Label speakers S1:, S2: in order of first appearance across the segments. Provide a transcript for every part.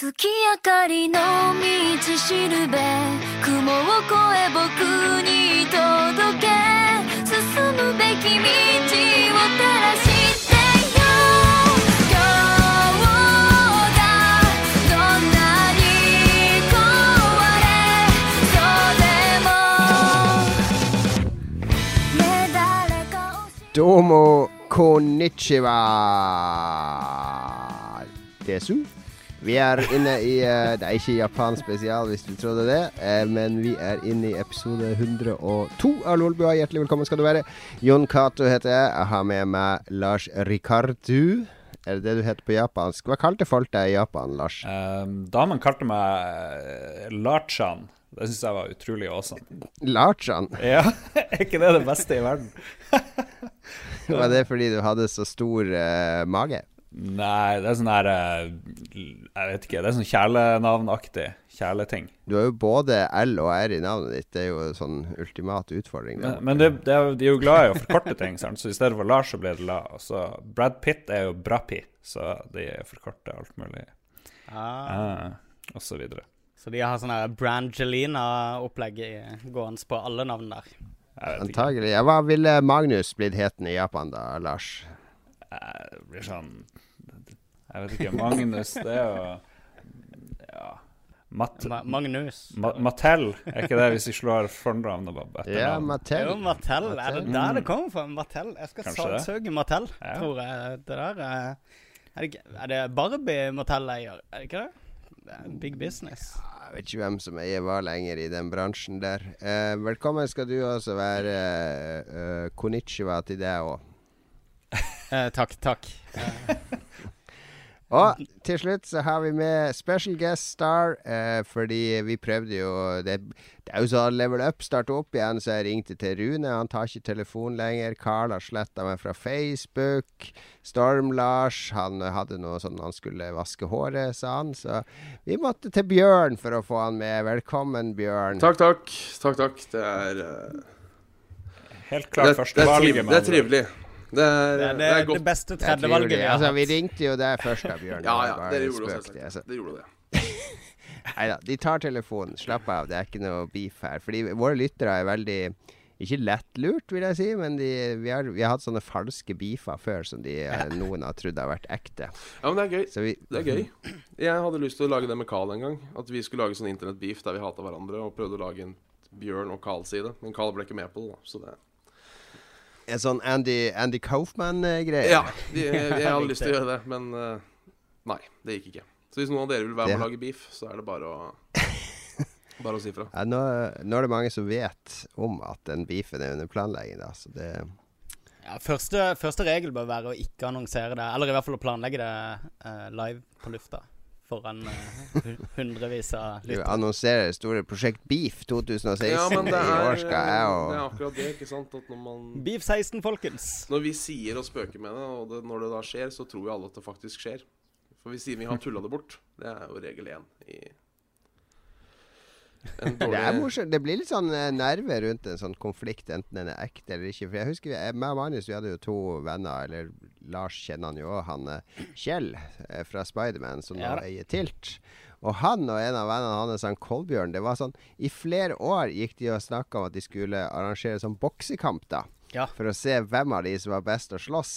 S1: 月明かりの道しるべ雲を越え僕に届け進むべき道を照らしてよ今日がどんなに壊れそうでも
S2: Vi er inne i uh, Det er ikke Japan spesial, hvis du trodde det, uh, men vi er inne i episode 102 av Lolbua. Hjertelig velkommen skal du være. Jon Cato heter jeg. Jeg har med meg Lars Ricardu, Er det det du heter på japansk? Hva kalte folk deg i Japan, Lars?
S3: Um, damen kalte meg eh, Larchan. Det syns jeg var utrolig awesome.
S2: Larchan?
S3: Ja, er ikke det det beste i verden?
S2: var det fordi du hadde så stor uh, mage?
S3: Nei, det er sånn her eh, Jeg vet ikke. Det er sånn kjælenavnaktig. Kjæleting.
S2: Du har jo både L og R i navnet ditt. Det er jo en sånn ultimat utfordring. da.
S3: Men, men det, det er, de er jo glad i å forkorte ting, sant? så i stedet for Lars, så blir det La. Og så Brad Pitt er jo Brappi, så de forkorter alt mulig.
S4: Ah,
S3: Ah, og så videre.
S4: så de har sånn her Brangelina-opplegg gående på alle navn der.
S3: Jeg.
S2: Antagelig. Hva ville Magnus blitt heten i Japan da, Lars?
S3: Eh, Det blir sånn Jeg vet ikke. Magnus, det er jo Ja. Mat,
S4: Ma Magnus.
S3: Ma Mattel, er ikke det hvis vi slår fornavnet på
S2: Ja,
S3: etternavn?
S2: Mattel.
S4: Jo, Mattel. Er det der det kommer fra? Mattel? Jeg skal saksøke Mattel,
S3: Ja.
S4: tror jeg. Det der er Er det, er det Barbie Mattel eier? Er det ikke det? Det er big business.
S2: Jeg vet ikke hvem som eier hva lenger i den bransjen der. Eh, velkommen skal du også være. Eh, konnichiwa til deg òg.
S4: Eh, takk, takk.
S2: Og til slutt så har vi med special guest star, eh, fordi vi prøvde jo det, det er jo sånn level up starter opp igjen, så jeg ringte til Rune. Han tar ikke telefon lenger. Carl har sletta meg fra Facebook. Storm-Lars, han hadde noe sånn han skulle vaske håret, sa han. Så vi måtte til Bjørn for å få han med. Velkommen, Bjørn.
S5: Takk, takk. Takk, takk. Det er uh...
S3: Helt
S5: det,
S3: klart
S5: det,
S3: førstevalget.
S5: det er trivelig. Det er,
S4: Det er det,
S5: det er
S4: det
S5: godt.
S4: beste
S2: Det
S4: tredjevalget vi har
S2: Altså, vi ringte jo deg først da, Bjørn.
S5: Ja, ja.
S2: en
S5: gjorde det,
S2: spøk, det, altså.
S5: det, gjorde det.
S2: Nei da, de tar telefonen. Slapp av, det er ikke noe beef her. Fordi våre lyttere er veldig ikke lettlurt, vil jeg si, men de, vi, har, vi har hatt sånne falske beefer før som de, eh, noen har trodd har vært ekte.
S5: Ja, men det er gøy.
S2: Så vi
S5: Det er gøy. Jeg hadde lyst til å lage det med Carl en gang. At vi skulle lage sånn internettbeef der vi hata hverandre, og prøvde å lage en Bjørn og Carl-side. Men Carl ble ikke med på det, da. Så det
S2: En sånn Andy, Andy Kaufman-greie.
S5: Ja, de, jeg hadde lyst til å gjøre det, men eh, nei, det gikk ikke. Så hvis noen av dere vil være med og lage beef, så er det bare å Bare å si fra.
S2: Ja, nå, nå er det mange som vet om at den beefen er under planlegging, da. Så det
S4: Ja, første, første regel bør være å ikke annonsere det, eller i hvert fall å planlegge det uh, live på lufta. Foran uh, hundrevis av
S2: Du
S4: lyttere.
S2: annonserer store Prosjekt Beef 2016.
S5: Ja, men det
S2: I
S5: er,
S2: år skal jeg
S5: det er akkurat det, ikke sant? At når man
S4: Beef 16, folkens.
S5: Når vi sier og spøker med det, og det, når det da skjer, så tror jo alle at det faktisk skjer. For vi sier vi har tulla det bort. Det er jo regel én i
S2: Det er morsomt. Det blir litt sånn eh, nerve rundt en sånn konflikt, enten den er ekte eller ikke. For jeg husker jeg, meg og Magnus vi hadde jo to venner, eller Lars kjenner han jo òg, han eh, Kjell eh, fra Spiderman, som nå eier Tilt. Og han og en av vennene hans, han Kolbjørn, det var sånn I flere år gikk de og snakka om at de skulle arrangere sånn boksekamp, da.
S4: Ja.
S2: For å se hvem av de som var best å slåss.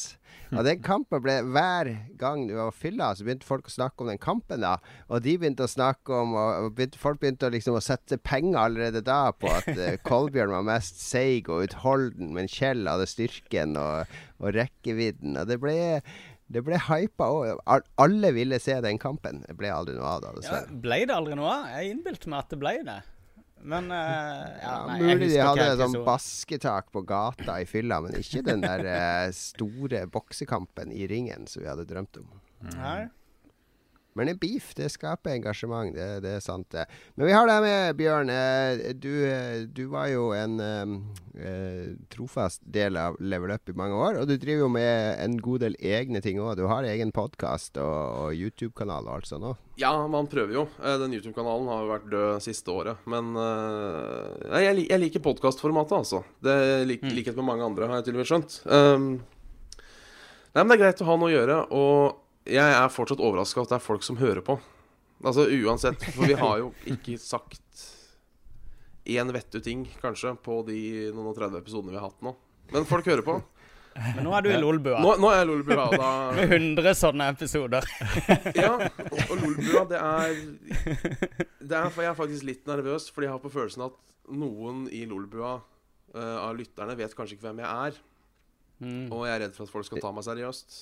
S2: Og den kampen ble Hver gang du var fylla, så begynte folk å snakke om den kampen, da. Og de begynte å snakke om Og begynte, folk begynte å liksom å sette penger allerede da på at uh, Kolbjørn var mest seig og utholden, men Kjell hadde styrken og, og rekkevidden. Og det ble det ble hypa òg. Alle ville se den kampen. Det ble aldri noe av det,
S4: Ja, ble det aldri noe av? Jeg innbilte meg at det ble det. Men uh, ja, nei, jeg
S2: mulig de hadde sånn basketak på gata i fylla, men ikke den der uh, store boksekampen i ringen som vi hadde drømt om.
S4: Nei.
S2: Men en beef, det skaper engasjement. Det, det er sant, det. Men vi har deg med, Bjørn. Eh, Du, eh, du var jo en eh, eh, trofast del av Level Up i mange år. Og du driver jo med en god del egne ting òg. Du har egen podkast og, og YouTube-kanal og alt sånt òg.
S5: Ja, man prøver jo. Den YouTube-kanalen har jo vært død siste året. Men eh, jeg, jeg liker podkastformatet, altså. Det lik, likhet med mange andre, har jeg med skjønt. Um, nei, men det er greit å ha noe å gjøre. Og jeg er fortsatt overraska at det er folk som hører på. Altså uansett, for vi har jo ikke sagt én vettu ting, kanskje, på de noen og 30 episodene vi har hatt nå. Men folk hører på.
S4: Men nå er du i Lolbua.
S5: Nå, nå er jeg Lolbua, da
S4: Med 100 sånne episoder.
S5: Ja, og, og Lolbua, det er Det er for jeg er faktisk litt nervøs, fordi jeg har på følelsen at noen i Lolbua uh, av lytterne vet kanskje ikke hvem jeg er.
S4: Mm.
S5: Og jeg er redd for at folk skal ta meg seriøst.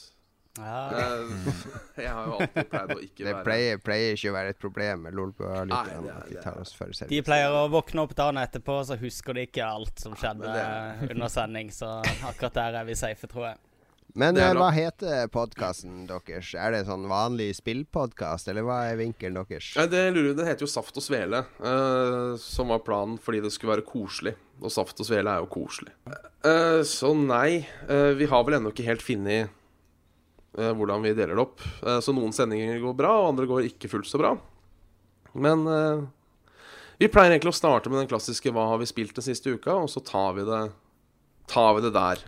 S4: Ja.
S5: Eh, jeg har jo alltid pleid å ikke
S2: Det
S5: være
S2: pleier, pleier ikke å være et problem med Lolbua-lytterne.
S5: er-
S2: At de tar oss for
S4: De pleier å våkne opp dagen etterpå, så husker de ikke alt som skjedde
S5: ja,
S4: under sending. Så akkurat der er vi safe, tror jeg.
S2: Men
S5: er
S2: eh, hva heter podkasten deres? Er det sånn vanlig spillpodkast, eller hva er vinkelen deres?
S5: Ja, det lurer Den heter jo Saft og Svele, uh, som var planen fordi det skulle være koselig. Og Saft og Svele er jo koselig. Uh, så nei, uh, vi har vel ennå ikke helt funnet hvordan vi deler det opp. Eh, så noen sendinger går bra, og andre går ikke fullt så bra. Men eh, vi pleier egentlig å starte med den klassiske 'Hva har vi spilt den siste uka?' og så tar vi det, tar vi det der.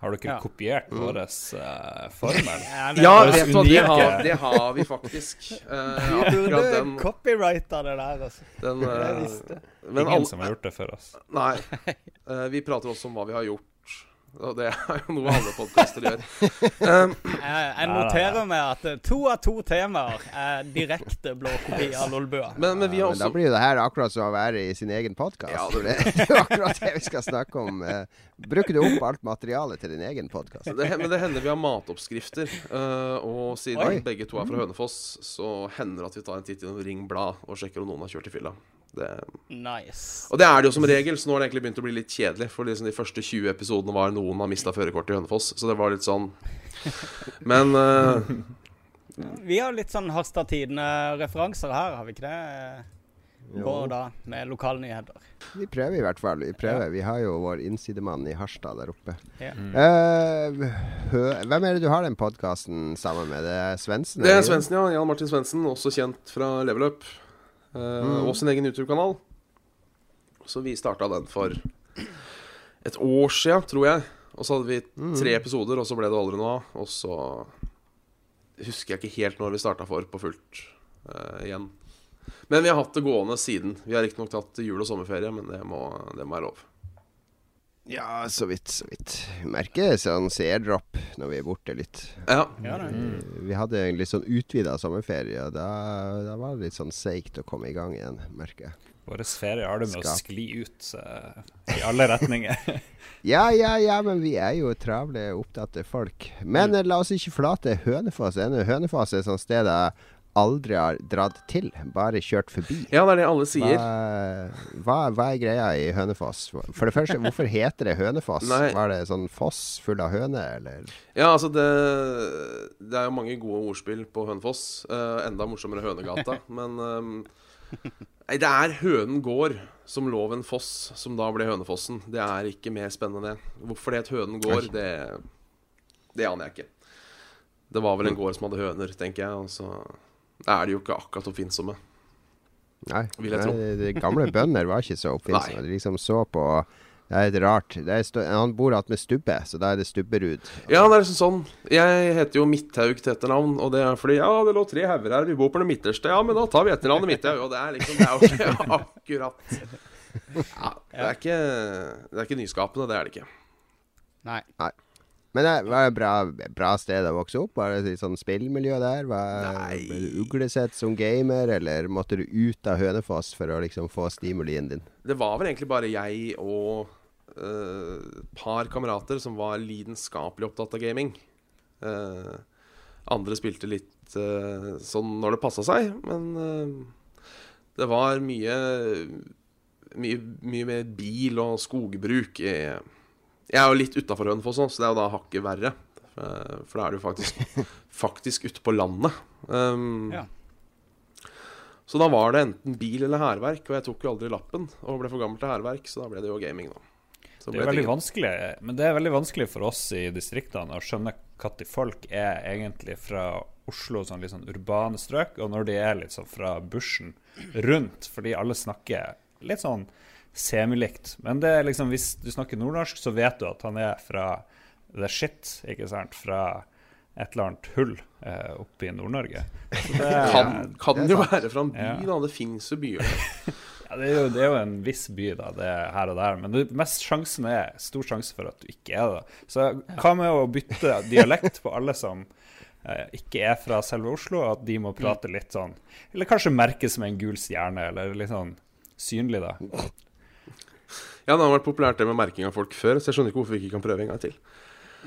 S3: Har dere
S4: Ja.
S3: kopiert vår uh, formel?
S5: Ja, vet du det har, det har vi faktisk. Uh,
S4: Vi burde
S5: den,
S4: copyrighta det der, altså.
S5: den
S4: uh,
S5: det
S4: visste.
S5: men
S3: Ingen
S5: alle-
S3: som har gjort det for oss.
S5: Nei. Uh, vi prater også om hva vi har gjort. Og det er jo noe alle podkaster gjør. Um,
S4: Jeg, noterer meg at eh, to av to temaer er direkte blå kopi av Lolbua.
S5: men, men vi har
S2: Men da blir jo det her akkurat som å være i sin egen podkast.
S5: Ja,
S2: det er jo akkurat det vi skal snakke om. eh. Bruker du opp alt materialet til din egen podkast?
S5: Men det hender vi har matoppskrifter. og siden
S2: Oi.
S5: begge to er fra Hønefoss, så hender det at vi tar en titt innom Ring Blad og sjekker om noen har kjørt i fylla. Det,
S4: Nice.
S5: og det er det jo som regel, så nå har det egentlig begynt å bli litt kjedelig. For liksom de første 20 episodene var noen har mista førerkortet i Hønefoss. Så det var litt sånn Men uh...
S4: Vi har litt sånn Harstad Tidende-referanser her, har vi ikke det? På da, med lokalnyheter.
S2: Vi prøver i hvert fall. Vi prøver. Vi har jo vår innsidemann i Harstad der oppe.
S4: Ja.
S2: Mm. Uh, hvem er det du har den podkasten sammen med? Det er Svendsen?
S5: det er? Svendsen, ja. Jan Martin Svendsen, også kjent fra Level Up. Eh, Og sin egen YouTube-kanal. Så vi starta den for et år sia, tror jeg. Og så hadde vi tre episoder, og så ble det aldri noe av. Og så husker jeg ikke helt når vi starta for på fullt uh, igjen. Men vi har hatt det gående siden. Vi har riktignok tatt jul- og sommerferie, men det må, det må være lov.
S2: Ja, så vidt, så vidt. Vi merker sånn seerdropp når vi er borte litt.
S5: Ja.
S4: Ja, det.
S2: Vi hadde en litt sånn utvida sommerferie, og da, da var det litt sånn seigt å komme i gang igjen, merker jeg.
S3: Vår ferie har det med å skli ut uh, i alle retninger.
S2: Ja, ja, ja, men vi er jo travle, opptatte folk. Men mm. la oss ikke flate Hønefoss ennå. Hønefoss er et sånt sted jeg aldri har dratt til, bare kjørt forbi.
S5: ja, det er det alle sier.
S2: Hva, hva, hva er greia i Hønefoss? For det første, hvorfor heter det Hønefoss?
S5: Nei.
S2: Var det sånn foss full av høner, eller?
S5: Ja, altså det Det er jo mange gode ordspill på Hønefoss. Uh, enda morsommere Hønegata. men um, Nei, det er Hønen gård som lå ved en foss, som da ble Hønefossen. Det er ikke mer spennende. Hvorfor det het Hønen gård, det, det aner jeg ikke. Det var vel en gård som hadde høner, tenker jeg. Og så er de jo ikke akkurat oppfinnsomme.
S2: Nei,
S5: Vil jeg tro.
S2: nei de gamle bønder var ikke så oppfinnsomme. De liksom så på Det er litt rart. Det er stå, han bor igjen med Stubbe, så da er det Stubberud.
S5: Ja, det er liksom sånn. Jeg heter jo Midthaug til etternavn, og det er fordi ja, det lå tre hauger her, vi bor på det midterste. Ja, men da tar vi etternavnet Midthaug, og det er liksom Det er jo ikke akkurat ja, det, er ikke, det er ikke nyskapende, det er det ikke.
S4: Nei. Nei.
S2: Men det var det et bra, bra sted å vokse opp? Var det et sånt sånn spillmiljø der? Var,
S5: Nei.
S2: ble du uglesett som gamer, eller måtte du ut av Hønefoss for å liksom få stimulien din?
S5: Det var vel egentlig bare jeg og et par kamerater som var lidenskapelig opptatt av gaming. Uh, andre spilte litt uh, sånn når det passa seg, men eh, det var mye mye, mye mer bil og skogbruk. i- Jeg er jo litt utafor Hønefoss, så det er jo da hakket verre. Eh, For da er du faktisk, faktisk ute på landet. Um,
S4: Ja.
S5: Så da var det enten bil eller hærverk, og jeg tok jo aldri lappen. Og ble for gammel til hærverk, så da ble det jo gaming, da. Så
S3: Det er veldig vanskelig, men det er veldig vanskelig for oss i distriktene å skjønne når folk er egentlig fra Oslo, sånn litt sånn urbane strøk, og når de er litt sånn fra bushen rundt, fordi alle snakker litt sånn semilikt. Men det er liksom, hvis du snakker nordnorsk, så vet du at han er fra the shit, ikke sant? Fra et eller annet hull eh, oppe i Nord-Norge.
S5: Kan, kan
S2: det
S5: jo være fra en by,
S3: Ja.
S5: da. Det fins jo byer der.
S3: ja, det, er jo, det er jo en viss by, da, det er her og der. Men det mest sjansen er stor sjanse for at du ikke er det. Så hva med å bytte dialekt på alle som eh, ikke er fra selve Oslo, at de må prate litt sånn Eller kanskje merkes med en gul stjerne, eller litt sånn synlig, da.
S5: Ja, det har vært populært det med merking av folk før, så jeg skjønner ikke hvorfor vi ikke kan prøve en gang til.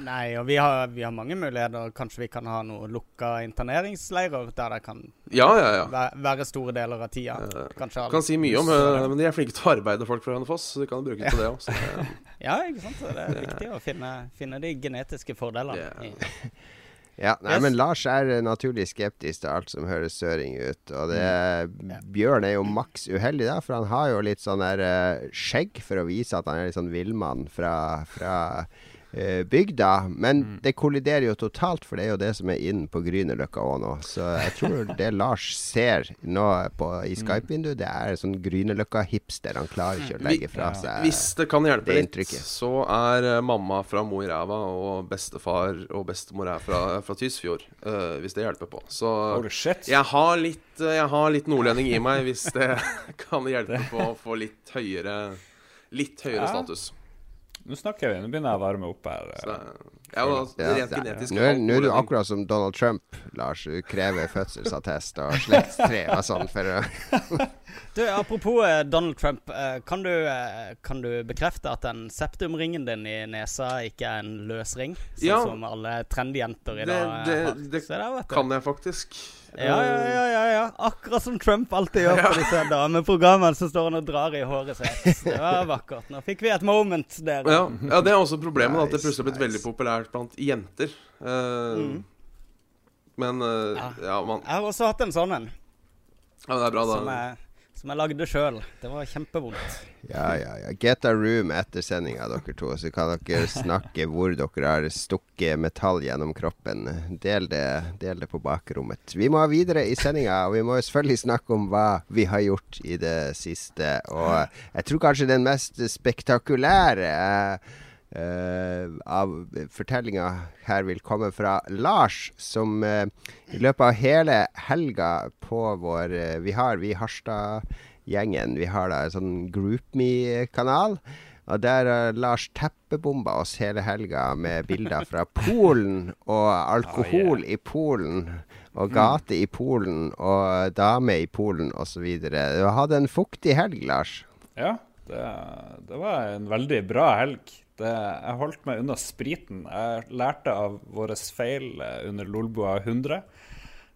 S4: Nei, og vi har, vi har mange muligheter. Kanskje vi kan ha noe lukka interneringsleirer der det kan
S5: Ja, ja, ja.
S4: væ- være store deler av tida. Kanskje
S5: alle. kan si mye om eh, Men de er flinke til å arbeide folk fra Hønefoss, så de kan bruke det til det òg.
S4: Ja, ikke sant. Så det er viktig å finne, finne de genetiske fordelene.
S5: Ja.
S2: Ja, nei,
S4: Yes.
S2: men Lars er eh, naturlig skeptisk til alt som høres søring ut. Og det, Bjørn er jo maks uheldig, da, for han har jo litt sånn der eh, skjegg for å vise at han er litt sånn villmann fra, fra bygda. Men det kolliderer jo totalt, for det er jo det som er inn på Grünerløkka òg nå. Så jeg tror det Lars ser nå på, i Skype-vinduet, det er sånn Grünerløkka-hipster. Han klarer ikke å legge fra seg
S5: Hvis det kan hjelpe
S2: det
S5: litt, så er eh, mamma fra Mo i Ræva og bestefar og bestemor er fra, fra Tysfjord. Uh, hvis det hjelper på. Så jeg har litt, eh, jeg har litt nordlending i meg, hvis det kan hjelpe på å få litt høyere Litt høyere
S3: Ja.
S5: status.
S3: Nå snakker vi, nå begynner jeg å varme opp her.
S5: Så det, ja, og
S2: Ja, det Nå er, nå er du akkurat som Donald Trump, Lars. Du krever fødselsattest og slektstre og sånn for å
S4: Du, Apropos eh, Donald Trump. eh, kan, du, eh, kan du bekrefte at den septumringen din i nesa ikke er en løs ring? Sånn
S5: Ja.
S4: som alle trendjenter i dag
S5: det-
S4: har.
S5: det
S4: du.
S5: Kan jeg faktisk.
S4: Ja, ja, ja, ja, ja. Akkurat som Trump alltid gjør på disse dameprogrammene. Så står han og drar i håret sitt. Det var vakkert. Nå fikk vi et moment der.
S5: Ja, ja, det er også problemet. At det plutselig har blitt
S2: nice.
S5: veldig populært blant jenter. Uh,
S4: Mm.
S5: Men uh,
S4: Ja.
S5: ja, man,
S4: Jeg har også hatt en sånn en,
S5: ja, men det er bra,
S4: som jeg, som jeg lagde sjøl. Det var kjempevondt.
S2: Ja, ja, ja. Get a room etter sendinga, dere to. Så kan dere snakke hvor dere har stukket metall gjennom kroppen. Del det, del det på bakrommet. Vi må videre i sendinga, og vi må selvfølgelig snakke om hva vi har gjort i det siste. Og jeg tror kanskje den mest spektakulære eh, av fortellinga her vil komme fra Lars, som uh, i løpet av hele helga på vår uh, Vi har vi Harstad-gjengen. Vi har da en sånn GroupMe-kanal. Og der har Lars teppebomba oss hele helga med bilder fra Polen og alkohol i Polen. Og gate i Polen og dame i Polen osv. Du hadde en fuktig helg, Lars.
S3: Ja, det, det var en veldig bra helg. Det, jeg holdt meg unna spriten. Jeg lærte av våre feil eh, under Lolbua 100.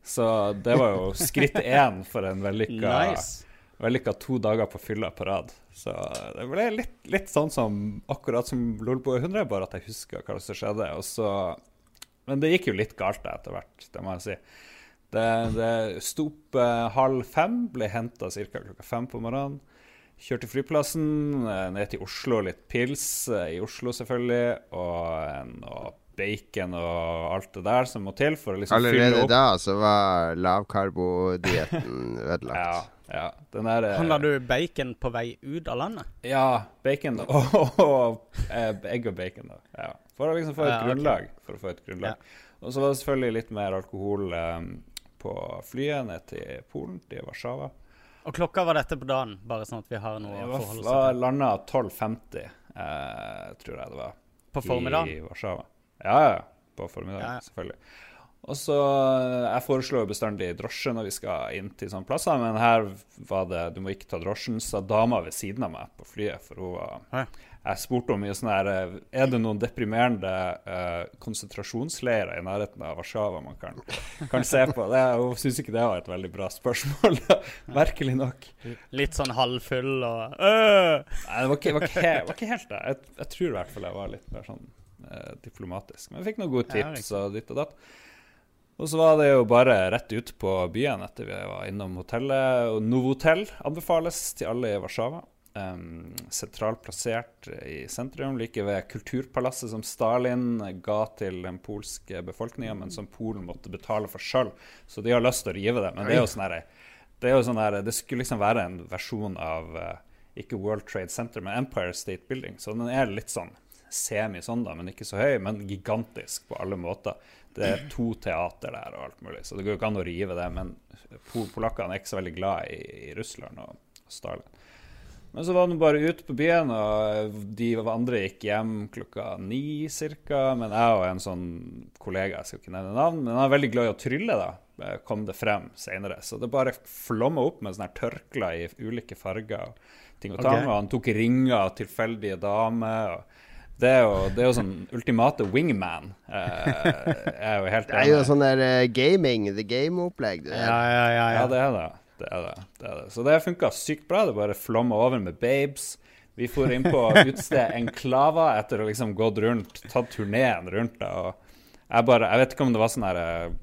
S3: Så det var jo skritt én for en vellykka,
S4: Nice.
S3: vellykka to dager på fylla på rad. Så det ble litt, litt sånn som akkurat som Lolbua 100, bare at jeg husker hva som skjedde. Så, men det gikk jo litt galt etter hvert, det må jeg si. Det, det sto opp eh, halv fem, ble henta ca. klokka fem på morgenen. Kjørte flyplassen, eh, ned til Oslo, litt pils eh, i Oslo selvfølgelig, og en og bacon og alt det der som må til for å liksom fylle opp.
S2: Allerede da så var lavkarbodietten ødelagt.
S3: Ja, ja. Den der eh,
S4: Handla du bacon på vei ut av landet?
S3: Ja, bacon og, og, og eh, egg og bacon. da. Ja. For å liksom få et
S4: Ja, grunnlag.
S3: grunnlag. For å få et grunnlag. Og så var det selvfølgelig litt mer alkohol um, på flyet ned til Polen, til Warszawa.
S4: Og klokka var dette på dagen, bare sånn at vi har noe å forholde oss til.
S3: landa 12.50, eh, tror jeg det var.
S4: På formiddagen?
S3: I Warszawa. Ja, ja. På formiddagen,
S4: Ja, ja.
S3: selvfølgelig. Og så eh, Jeg foreslår jo bestandig drosje når vi skal inn til sånne plasser, men her var det Du må ikke ta drosjen, sa dama ved siden av meg på flyet, for hun var. Jeg spurte om mye sånn her eh, Er det noen deprimerende uh, konsentrasjonsleirer i nærheten av Warszawa man kan, kan se på? Det, hun syns ikke det var et veldig bra spørsmål, merkelig nok.
S4: Litt sånn halvfull og øh!
S3: Nei, det var ikke, var ikke, var ikke helt det. Jeg, jeg tror i hvert fall jeg var litt mer sånn uh, diplomatisk. Men jeg fikk noen gode tips og ditt og datt. Og så var det jo bare rett ut på byen etter vi var innom hotellet. Og Novotel anbefales til alle i Warszawa. Um, sentralt plassert i sentrum, like ved kulturpalasset som Stalin ga til den polske befolkninga, men som Polen måtte betale for sjøl. Så de har lyst til å rive det. Men det er jo sånn her det, sånn her, det skulle liksom være en versjon av eh, ikke World Trade Center, men Empire State Building. Så den er litt sånn semi sånn, da, men ikke så høy, men gigantisk på alle måter. Det er to teater der og alt mulig, så det går jo ikke an å rive det. Men pol polakkene er ikke så veldig glad i, i Russland og Stalin. Men så var han bare ute på byen, og de andre gikk hjem klokka ni ca. Men jeg og en sånn kollega, jeg skal ikke nevne navn, men han er veldig glad i å trylle, da. eh, Kom det frem senere. Så det bare flomma opp med sånne her tørkler i ulike farger. og ting og tang,
S4: okay.
S3: og Han tok ringer av tilfeldige damer. og det er, jo, det er jo sånn ultimate wingman. Eh, er jo helt
S2: Det er jo sånn der eh, gaming, the game-opplegg.
S4: Ja, ja, ja.
S3: ja,
S4: ja.
S3: det er det. Det, er det, det, er det. Så det funka sykt bra. Det bare flomma over med babes. Vi for inn på utstedet Enklava etter å liksom gått rundt, tatt turneen rundt det. Jeg bare Jeg vet ikke om det var sånn her eh,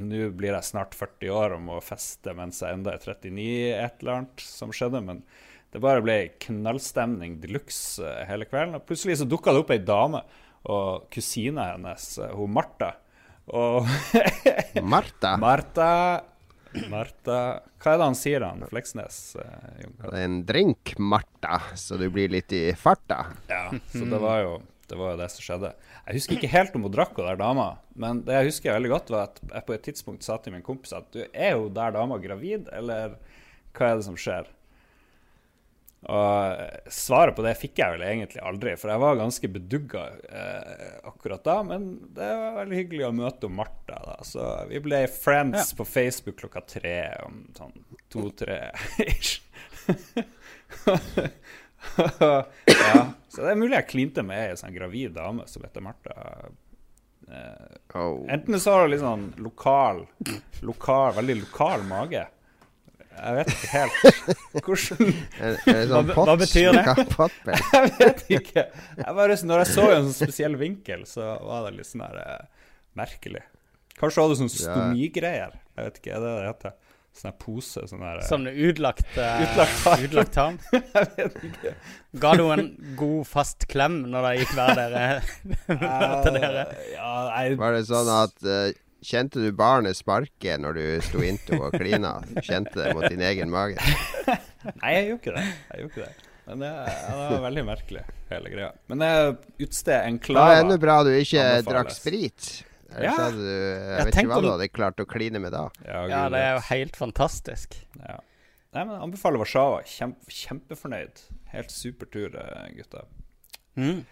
S3: Nå blir jeg snart 40 år og må feste mens jeg enda er 39, et eller annet som skjedde. Men det bare ble knallstemning de luxe eh, hele kvelden. Og plutselig så dukka det opp ei dame, og kusina hennes, eh, hun Martha. Og
S2: Martha.
S3: Martha Martha Hva er det han sier, han Fleksnes? eh,
S2: Det er en drink, Martha, så du blir litt i farta.
S3: Ja, så det var jo det var jo det som skjedde. Jeg husker ikke helt om hun drakk hun der dama, men det jeg husker veldig godt, var at jeg på et tidspunkt sa til min kompis at du er jo der dama gravid, eller hva er det som skjer? Og svaret på det fikk jeg vel egentlig aldri, for jeg var ganske bedugga eh, akkurat da. Men det var veldig hyggelig å møte Martha, da. Så vi ble friends på Facebook klokka tre om sånn to-tre ish. ja, så det er mulig jeg klinte med ei sånn gravid dame som heter Martha. Eh,
S2: Oh.
S3: Enten så har hun litt sånn lokal, lokal Veldig lokal mage. Jeg vet ikke helt hvordan
S2: Er, er det sånn
S4: Hva- hva betyr det?
S3: Jeg vet ikke. Jeg bare, når jeg så en sånn spesiell vinkel, så var det litt sånn der eh, merkelig. Kanskje hadde du sånn stomigreier. Jeg vet ikke, er det det heter? Sånn pose, sånn der, eh,
S4: Sånn utlagt, eh,
S3: Utlagt tarm.
S4: utlagt tarm.
S3: Jeg vet ikke.
S4: Ga du en god, fast klem når det gikk hver dere til dere?
S3: Ja, jeg...
S2: Var det sånn at eh, Kjente du barnet sparke når du sto inntil og klina? Kjente det mot din egen mage?
S3: nei, jeg gjorde ikke det. Jeg gjorde ikke det. Men det, det var veldig merkelig, hele greia. Men det er klar...
S2: Det var enda bra du ikke
S3: Anbefales.
S2: drakk sprit.
S3: Ja.
S2: hadde du Jeg
S4: Jeg
S2: vet ikke hva du hadde klart å kline med da.
S3: Ja,
S4: Ja, det er jo helt fantastisk.
S3: Ja. Nei, men jeg anbefaler Warszawa. Kjempe, kjempefornøyd. Helt supertur, tur, gutta.
S4: Mm.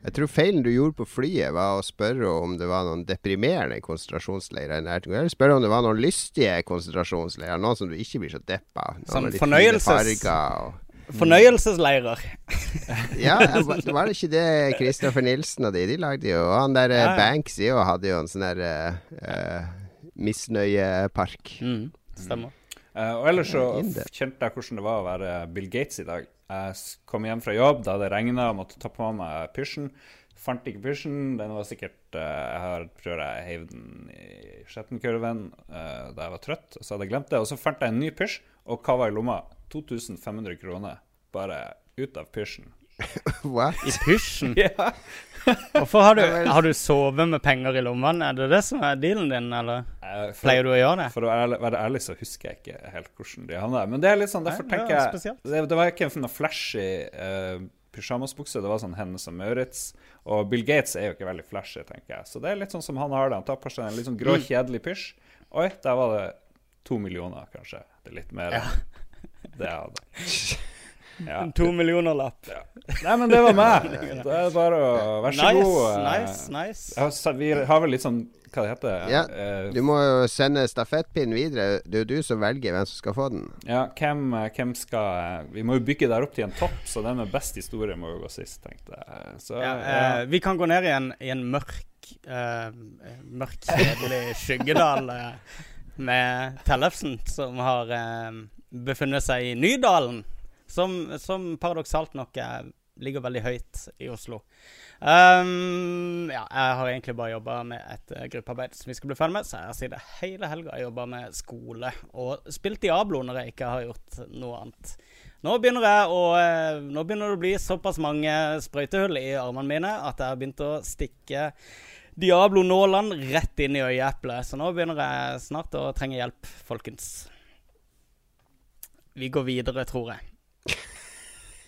S2: Jeg tror feilen du gjorde på flyet, var å spørre om det var noen deprimerende konsentrasjonsleirer i nærheten. Eller spørre om det var noen lystige konsentrasjonsleirer. Noen som du ikke blir så deppa av.
S4: Sånn fornøyelses-
S2: og
S4: Fornøyelsesleirer.
S2: Ja, det var- ikke det Kristoffer Nilsen og de? De lagde jo Og han der eh,
S4: Ja, ja.
S2: Banksy òg hadde jo en sånn der uh, misnøyepark.
S4: Mm. Stemmer.
S3: Eh, og ellers så kjente jeg hvordan det var å være Bill Gates i dag. Jeg kom hjem fra jobb da det regna måtte ta på meg pysjen. Fant ikke pysjen. Den var sikkert uh, Jeg har, tror jeg heiv den i skjettenkurven uh, da jeg var trøtt, så hadde jeg glemt det. Og så fant jeg en ny pysj, og hva var i lomma? 2500 kroner. Bare ut av pysjen.
S2: What?
S4: I pysjen.
S3: ja.
S4: Hvorfor har du, har du sovet med penger i lommene? Er det det som er dealen din, eller
S3: Eh, for-
S4: pleier du å gjøre det?
S3: For å være ærlig så husker jeg ikke helt hvordan de havna der. Men det er litt sånn, derfor
S4: Nei, det er
S3: tenker jeg det, det var ikke noe flashy uh, pysjamasbukse, det var sånn Hennes og Maurits. Og Bill Gates er jo ikke veldig flashy, tenker jeg. Så det er litt sånn som han har det. Han tar på seg en litt sånn grå,
S4: Mm.
S3: kjedelig pysj. Oi, der var det to millioner, kanskje. Det er litt mer ja. det jeg hadde. Ja.
S4: En to millioner-lapp.
S3: Ja. Nei, men det var meg. Det er bare å Vær så
S4: Nice,
S3: god. eh,
S4: nice, nice.
S3: Vi har vel litt sånn Hva det heter
S2: Ja,
S3: Eh,
S2: Du må jo sende stafettpinnen videre. Det er jo du som velger hvem som skal få den.
S3: Ja, hvem, eh, hvem skal Vi må jo bygge der opp til en topp, så den med best historie må jo gå sist, tenkte jeg. Så
S4: Ja,
S3: ja,
S4: eh, vi kan gå ned i en, i en mørk eh, Mørk, kjedelig skyggedal eh, med Tellefsen, som har befunnet seg i Nydalen. Som, som paradoksalt nok er, ligger veldig høyt i Oslo. Um, ja, jeg har egentlig bare jobba med et eh, gruppearbeid som vi skal bli ferdig med, så jeg har siden hele helga jobba med skole og spilt Diablo når jeg ikke har gjort noe annet. Nå begynner, jeg å, eh, nå begynner det å bli såpass mange sprøytehull i armene mine at jeg har begynt å stikke Diablo-nålene rett inn i øyeeplet. Så nå begynner jeg snart å trenge hjelp, folkens. Vi går videre, tror jeg.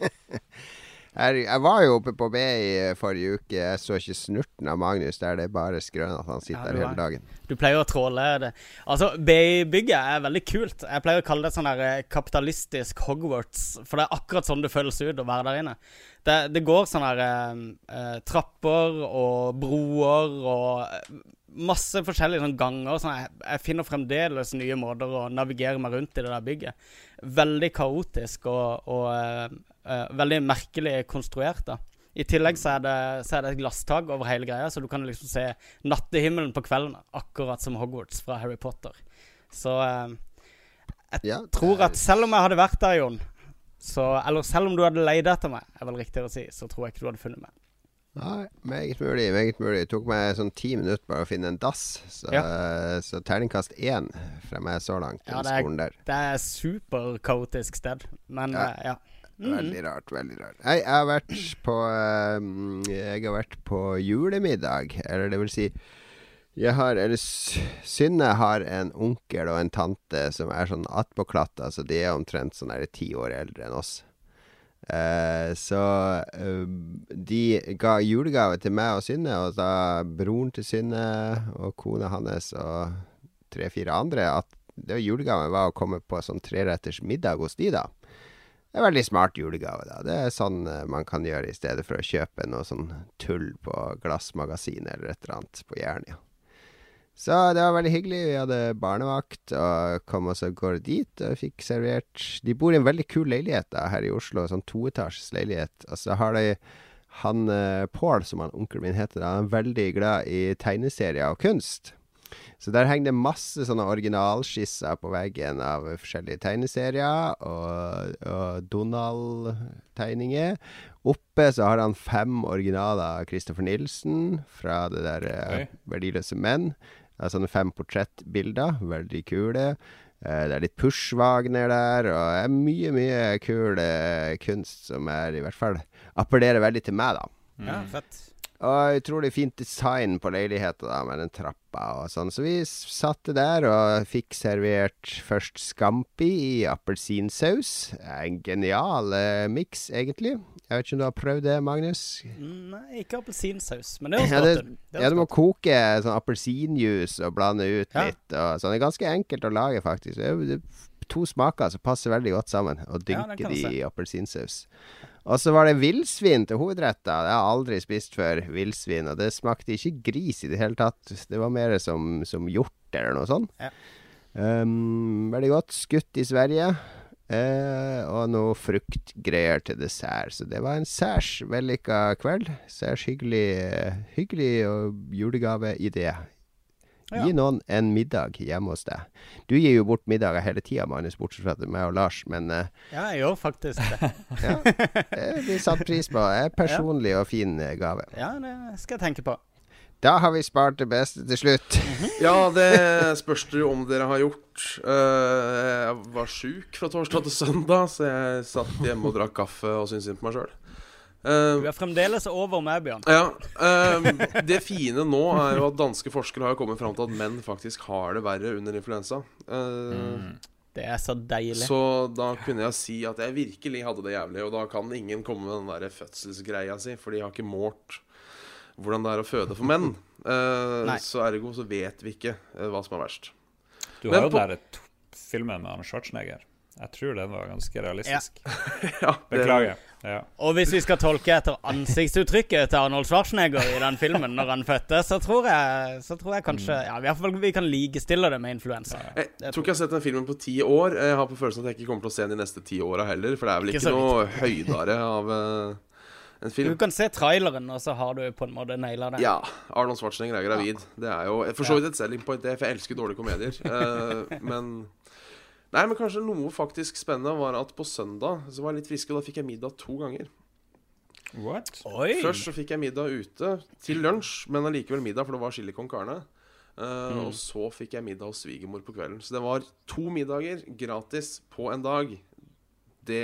S2: Jeg, var jo oppe på B i forrige uke. Jeg så ikke snurten av Magnus der. Det er bare skrøn at han sitter
S4: ja,
S2: der hele dagen.
S4: Du pleier å tråle det. Altså, BI-bygget er veldig kult. Jeg pleier å kalle det sånn der eh, kapitalistisk Hogwarts, for det er akkurat sånn det føles ut å være der inne. Det, det går sånne her, eh, eh, trapper og broer og eh, masse forskjellige sånne ganger. Sånn jeg, jeg finner fremdeles nye måter å navigere meg rundt i det der bygget. Veldig kaotisk og, og eh, veldig merkelig konstruert, da. I tillegg så er, det, så er det et glasstak over hele greia, så du kan liksom se nattehimmelen på kvelden, akkurat som Hogwarts fra Harry Potter. Så Jeg
S2: Ja,
S4: tror at selv om jeg hadde vært der, Jon, så Eller selv om du hadde leid etter meg, er vel riktigere å si, så tror jeg ikke du hadde funnet meg.
S2: Nei, meget mulig. meget mulig Det tok meg sånn ti minutter bare å finne en dass. Så, så terningkast én fra meg så langt.
S4: Ja,
S2: Den
S4: det
S2: skolen der.
S4: Det er superkaotisk sted, men
S2: Ja.
S4: eh, ja. Mm.
S2: Veldig rart, veldig rart. Nei, jeg har vært på ehm, Jeg har vært på julemiddag. Eller det vil si jeg har, eller Synne har en onkel og en tante som er sånn attpåklatta, Altså de er omtrent sånn der ti år eldre enn oss. Eh, så eh, de ga julegave til meg og Synne, og da broren til Synne og kona hans og tre-fire andre at det julegaven var å komme på sånn treretters middag hos de, da. Det er veldig smart julegave, da. Det er sånn eh, man kan gjøre i stedet for å kjøpe noe sånn tull på Glassmagasinet eller et eller annet på Jernia. Så det var veldig hyggelig. Vi hadde barnevakt og kom oss av gårde dit og fikk servert De bor i en veldig kul leilighet da, her i Oslo, sånn toetasjes leilighet. Og så har de han eh, Pål, som han onkelen min heter, da, han er veldig glad i tegneserier og kunst. Så der henger det masse sånne originalskisser på veggen av forskjellige tegneserier og, og Donald-tegninger. Oppe så har han fem originaler av Christopher Nilsen fra det der okay.
S3: Oi.
S2: Verdiløse menn. Det er sånne fem portrettbilder. Veldig kule. Eh, det er litt Push-Wagner der, og det er mye, mye kul eh, kunst som er i hvert fall appellerer veldig til meg, da.
S4: ja, fett.
S2: Og utrolig fint design på leiligheten da, med den trappa og sånn. Så vi satte der og fikk servert først scampi i appelsinsaus. En genial eh, miks, egentlig. Jeg vet ikke om du har prøvd det, Magnus?
S4: Nei, ikke appelsinsaus, men det høres
S2: Ja,
S4: godt ut.
S2: Ja, du må koke sånn appelsinjuice og blande ut
S4: Ja.
S2: litt. Og sånn. Det er ganske enkelt å lage, faktisk. Det er, er to smaker som passer veldig godt sammen. Og dynke
S4: ja,
S2: de i appelsinsaus. Og så var det villsvin til hovedretter. Jeg har aldri spist før. Villsvin. Og det smakte ikke gris i det hele tatt. Det var mer som, som hjort eller noe sånt.
S4: Ja.
S2: Um, veldig godt. Skutt i Sverige. Uh, og noe fruktgreier til dessert. Så det var en særs vellykka kveld. Særs hyggelig, eh, hyggelig og julegaveidé.
S4: Ja.
S2: Gi noen en middag hjemme hos deg. Du gir jo bort middager hele tida, Magnus, bortsett fra meg og Lars. Men uh,
S4: Ja, jeg gjør faktisk det.
S2: ja, det blir satt pris på. Det er personlig og fin eh, gave.
S4: Ja, det skal jeg tenke på.
S2: Da har vi spart det beste til slutt.
S5: Ja, det spørs det jo om dere har gjort. Uh, jeg var sjuk fra torsdag til søndag, så jeg satt hjemme og drakk kaffe og syntes synd på meg sjøl.
S4: Du er fremdeles over meg, Bjørn.
S5: ja, uh, Det fine nå er jo at danske forskere har jo kommet fram til at menn faktisk har det verre under influensa. Eh,
S4: Det er så deilig.
S5: Så da kunne jeg si at jeg virkelig hadde det jævlig, og da kan ingen komme med den der fødselsgreia si, for de har ikke målt hvordan det er å føde for menn. Eh, så ergo så vet vi ikke hva som er verst.
S3: Du
S5: Men
S3: har jo
S5: på-
S3: den der filmen med Arne Schwarzenegger. Jeg tror den var ganske realistisk.
S5: Ja, ja,
S3: Beklager. Ja.
S4: Og hvis vi skal tolke etter ansiktsuttrykket til Arnold Schwarzenegger i den filmen når han fødte, så tror jeg, så tror jeg kanskje Ja, i hvert fall vi kan likestille det med influensa.
S5: Jeg tror ikke jeg har sett den filmen på ti år. Jeg har på følelsen at jeg ikke kommer til å se den de neste ti åra heller. For det er vel
S4: Ikke
S5: ikke, noe høydere av en en
S4: Du kan se traileren, og så har du på en måte naila det.
S5: Ja. Arnold Schwarzenegger er gravid. Det er jo for så vidt et selling point, det, for jeg elsker dårlige komedier. Eh, men Nei, men kanskje noe faktisk spennende var at på søndag så var jeg litt frisk, og da fikk jeg middag to ganger.
S3: What?
S4: Oi!
S5: Først så fikk jeg middag ute til lunsj, men allikevel middag, for det var chili con carne. Eh, Og så fikk jeg middag hos svigermor på kvelden. Så det var to middager gratis på en dag. Det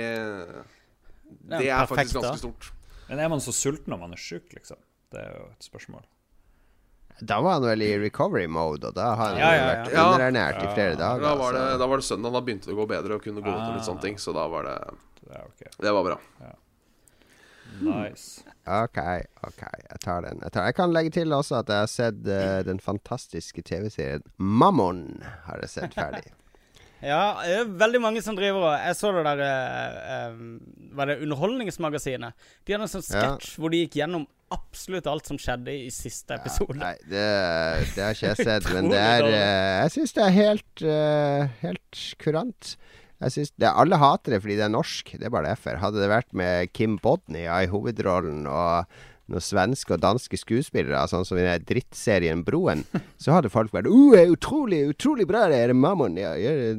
S5: Det er
S4: perfekt,
S5: faktisk ganske stort.
S3: Men er man så sulten når man er sjuk, liksom? Det er jo et spørsmål.
S2: Da var han vel i recovery mode, og da har han
S4: Ja, ja, ja.
S2: vært
S5: Ja.
S2: underernært i flere dager.
S5: Da var, det, da var det søndag, da begynte det å gå bedre og kunne gå ut og litt sånne ting. Så da var det
S3: Det.
S5: Det var bra.
S3: Nice.
S2: Ok, ok, jeg tar den. Jeg, tar. jeg kan legge til også at jeg har sett uh, den fantastiske TV-serien Mammon. Har jeg sett ferdig.
S4: Ja, det er veldig mange som driver og Jeg så det der eh, eh, Var det Underholdningsmagasinet? De hadde en sånn
S2: Ja.
S4: sketsj hvor de gikk gjennom absolutt alt som skjedde i siste episode.
S2: Nei, det, det har ikke jeg sett, men det er eh, Jeg syns det er helt, eh, helt kurant. Jeg synes det, Alle hater det fordi det er norsk. Det er bare derfor. Hadde det vært med Kim Bodnia i hovedrollen og noen svenske og danske skuespillere, sånn som i den drittserien Broen, så hadde folk vært uh, det er utrolig, utrolig bra det er Mammon. Ja,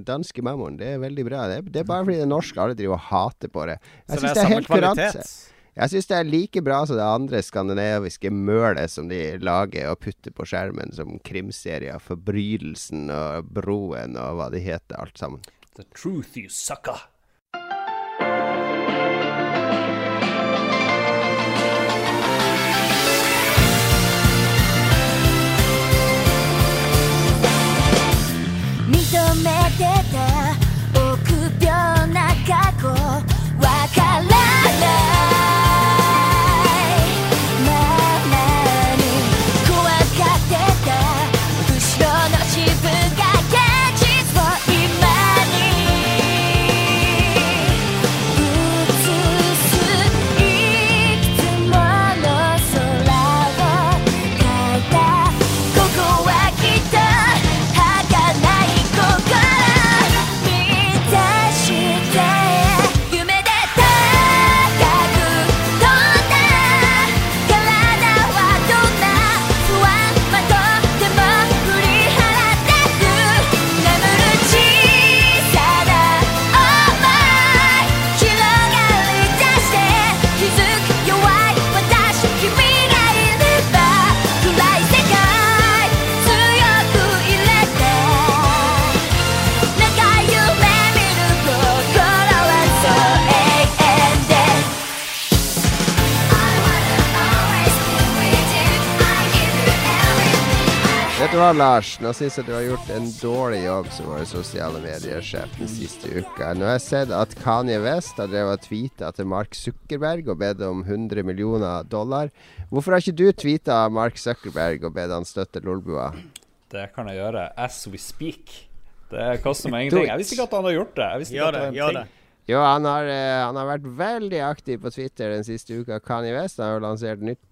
S2: danske Mammon. Det er veldig bra. Det er, det er bare fordi det er norsk. Alle driver og hater på det. Jeg
S4: Så det
S2: synes
S4: er samme kvalitet.
S2: Jeg syns det er like bra som det andre skandinaviske mølet som de lager og putter på skjermen som krimserier. Forbrytelsen og Broen og hva de heter, alt sammen.
S3: The truth, you sucker.
S2: get down. Lars? Nå syns jeg du har gjort en dårlig jobb som vår sosiale medier-sjef den siste uka. Nå har jeg sett at Kanye West har drevet og tweeta til Mark Zuckerberg og bedt om 100 millioner dollar. Hvorfor har ikke du tweeta Mark Zuckerberg og bedt han støtte Lolbua?
S3: Det kan jeg gjøre as we speak. Det koster meg ingenting. Jeg visste ikke at han hadde gjort det. Jeg visste ikke
S4: Gjør
S3: at
S4: det.
S3: var en
S4: Gjør
S3: ting.
S4: det.
S2: Jo, han har, eh, han har vært veldig aktiv på Twitter den siste uka. Kanye West han har jo lansert nytt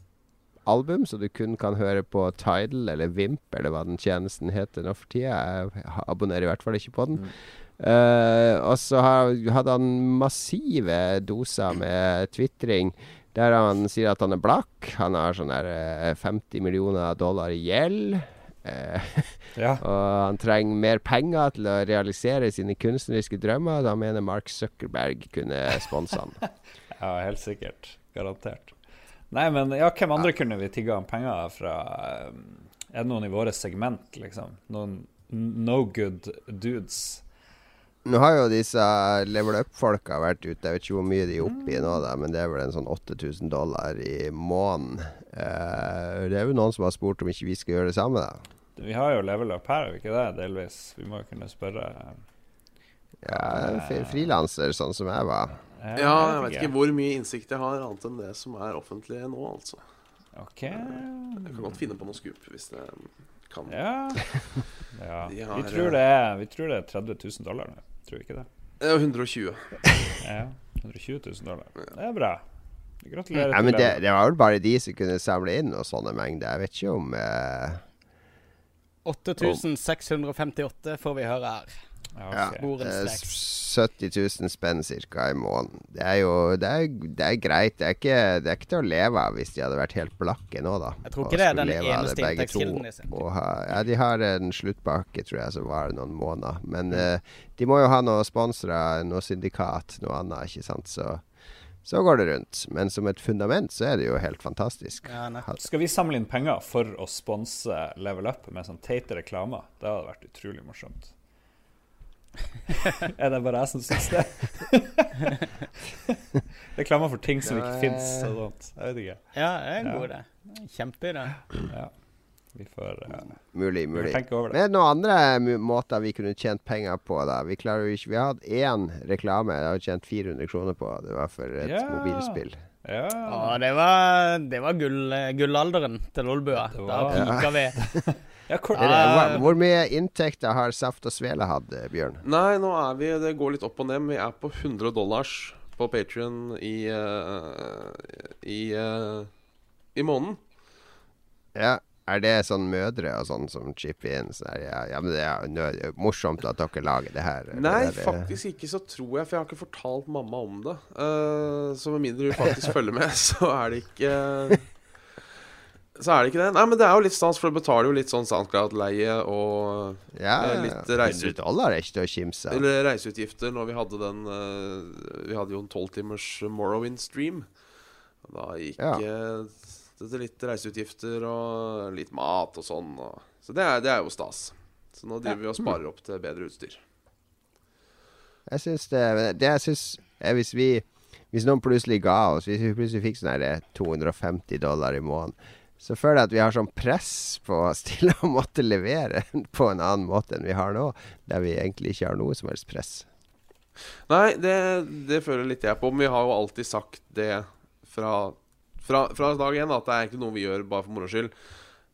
S2: album, så du kun kan høre på Tidal eller Vimp, eller hva den tjenesten heter nå for tida. Jeg abonnerer i hvert fall ikke på den. Uh, og så hadde han massive doser med tvitring. Der han sier at han er blakk. Han har sånn eh, 50 millioner dollar i gjeld. Eh,
S3: Ja.
S2: og han trenger mer penger til å realisere sine kunstneriske drømmer. Da mener Mark Zuckerberg kunne sponse han.
S3: ja, helt sikkert. Garantert. Nei, men ja, hvem andre kunne vi tigga om penger fra? eh, Er det noen i våre segment, liksom? Noen no good dudes?
S2: Nå har jo disse level up-folka vært ute. Jeg vet ikke hvor mye de er oppe i nå, da, men det er vel en sånn 8000 dollar i måneden. Eh, det er jo noen som har spurt om ikke vi skal gjøre det samme, da.
S3: Vi har jo level up her, er vi ikke det? Delvis. Vi må jo kunne spørre.
S2: Ja, fri- Frilanser, sånn som jeg var.
S3: Eh,
S5: Ja, jeg vet ikke hvor mye innsikt jeg har, annet enn det som er offentlig nå, altså.
S3: OK.
S5: Jeg kan godt finne på noe skup hvis det kan.
S3: Ja. ja.
S5: De
S3: Vi, tror det er, vi tror det er 30 000 dollar. Tror vi ikke det?
S5: Det er 120.
S3: Ja. 120 000 dollar. Det er bra. Gratulerer.
S2: Ja, men det, det var vel bare de som kunne samle inn noen sånne mengder. Jeg vet ikke om eh,
S4: 8658 får vi høre her.
S3: Ja,
S2: Ja,
S3: ok.
S4: Borens
S2: eh,
S4: leks.
S2: 70 000 spenn ca. i måneden. Det er jo det er, det er greit. Det er, ikke, det er ikke til å leve av hvis de hadde vært helt blakke nå, da.
S4: Jeg tror ikke det er den eneste inntektskilden
S2: to,
S4: i
S2: og ha, Ja, de har en sluttpakke, tror jeg, som varer noen måneder. Men uh, de må jo ha noen sponsorer, noe syndikat, noe annet, ikke sant. Så, så går det rundt. Men som et fundament så er det jo helt fantastisk.
S4: Ja.
S3: Skal vi samle inn penger for å sponse Level Up med sånn teite reklamer? Det hadde vært utrolig morsomt. er det bare jeg som syns det? reklamer for ting som ikke fins og sånt. Jeg vet ikke.
S4: Ja, det er en god idé. Kjempeidé.
S3: Ja. Vi får uh,
S2: Mulig, mulig.
S3: tenke over
S2: Men
S3: det.
S2: er det noen andre måter vi kunne tjent penger på, da? Vi klarer jo ikke Vi har hatt én reklame jeg har tjent 400 kroner på. Det var for et
S3: Ja.
S2: mobilspill.
S3: Ja.
S4: Ah, det var, det var gull, gullalderen til Lolbua. Da pika vi.
S3: ja hvor,
S2: Er det, hvor mye inntekter har Saft og Svele hatt, eh, Bjørn?
S5: Nei, nå er vi Det går litt opp og ned. men Vi er på 100 dollars på Patrion i uh, I, uh, i måneden.
S2: Ja. Er det sånn mødre og sånn som chipper inn? Så der, ja, ja, men det er jo nø- morsomt at dere lager det her.
S5: Nei,
S2: er det-
S5: faktisk ikke, så tror jeg. For jeg har ikke fortalt mamma om det. Uh, så med mindre hun faktisk følger med, så er det ikke Så er det ikke det. Nei, men det er jo litt stans, for du betaler jo litt sånn SoundCloud-leie og
S2: Ja,
S5: eh, litt reiseut...
S2: 100 dollar er ikke til å kimse.
S5: Eller reiseutgifter når vi hadde den eh, Vi hadde jo en tolvtimers Morrowind-stream. Da gikk
S2: Ja.
S5: eh, det til litt reiseutgifter og litt mat og sånn. Og, så det er, det er jo stas. Så nå driver vi og sparer opp til bedre utstyr.
S2: Jeg syns det, det jeg synes er hvis vi Hvis noen plutselig ga oss Hvis vi plutselig fikk sånn her 250 dollar i måneden, så føler jeg at vi har sånn press på oss til å måtte levere på en annen måte enn vi har nå, der vi egentlig ikke har noe som helst press.
S5: Nei, det, det føler litt jeg på. Men vi har jo alltid sagt det fra, fra, fra dag én, at det er egentlig noe vi gjør bare for moro skyld.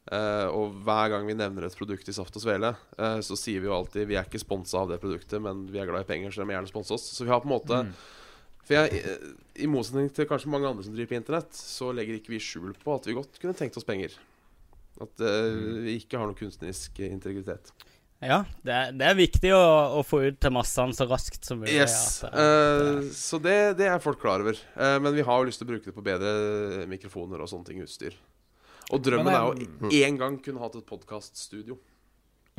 S5: Uh, og hver gang vi nevner et produkt i Saft og Svele, uh, så sier vi jo alltid vi er ikke sponsa av det produktet, men vi er glad i penger, så de må gjerne sponse oss. Så vi har på en måte For jeg, eh, I motsetning til kanskje mange andre som driver på internett, så legger ikke vi skjul på at vi godt kunne tenkt oss penger. At uh, vi ikke har noe kunstnerisk integritet.
S4: Ja, det er, det er viktig å, å få ut til massene så raskt som mulig.
S5: Yes.
S4: at,
S5: eh, så det, det er folk klar over. Uh, men vi har jo lyst til å bruke det på bedre mikrofoner og sånne ting, utstyr. Og drømmen
S3: Men,
S5: er jo en gang kunne hatt et podkaststudio.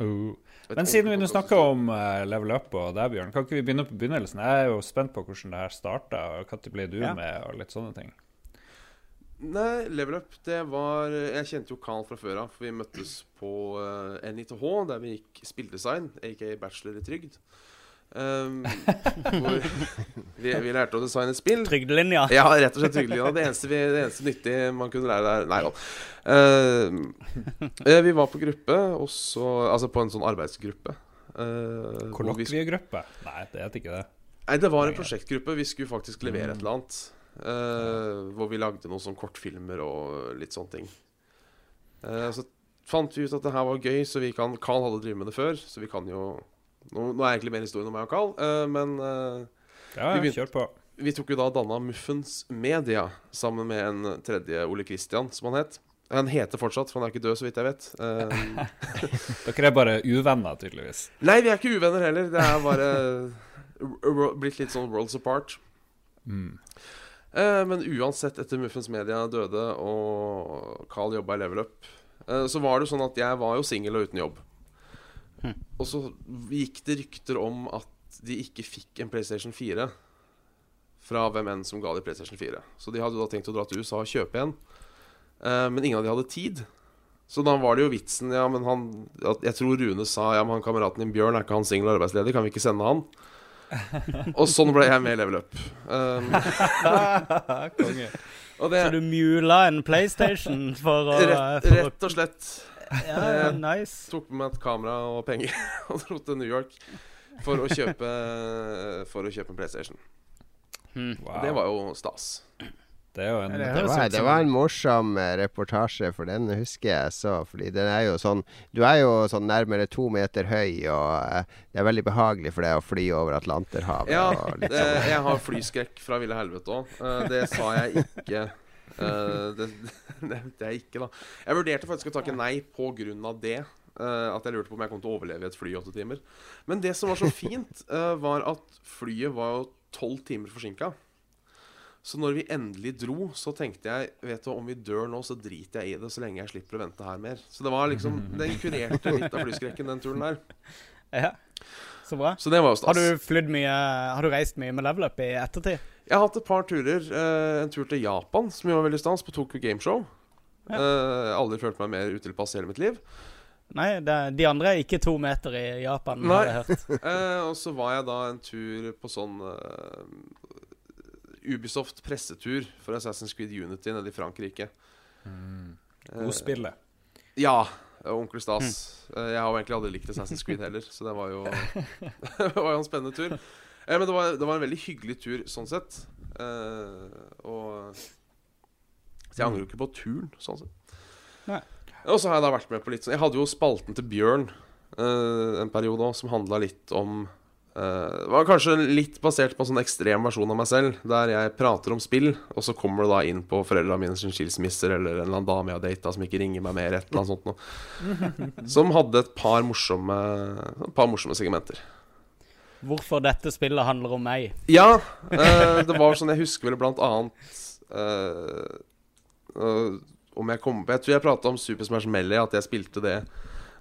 S3: Uh. Men siden vi nå snakker om uh, level up og deg, Bjørn, kan ikke vi begynne på begynnelsen? Jeg er jo spent på hvordan det her starta, og når ble du
S4: Ja.
S3: med, og litt sånne ting.
S5: Nei, Level Up, det var Jeg kjente jo Carl fra før av, for vi møttes på uh, NITH, der vi gikk spilldesign, aka bachelor i trygd. Um, hvor vi, vi lærte å designe spill.
S4: Trygdelinja.
S5: Ja, rett og slett trygdelinja. Det eneste, vi, det eneste nyttige man kunne lære der Nei da. Uh, vi var på gruppe, også, altså på en sånn arbeidsgruppe. Uh, hvor
S3: Kollokviegruppe? Nei, det het ikke det.
S5: Nei, det var en prosjektgruppe. Vi skulle faktisk levere et eller annet. Uh, hvor vi lagde noen sånn kortfilmer og litt sånne ting. Uh, så fant vi ut at det her var gøy, så vi kan Carl hadde drevet med det før, så vi kan jo Nå, nå er egentlig mer historien om meg og Carl, uh, men eh,
S3: Ja,
S5: Vi begynte- vi tok jo da danna Muffens Media sammen med en tredje Ole Kristian, som han het. Han heter fortsatt, for han er ikke død, så vidt jeg vet. Eh,
S3: Dere er bare uvenner, tydeligvis.
S5: nei, vi er ikke uvenner heller. Det er bare blitt litt sånn worlds apart.
S3: Mm.
S5: Eh, men uansett, etter Muffens Media døde og Carl jobba i Level Up, eh, så var det sånn at jeg var jo singel og uten jobb.
S4: Hm.
S5: Og så gikk det rykter om at de ikke fikk en PlayStation 4 fra hvem enn som ga de PlayStation 4. Så de hadde jo da tenkt å dra til USA og kjøpe en, eh, men ingen av de hadde tid. Så da var det jo vitsen ja, men han, Jeg tror Rune sa ja, men han kameraten din Bjørn, er ikke han singel arbeidsledig? Kan vi ikke sende han? og sånn ble jeg med i Level Up. Um,
S3: Konge.
S5: og det
S4: Så du mula en PlayStation for å,
S5: rett,
S4: for
S5: rett og slett
S4: Ja, nice.
S5: tok med meg et kamera og penger og dro til New York for å kjøpe For å kjøpe en PlayStation.
S4: Hmm.
S3: Wow.
S5: Det var jo stas.
S3: Det jo en
S4: det
S2: Det var, det var en morsom eh, reportasje, for den husker jeg så. Fordi den er jo sånn Du er jo sånn nærmere to meter høy, og eh, det er veldig behagelig for deg å fly over Atlanterhavet.
S5: Ja,
S2: og litt sånn.
S5: jeg har flyskrekk fra ville helvete òg. det sa jeg ikke. Eh, det nevnte jeg ikke, da. Jeg vurderte faktisk å takke nei av det. Uh, at jeg lurte på om jeg kom til å overleve i et fly i åtte timer. Men det som var så fint, uh, var at flyet var jo tolv timer forsinka. Så når vi endelig dro, så tenkte jeg Vet du, om vi dør nå, så driter jeg i det så lenge jeg slipper å vente her mer. Så det var liksom Den kurerte litt av flyskrekken, den turen der.
S4: Ja. Så bra.
S5: Så det var jo stas.
S4: Har du mye Har du reist mye med level up i ettertid?
S5: Jeg har hatt et par turer. eh, en tur til Japan, som jo var veldig stans, på Tokyo Gameshow.
S4: Ja.
S5: Eh, aldri følt meg mer utilpass i hele mitt liv.
S4: Nei, det, de andre er ikke to meter i Japan,
S5: Nei.
S4: har jeg hørt.
S5: Eh, og så var jeg da en tur på sånn eh, Ubisoft pressetur for Assassin's Creed Unity nede i Frankrike.
S3: Mm.
S5: Eh,
S3: Godspillet.
S5: Ja. Onkel Stas. Eh, Jeg har jo egentlig aldri likt Assassin's Creed heller, så det var jo Det var jo en spennende tur. Eh, Men det var, det var en veldig hyggelig tur sånn sett. Eh, og Så jeg angrer jo ikke på turen, sånn sett.
S4: Nei.
S5: Og så har jeg da vært med på litt sånn Jeg hadde jo spalten til Bjørn eh, en periode òg, som handla litt om eh, Det var kanskje litt basert på en sånn ekstrem versjon av meg selv, der jeg prater om spill, og så kommer det da inn på foreldrene mine sin skilsmisser, eller en eller annen dame jeg har data som ikke ringer meg mer, et eller annet sånt noe. Som hadde et par morsomme, et par morsomme segmenter.
S4: Hvorfor dette spillet handler om meg.
S5: Ja, eh, det var sånn Jeg husker vel blant annet eh, eh, Om jeg kom på Jeg tror jeg prata om Super Smash Melee, at jeg spilte det.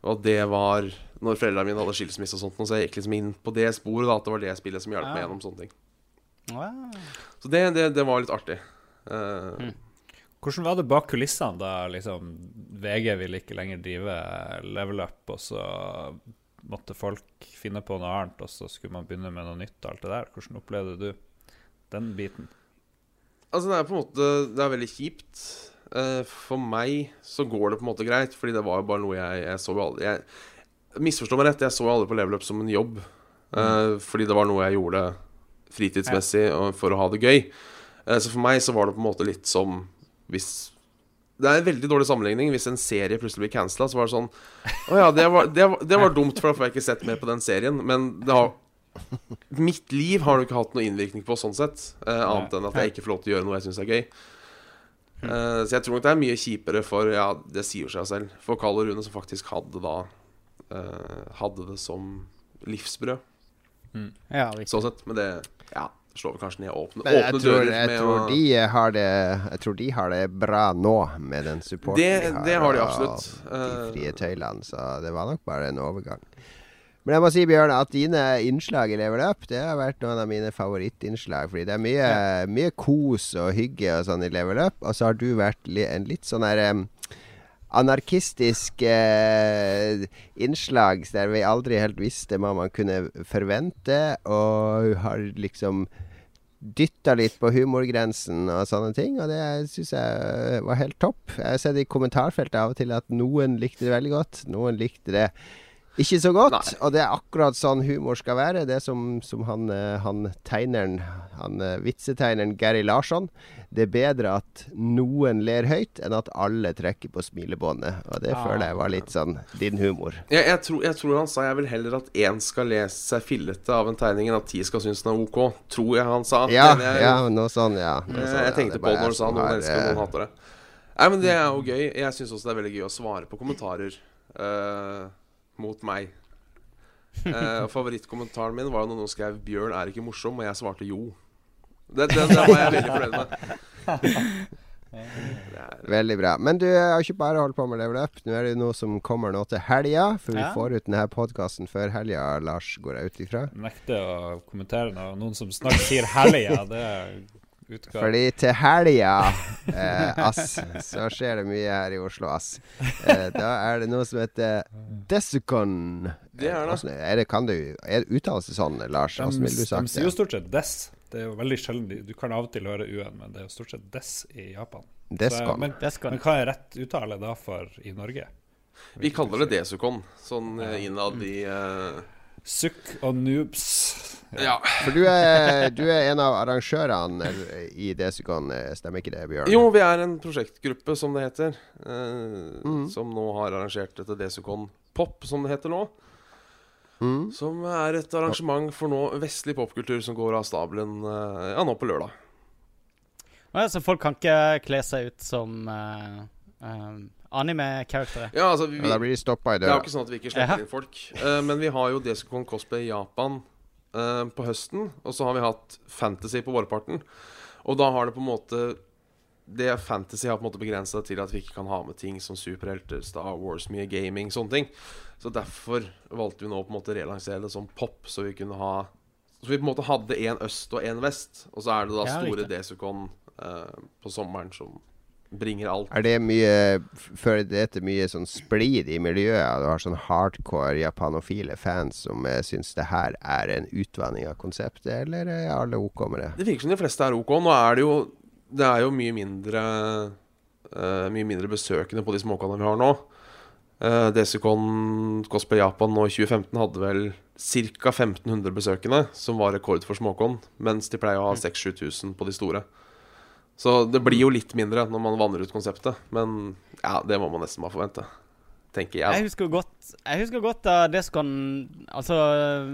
S5: Og det var når foreldrene mine hadde skilsmisse og sånt. Og Så jeg gikk liksom inn på det sporet, da, at det var det spillet som hjalp meg gjennom sånne ting.
S4: Wow.
S5: Så det, det, det var litt artig. Eh,
S3: Hvordan var det bak kulissene da liksom VG ville ikke lenger drive level up, og så måtte folk finne på noe annet, og så skulle man begynne med noe nytt og alt det der? Hvordan opplevde du den biten?
S5: Altså Det er på en måte Det er veldig kjipt. Eh, for meg så går det på en måte greit, Fordi det var jo bare noe jeg, jeg så jo aldri jeg, Misforstå meg rett, jeg så jo aldri på Level Up som en jobb. Mm. Fordi det var noe jeg gjorde fritidsmessig for å ha det gøy. Eh, så for meg så var det på en måte litt som hvis Det er en veldig dårlig sammenligning. Hvis en serie plutselig blir cancela, så var det sånn Å ja, det var, det, var, det var dumt, for da får jeg ikke sett mer på den serien. Men det har Mitt liv har det ikke hatt noe innvirkning på, sånn sett. Eh, annet enn at jeg ikke får lov til å gjøre noe jeg syns er gøy. Eh, så jeg tror nok det er mye kjipere for Ja, det sier seg selv. For Karl og Rune, som faktisk hadde da eh, Hadde det som livsbrød,
S4: Ja,
S5: sånn sett. Men det Ja, slår vel kanskje ned åpne,
S2: Men jeg
S5: åpne
S2: tror,
S5: dører
S2: jeg, tror
S5: å
S2: de har det, jeg tror de har det bra nå, med den supporten
S5: Det- det har de
S2: og
S5: absolutt.
S2: De
S5: Eh,
S2: frie tøylene, så det var nok bare en overgang. Men jeg må si, Bjørn, at dine innslag i Level Up Det har vært noen av mine favorittinnslag. Fordi det er mye, mye kos og hygge og sånn i Level Up. Og så har du vært en litt sånn em, anarkistisk eh, innslag der vi aldri helt visste hva man kunne forvente, og har liksom dytta litt på humorgrensen og sånne ting, og det syns jeg var helt topp. Jeg har sett i kommentarfeltet av og til at noen likte det veldig godt, noen likte det ikke så godt.
S5: Nei.
S2: Og det er akkurat sånn humor skal være. Det som, som han, eh, han tegneren, han eh, vitsetegneren Gary Larsson. Det er bedre at noen ler høyt, enn at alle trekker på smilebåndet. Og det
S4: Ah.
S2: føler jeg var litt sånn din humor.
S5: jeg, jeg, tror, jeg tror han sa jeg vil heller at én skal lese seg fillete av en tegning, enn at ti skal synes den er OK. Tror jeg han sa.
S2: Ja,
S5: jeg,
S2: ja noe sånn, ja. Noe sånn,
S5: jeg,
S2: ja. tenkte
S5: på det når
S2: han
S5: du sa noen
S2: har,
S5: elsker og
S2: eh,
S5: noen hater det. Nei, men det er jo gøy. Jeg syns også det er veldig gøy å svare på kommentarer uh, mot meg. Uh, favorittkommentaren min var jo når noen skrev 'Bjørn er ikke morsom', og jeg svarte jo. Det, det, det var jeg veldig fornøyd med.
S2: Veldig bra. Men du har ikke bare holdt på med Level Up. Nå er det noe som kommer nå til helga. For vi
S4: Ja.
S2: får ut denne podkasten før helga, Lars, går jeg ut ifra.
S3: Nekter å kommentere noe. Noen som snart sier 'helga', det er utgave.
S2: Fordi til helga, eh, ass, så skjer det mye her i Oslo, ass. Eh, da er det noe som heter Desicon.
S5: Det er det.
S2: Hvordan- Er det kan du er det uttales sånn, Lars? Hvordan ville du sagt det?
S3: de sier jo stort sett 'des'. Det er jo veldig sjelden Du kan av og til høre UN, men det er jo stort sett 'des' i Japan.
S2: Descon.
S3: men, men hva er rett uttale da for i Norge?
S5: vi kaller det Desukon, sånn ja. innad i uh...
S3: Sukk og noobs.
S5: Ja.
S2: For du er, du er en av arrangørene i Desicon, eh, stemmer ikke det, Bjørn?
S5: Jo, vi er en prosjektgruppe, som det heter, eh,
S2: Mm.
S5: som nå har arrangert dette Desukon Pop, som det heter nå.
S2: Mm.
S5: Som er et arrangement for nå vestlig popkultur som går av stabelen eh, ja, nå på lørdag.
S4: Ja, Så folk kan ikke kle seg ut som uh, anime-karakterer?
S5: Ja, altså vi,
S2: Ja, blir stoppa i
S5: Det er jo ikke sånn at vi ikke slipper
S4: ja.
S5: inn folk. Uh, men vi har jo Desicon Cosplay i Japan uh, på høsten. Og så har vi hatt Fantasy på vårparten. Og da har det på en måte Det Fantasy har på en måte begrensa til at vi ikke kan ha med ting som superhelter, Star Wars, mye gaming, sånne ting. Så derfor valgte vi nå på en måte å relansere det som pop, så vi kunne ha Så vi på en måte hadde én øst og én vest. Og så er det da
S4: Ja,
S5: store. Desicon eh, på sommeren som bringer alt.
S2: Er det mye Fører det til mye sånn splid i miljøet? Du har sånn hardcore japanofile fans som uh, syns det her er en utvanning av konseptet, eller er alle OK med det?
S5: Det virker som de fleste er ok. Nå er det jo Det er jo mye mindre uh, Mye mindre besøkende på de småkanalene vi har nå. Uh, Desicon Cosplay Japan nå i 2015 hadde vel ca. 1500 besøkende, som var rekord for småkon, mens de pleier å ha 6000-7000 på de store. Så det blir jo litt mindre når man vanner ut konseptet, men ja, det må man nesten bare forvente. Tenker jeg.
S4: Jeg husker godt, jeg husker godt da DESCON Altså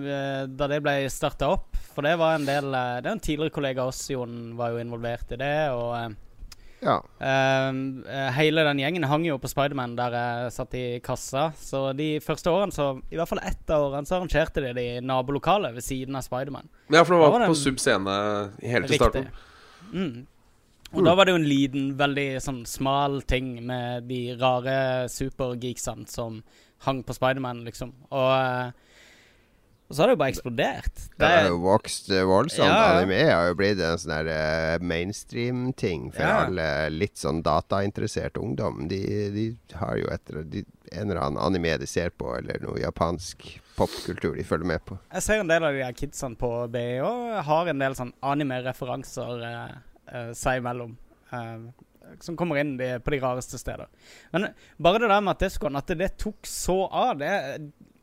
S4: eh, da det ble starta opp. For det var en del eh, Det er en tidligere kollega av oss, Jon, var jo involvert i det. Og eh,
S2: Ja.
S4: uh, hele den gjengen hang jo på Spiderman der jeg satt i kassa. Så de første årene, så i hvert fall ett av årene, så arrangerte de det i nabolokalet ved siden av Spiderman.
S5: Ja, for det var,
S4: var
S5: på
S4: subscene
S5: Sub Scene helt til starten.
S4: Mm. Og da var det jo en liten, veldig sånn smal ting med de rare supergeeksene som hang på Spiderman, liksom. Og, eh, og så har det jo bare eksplodert.
S2: Det har jo vokst voldsomt.
S4: Ja.
S2: Anime har jo blitt en sånn der eh, mainstream-ting for
S4: Ja.
S2: alle litt sånn datainteresserte ungdom. De, de har jo et, de, en eller annen anime de ser på, eller noe japansk popkultur de følger med på.
S4: Jeg ser en del av de her kidsene på BI og har en del sånn anime-referanser eh, seg imellom. eh, som kommer inn de, på de rareste steder. Men bare det der med at Descon, at det tok så av det,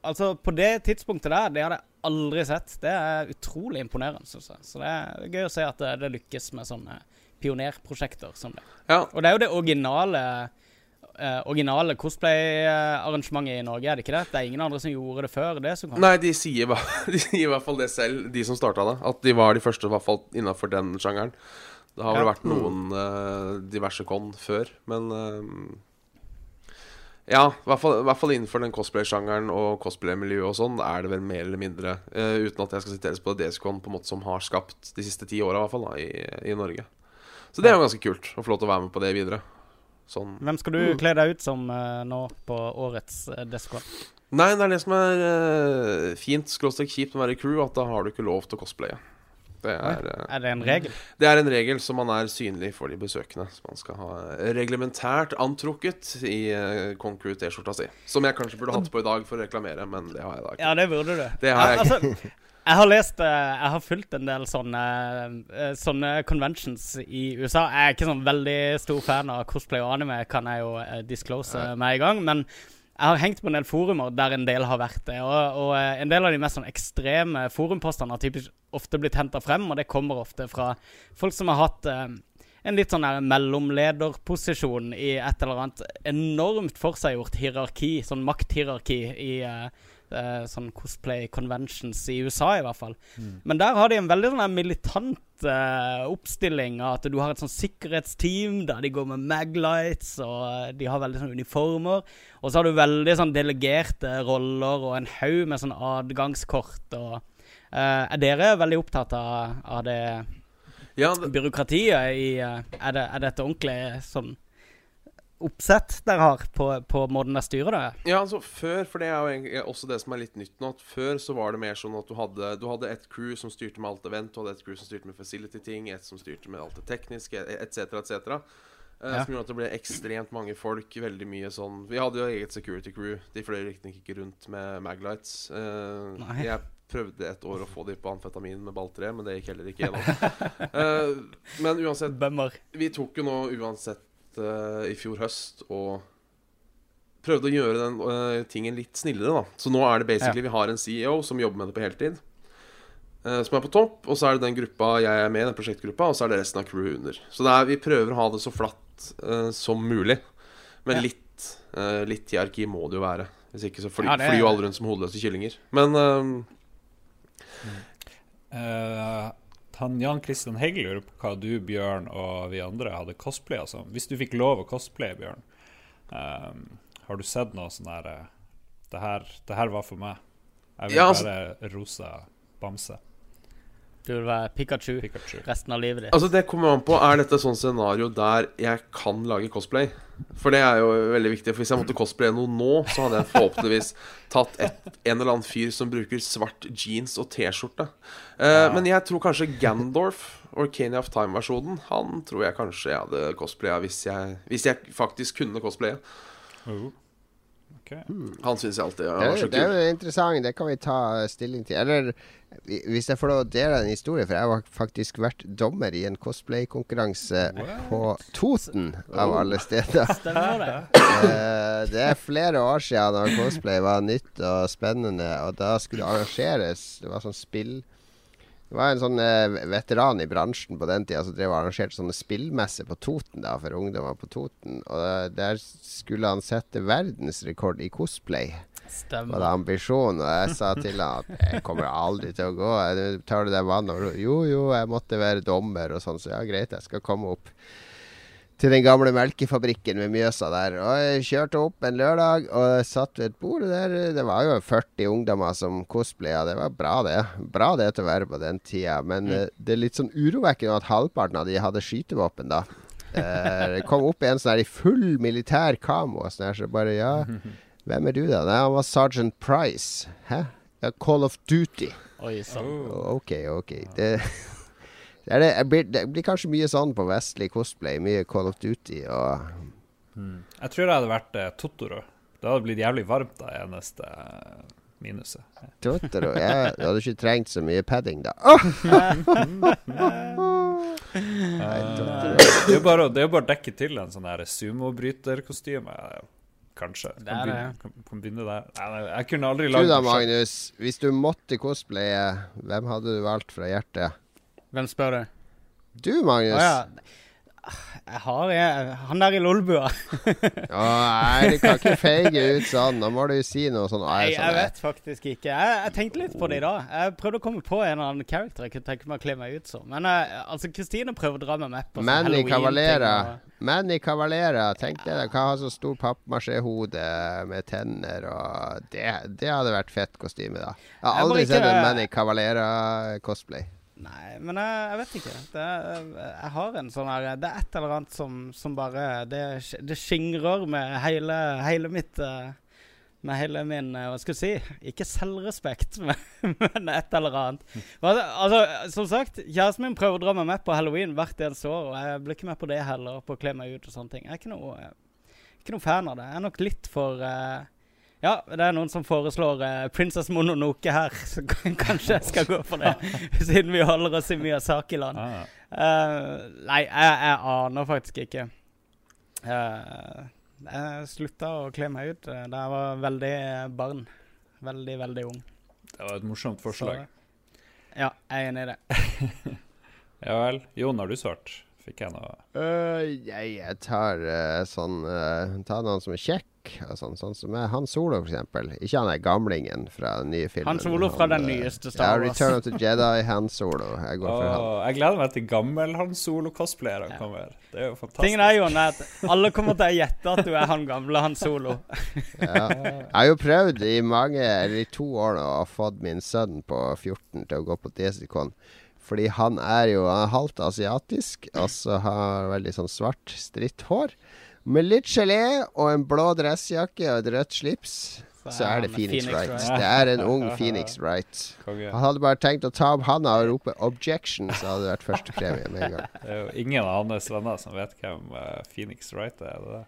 S4: Altså, på det tidspunktet der, det hadde jeg aldri sett. Det er utrolig imponerende, syns jeg. Så det er gøy å se at det, det lykkes med sånne pionerprosjekter som det.
S5: Ja,
S4: Og det er jo det originale eh, originale cosplay-arrangementet i Norge, er det ikke det? Det er ingen andre som gjorde det før det som kom?
S5: Nei, de sier, de sier i hvert fall det selv, de som starta det. At de var de første i hvert fall innafor den sjangeren. Det har vel vært noen uh, diverse con før, men uh, Ja, i hvert fall, i hvert fall innenfor den cosplay-sjangeren og cosplay-miljøet og sånn, er det vel mer eller mindre, uh, uten at jeg skal siteres på det, DSCon på en måte som har skapt de siste ti åra, i hvert fall, da, i, i Norge. Så det er jo ganske kult å få lov til å være med på det videre. Sånn
S4: Hvem skal du kle deg ut som nå på årets uh, DSCon?
S5: Nei, det er det som er fint, skråstrek kjipt med å være i crew, at da har du ikke lov til å cosplaye. Det er, eh,
S4: Er det en regel?
S5: det er en regel som man er synlig for de besøkende. Som man skal ha reglementært antrukket i uh, Concrew T-skjorta si. Som jeg kanskje burde hatt på i dag for å reklamere, men det har jeg da ikke.
S4: Ja, det burde du.
S5: Det har jeg
S4: Ja, altså, jeg har lest eh, Jeg har fulgt en del sånne, eh, sånne conventions i USA. Jeg er ikke sånn veldig stor fan av cosplay og anime, kan jeg jo eh, disclose med en gang. Men jeg har hengt på en del forumer der en del har vært det. Og, og eh, en del av de mest sånn ekstreme forumpostene har typisk ofte blitt henta frem, og det kommer ofte fra folk som har hatt eh, en litt sånn der mellomlederposisjon i et eller annet enormt forseggjort hierarki, sånn makthierarki i Uh, sånn cosplay conventions i USA, i hvert fall. Men der har de en veldig sånn militant uh, oppstilling at du har et sånn sikkerhetsteam der de går med maglights, og de har veldig sånn uniformer. Og så har du veldig sånn delegerte roller og en haug med sånn adgangskort og eh, Er dere veldig opptatt av, av det
S5: Ja, det,
S4: byråkratiet i uh, er, det, er dette ordentlig sånn oppsett dere har på, på måten dere styrer det?
S5: ja, altså før, for det er jo også det som er litt nytt nå, at før så var det mer sånn at du hadde, du hadde et crew som styrte med alt event, du hadde et crew som styrte med facility-ting, et som styrte med alt det tekniske, etc., etc. Eh,
S4: Ja.
S5: Som gjorde at det ble ekstremt mange folk. Veldig mye sånn Vi hadde jo eget security crew. De fløy riktignok ikke rundt med maglights. Uh,
S4: Nei.
S5: jeg prøvde et år å få de på amfetamin med balltre, men det gikk heller ikke gjennom. uh, men uansett,
S4: Bummer.
S5: vi tok jo nå uansett uh, i fjor høst og prøvde å gjøre den uh, tingen litt snillere, da. Så nå er det basically vi har en CEO som jobber med det på heltid. eh, som er på topp, og så er det den gruppa jeg er med i, den prosjektgruppa, og så er det resten av crewet under. Så er, vi prøver å ha det så flatt som mulig. Men
S4: Ja.
S5: litt, litt hierarki må det jo være. Hvis ikke så
S4: Ja,
S5: flyr jo alle rundt som hodeløse kyllinger. Men eh,
S3: Uh, han Jan Christian Hegg lurer på hva du, Bjørn og vi andre hadde cosplay altså. Hvis du fikk lov å cosplaye, Bjørn, eh, har du sett noe sånn her eh, det her, det her var for meg. Jeg vil
S5: Ja, altså-
S3: være rosa bamse.
S4: Du vil være Pikachu
S3: Pikachu.
S4: resten av livet ditt.
S5: Altså Det kommer an på Er dette et sånt scenario der jeg kan lage cosplay. For det er jo veldig viktig. For Hvis jeg måtte cosplaye noe nå, så hadde jeg forhåpentligvis tatt et, en eller annen fyr som bruker svart jeans og T-skjorte. Eh, Men jeg tror kanskje Gandorf, Orkania of Time-versjonen, han tror jeg kanskje jeg hadde cosplaya hvis jeg, hvis jeg faktisk kunne cosplaye.
S3: Oh. Ok.
S5: Han syns jeg alltid
S2: Det, er- det er interessant, det kan vi ta stilling til. Eller hvis jeg får lov å dele en historie, for jeg har faktisk vært dommer i en cosplay-konkurranse på Toten, av alle steder. Eh, det er flere år siden da cosplay var nytt og spennende, og da skulle det arrangeres Det var sånn spill Det var en sånn eh, veteran i bransjen på den tida som drev og arrangerte sånne spillmesser på Toten da for ungdommer på Toten. Og eh, der skulle han sette verdensrekord i cosplay var det
S4: Stemmer.
S2: ambisjonen. Og jeg sa til han at jeg kommer aldri til å gå. Jeg tar du deg vann Jo, jo, jeg måtte være dommer og sånn, så ja, greit, jeg skal komme opp til den gamle melkefabrikken ved Mjøsa der. Og jeg kjørte opp en lørdag og satt ved et bord der. Det var jo 40 ungdommer som cosplaya. Det var bra, det. Bra det til å være på den tida. Men eh, det er litt sånn urovekkende at halvparten av de hadde skytevåpen da. Eh, det kom opp en sånn her i full militær kamo. og Sånn her, så bare ja Hvem er du, da? Nei, han var Sergeant Price. Hæ? Ja, Call of Duty.
S4: Oi?
S3: Oh.
S2: OK, OK. Det, det, er det, blir, det blir kanskje mye sånn på vestlig cosplay. Mye Call of Duty og
S3: Jeg tror jeg hadde vært eh, Totoro. Det hadde blitt jævlig varmt, da, eneste eh, minuset.
S2: Totoro. Jeg hadde ikke trengt så mye padding, da.
S3: Eh, det er jo bare, å- det er jo bare å dekke til en sånn sumobryterkostyme. Kanskje. Kan
S4: er
S3: begynne, kan, begynne der. Nei, nei, jeg kunne aldri
S2: Du
S3: lagd det.
S2: Magnus. Hvis du måtte cosplaye, hvem hadde du valgt fra hjertet?
S4: Hvem spør du?
S2: Du, Magnus.
S4: Å ja. Jeg har jeg, Han der i Lolbua.
S2: Å, nei, du kan ikke feige ut sånn. Nå må du si noe sånn.
S4: Nei, jeg vet faktisk ikke. Jeg, jeg tenkte litt på det i dag. Jeg prøvde å komme på en eller annen character jeg kunne tenke meg å kle meg ut som. Men uh, altså, Kristine prøver å dra meg med på sånn
S2: Manny Cavalera.
S4: og-
S2: Manny Cavalera. Tenk deg, Hva kan ha så stor pappmasjé-hode med tenner og det, det hadde vært fett kostyme, da. Jeg har aldri sett en Manny Cavalera-cosplay.
S4: Nei, men jeg, jeg vet ikke. Det, jeg har en sånn her Det er et eller annet som, som bare Det, det skingrer med hele, hele mitt eh, Med hele min eh, Hva skal jeg si? Ikke selvrespekt, men, men et eller annet. Altså, som sagt, kjæresten min prøver å dra meg med på halloween hvert eneste år, og jeg blir ikke med på det heller, på å kle meg ut og sånne ting. Jeg er ikke noe, ikke noe fan av det. Jeg er nok litt for eh, ja, det er noen som foreslår uh, Princess Mononoke her, så kanskje jeg skal gå for det. Siden vi holder oss i Miyazaki-land.
S3: Ah,
S4: Eh, nei, jeg, jeg aner faktisk ikke. Uh, jeg slutta å kle meg ut da jeg var veldig barn. Veldig, veldig ung.
S3: det var et morsomt
S4: Så,
S3: forslag.
S4: ja, jeg er enig i det.
S3: Ja vel. Jon, har du svart? Fikk jeg noe
S2: Uh, jeg, jeg tar uh, sånn uh, Tar noen som er kjekk. Og sånn, sånn som er Han Solo, for eksempel. Ikke han er gamlingen fra den nye filmen.
S4: Han Solo fra den
S2: øh,
S4: nyeste Star Wars.
S2: Return of the Jedi, Han Solo. Jeg går for han.
S3: Jeg gleder meg til gammel Han Solo-cosplayerne kommer. Det er jo fantastisk.
S4: Tingen er jo at alle kommer til å gjette at du er han gamle Han Solo.
S2: Ja. Jeg har jo prøvd i mange, eller i to år nå, å ha fått min sønn på 14 til å gå på Desicon. Fordi han er jo halvt asiatisk, og så har veldig sånn svart, stritt hår. Med litt gelé og en blå dressjakke og et rødt slips, så er det Phoenix, Wright.
S4: Wright.
S2: Det er en ung Phoenix Wright. Han hadde bare tenkt å ta opp handa og rope 'objection', så hadde det vært førstepremie med en gang.
S3: Det er jo ingen av hans venner som vet hvem eh, Phoenix Wright er. det det?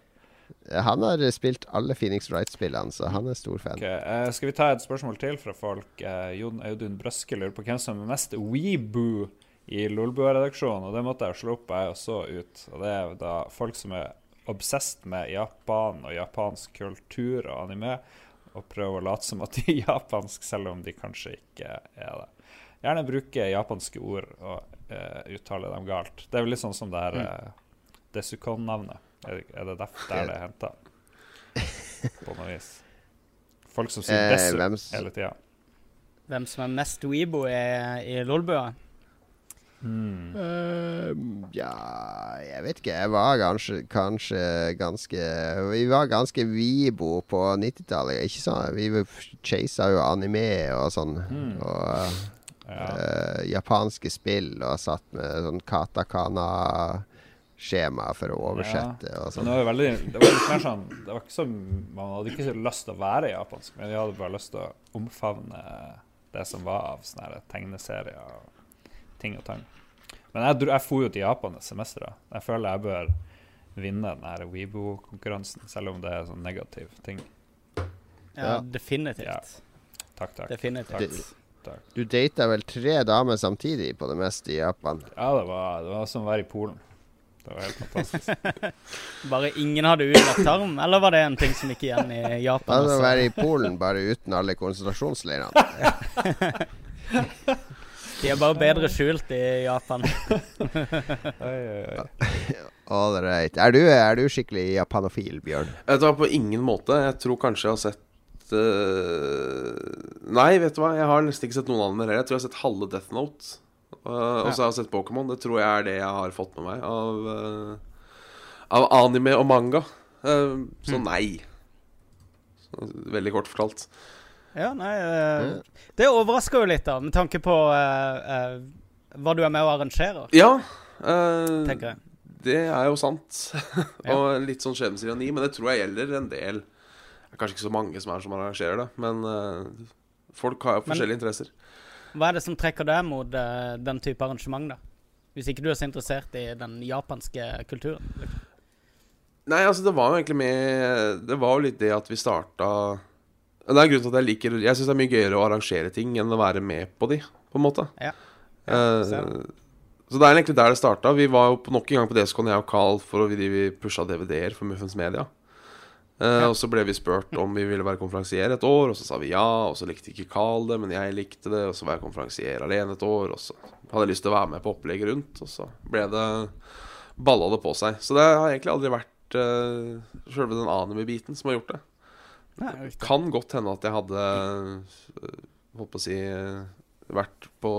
S2: Han har spilt alle Phoenix Wright-spillene, så han er stor fan.
S3: Okay. Uh, Skal vi ta et spørsmål til fra folk? Uh, Jon Audun Brøske lurer på hvem som er mest weeboo i Lolbua-redaksjonen. Og det måtte jeg slå opp, jeg så ut. Og det er da folk som er obsessed med Japan og japansk kultur og anime, og prøver å late som at de er japansk, selv om de kanskje ikke er det. Gjerne bruke japanske ord og uh, uttale dem galt. Det er vel litt sånn som det her uh, Desukon-navnet. Er, det- er derfor der det er henta? På noe vis. Folk som sier
S2: Eh,
S3: Desu hele tida.
S4: Hvem som er mest weebo i, i Lolbua?
S3: Hmm.
S2: Uh, ja Jeg vet ikke. Jeg var kanskje, kanskje ganske Vi var ganske Vibo på 90-tallet. Ikke sånn Vi chasa jo anime og sånn.
S3: Hmm.
S2: Og
S3: Ja.
S2: uh, japanske spill og satt med sånn katakana-skjema for å oversette og sånn.
S3: det var veldig Det var litt mer sånn Det var ikke så Man hadde ikke så lyst til å være japansk, men de hadde bare lyst til å omfavne det som var av sånne tegneserier og ting og tang. Men jeg, jeg for jo til Japan et semester. da. Jeg føler jeg bør vinne den Weibo-konkurransen, selv om det er sånn negativ ting.
S4: Ja,
S2: Ja.
S4: definitivt.
S3: Ja. Takk, takk.
S4: Definitivt.
S3: Takk.
S2: Du data vel tre damer samtidig på det meste i Japan?
S3: Ja, det var, det var som å være i Polen. Det var helt fantastisk.
S4: Bare ingen hadde utlagt tarm, eller var det en ting som gikk igjen i Japan?
S2: Det
S4: hadde
S2: være i Polen bare uten alle konsentrasjonsleirene.
S4: De er bare bedre skjult i Japan.
S3: Oi, oi, oi.
S2: All right. Er du, er du skikkelig japanofil, Bjørn?
S5: Jeg tar på ingen måte. Jeg tror kanskje jeg har sett eh, Nei, vet du hva, jeg har nesten ikke sett noen andre heller. Jeg tror jeg har sett halve Death Note. Uh, og så har jeg sett Pokémon. Det tror jeg er det jeg har fått med meg av, uh, av anime og manga. Uh, så nei. Så, veldig kort fortalt.
S4: Ja, nei eh, Det overrasker jo litt, da, med tanke på hva du er med og arrangerer,
S5: Ja. eh,
S4: tenker jeg.
S5: Det er jo sant. og litt sånn skjebnesironi, men det tror jeg gjelder en del. Det er kanskje ikke så mange som er som arrangerer det, men folk har jo
S4: Men-
S5: forskjellige interesser.
S4: Hva er det som trekker deg mot uh, den type arrangement, da? Hvis ikke du er så interessert i den japanske kulturen. liksom.
S5: Nei, altså det var jo egentlig med Det var jo litt det at vi starta Det er grunnen til at jeg liker Jeg syns det er mye gøyere å arrangere ting enn å være med på de, på en måte.
S4: Ja.
S5: ja
S4: ser
S5: så det er egentlig der det starta. Vi var jo nok en gang på DSK-en, jeg og Carl, for å vi, vi pusha DVD-er for Muffens Media. Eh, Og så ble vi spurt om vi ville være konferansier et år, og så sa vi ja. Og så likte ikke Carl det, men jeg likte det, og så var jeg konferansier alene et år. Og så hadde jeg lyst til å være med på opplegget rundt, og så ble det balla det på seg. Så det har egentlig aldri vært uh, sjølve den anime-biten som har gjort det.
S4: Nei, det
S5: Kan godt hende at jeg hadde øh, Holdt på å si Vært på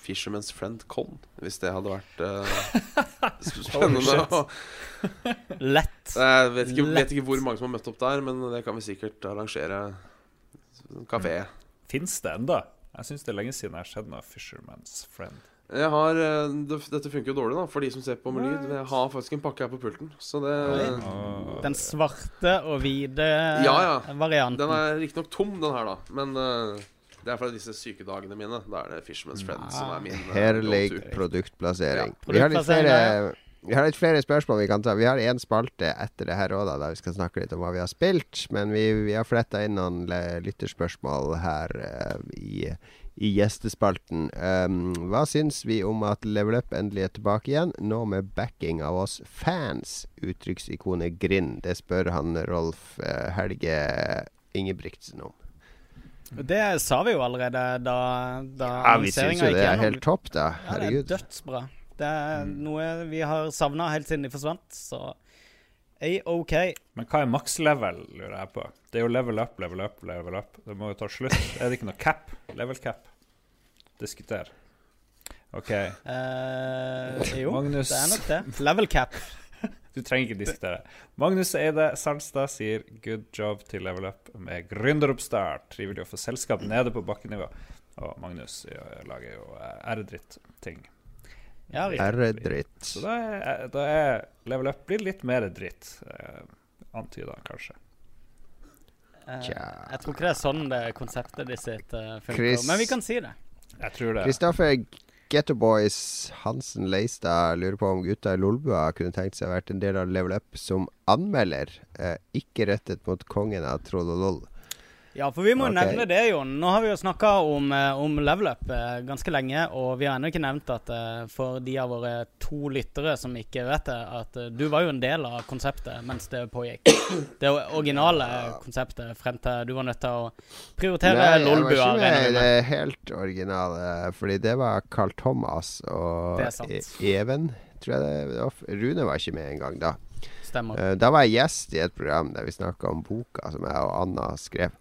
S5: Fisherman's Friend Con, hvis det hadde vært uh, spennende.
S3: Oh,
S4: Lett.
S5: jeg vet ikke, vet ikke hvor mange som har møtt opp der, men det kan vi sikkert arrangere. En Kafé.
S3: Fins det enda? Jeg syns det er lenge siden jeg har sett noe Fisherman's Friend.
S5: Jeg har, øh, det, dette funker jo dårlig da for de som ser på med lyd. Jeg har faktisk en pakke her på pulten. Så det
S3: Åh.
S4: Den svarte og hvite
S5: Ja, ja.
S4: varianten.
S5: Den er riktignok tom, den her, da. Men øh, det er fra disse sykedagene mine. Da er det Fishman's Friend som er min øh,
S2: Herlig produktplassering.
S5: Ja,
S2: Vi har litt flere vi har litt flere spørsmål vi kan ta. Vi har én spalte etter det her òg, der vi skal snakke litt om hva vi har spilt. Men vi, vi har fletta inn noen lytterspørsmål her uh, i, i gjestespalten. Um, hva syns vi om at Level Up endelig er tilbake igjen, nå med backing av oss fans? Uttrykksikonet Grind. Det spør han Rolf uh, Helge Ingebrigtsen om.
S4: Det sa vi jo allerede da, da
S2: Ja, vi syns jo det er helt topp, da.
S4: Ja, det er dødsbra. Det er
S2: Mm.
S4: noe vi har savna helt siden de forsvant, så A-OK.
S3: Men hva er maks level, lurer jeg på? Det er jo level up, level up, level up. Det må jo ta slutt. Er det ikke noe cap? Level cap? Diskuter. OK.
S4: Uh, jo,
S3: Magnus.
S4: det er nok det. Level cap.
S3: Du trenger ikke diskutere. Magnus Eide Sandstad sier 'good job til level up' med gründeroppstart. Trivelig å få selskap nede på bakkenivå. Og Magnus ja, lager jo eh, R-dritt-ting.
S4: Ja.
S2: R-dritt.
S3: Så da er, da er level up blir litt mer dritt. Eh, Antyda, kanskje.
S4: Eh, jeg tror ikke det er sånn det konseptet de sitt uh, funker.
S2: Chris-
S4: Men vi kan si det.
S3: Jeg tror det.
S2: Kristoffer Getto Boys Hansen Leistad lurer på om gutta i Lolbua kunne tenkt seg å vært en del av Level Up som anmelder, eh, ikke rettet mot kongen av Trollolol.
S4: Ja, for vi må
S2: okay.
S4: nevne det, Jon. Nå har vi jo snakka om, eh, om level up eh, ganske lenge, og vi har ennå ikke nevnt at eh, for de av våre to lyttere som ikke vet det, at du var jo en del av konseptet mens det pågikk. Det originale konseptet frem til du var nødt til å prioritere
S2: Nei, jeg var ikke med det helt originale, fordi det var Carl Thomas og. E- Even, tror jeg det var. Rune var ikke med engang da.
S4: Stemmer.
S2: Uh, da var jeg gjest i et program der vi snakka om boka som jeg og Anna skrev.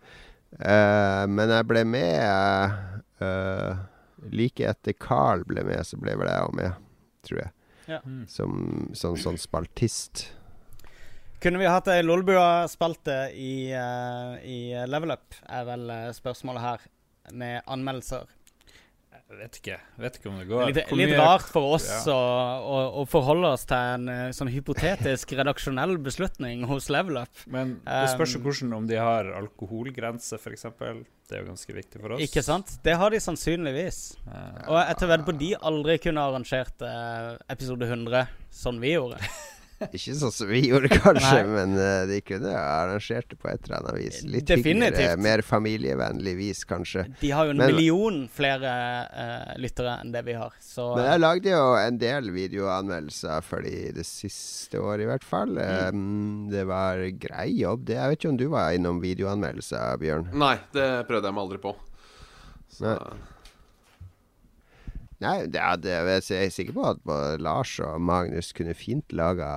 S2: Uh, men jeg ble med uh, Like etter Carl ble med, så ble vel jeg òg med, tror jeg.
S4: Ja.
S2: Som sånn, sånn spaltist.
S4: Kunne vi hatt ei Lolbua-spalte i, uh, i Level Up, er vel spørsmålet her, med anmeldelser.
S3: Vet ikke. Vet ikke om det går.
S4: Litt, litt rart for oss
S3: Ja.
S4: å, å, å forholde oss til en eh, sånn hypotetisk redaksjonell beslutning hos Level Up.
S3: Men det spørs jo
S4: Um,
S3: hvordan om de har alkoholgrense, f.eks. Det er jo ganske viktig for oss.
S4: Ikke sant? Det har de sannsynligvis.
S3: Ja.
S4: Og jeg vedde på de aldri kunne arrangert eh, episode 100 sånn vi gjorde.
S2: Ikke sånn som vi gjorde, kanskje,
S4: Nei.
S2: men uh, de kunne arrangert det på et eller annet vis. Litt
S4: Definitivt.
S2: hyggeligere, mer familievennlig vis, kanskje.
S4: De har jo en
S2: Men-
S4: million flere uh, lyttere enn det vi har. Så
S2: Men jeg lagde jo en del videoanmeldelser for de det siste året, i hvert fall.
S4: Mm.
S2: Um, det var grei jobb, det. Jeg vet ikke om du var innom videoanmeldelser, Bjørn?
S5: Nei, det prøvde jeg meg aldri på. Så,
S2: Nei, det, er det, jeg er sikker på at både Lars og Magnus kunne fint laga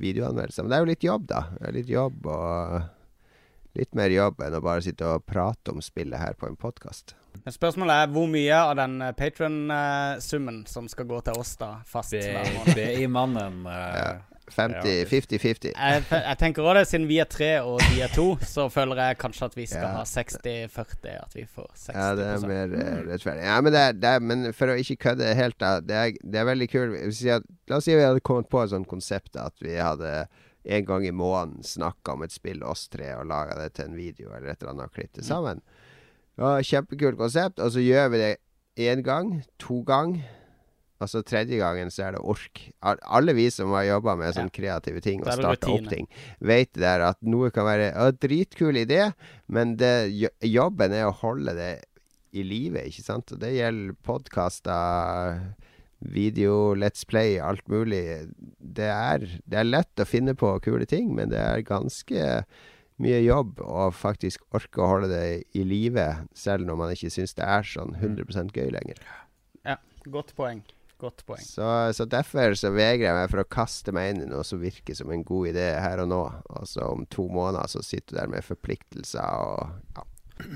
S2: videoanmeldelser. Men det er jo litt jobb, da. Er litt jobb og Litt mer jobb enn å bare sitte og prate om spillet her på en podkast.
S4: Spørsmålet er hvor mye av den Patron-summen som skal gå til oss, da, fast hver måned.
S3: i mannen... uh,
S2: Ja. 50, 50-50.
S4: Jeg, jeg tenker også det, siden vi er tre og de er to, så føler jeg kanskje at vi skal
S2: Ja.
S4: ha 60-40. At vi får 60
S2: Ja, det er mer eh, rettferdig. Ja, men, det er, det er, men for å ikke kødde helt, da. Det er, det er veldig kult. La oss si at, vi hadde kommet på et sånt konsept at vi hadde en gang i måneden snakka om et spill, oss tre, og laga det til en video eller et eller annet og klippet det sammen. Ja, kjempekult konsept. Og så gjør vi det én gang, to gang. Og så tredje gangen så er det ork. Alle vi som har jobba med sånne kreative ting og starta opp ting, vet der at noe kan være en dritkul idé, men det, jobben er å holde det i live, ikke sant? Og det gjelder podkaster, video, Let's Play, alt mulig. Det er, det er lett å finne på kule ting, men det er ganske mye jobb å faktisk orke å holde det i live, selv når man ikke syns det er sånn 100% gøy lenger.
S4: Ja, godt poeng. Godt poeng.
S2: Så, så derfor så vegrer jeg meg for å kaste meg inn i noe som virker som en god idé her og nå. Og så om to måneder så sitter du der med forpliktelser og ja.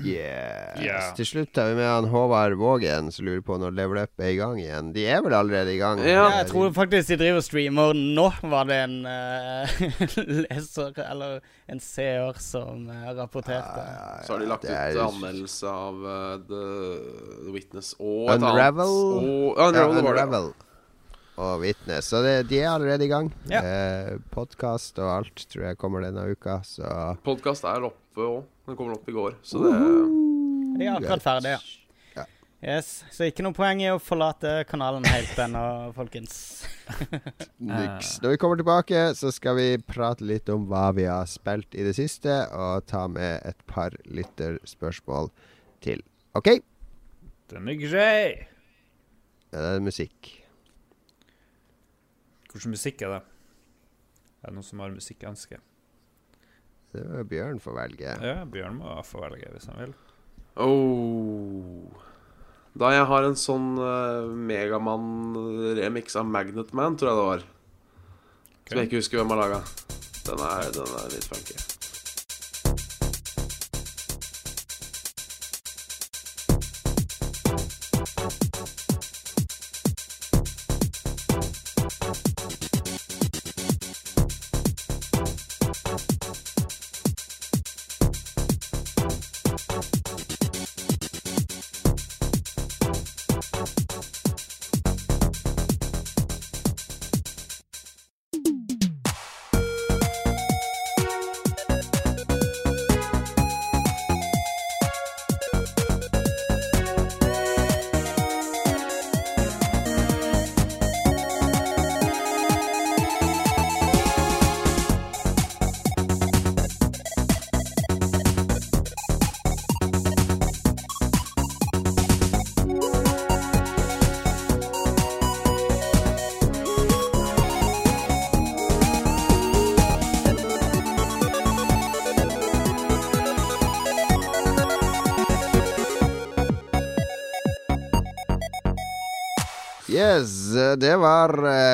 S2: Yes.
S3: Yeah.
S2: Til slutt er vi med han Håvard Vågen, som lurer på når Level Up er i gang igjen. De er vel allerede i gang?
S5: Ja.
S4: jeg tror faktisk de driver og streamer nå, var det en uh, leser eller en seer som eh, rapporterte.
S5: så har de lagt ut
S2: er-
S5: anmeldelse av uh, The, The Witness og et
S2: Unravel.
S5: annet. Og,
S2: Ja,
S5: ja, Unravel, var
S2: og Witness. Så det, de er allerede i gang.
S4: Ja.
S2: Eh, Podkast og alt tror jeg kommer denne uka, så
S5: Podkast er oppe òg. Den kommer opp i går. Så det
S4: De er akkurat ferdig,
S2: Ja.
S4: Yes, Så ikke noe poeng i å forlate kanalen helt ennå, folkens.
S2: Niks. Når vi kommer tilbake, så skal vi prate litt om hva vi har spilt i det siste, og ta med et par lytterspørsmål til. OK?
S3: Den er grei.
S2: Ja, det er musikk.
S3: Hvilken musikk er det? Er det noen som har musikkønske?
S2: Det var Bjørn får velge.
S3: Ja, Bjørn må få velge hvis han vil.
S5: Oh. Da jeg har en sånn uh, Megamann-remix av Magnet Man, tror jeg det var. Som jeg ikke husker hvem har laga. Den, er- den er litt funky.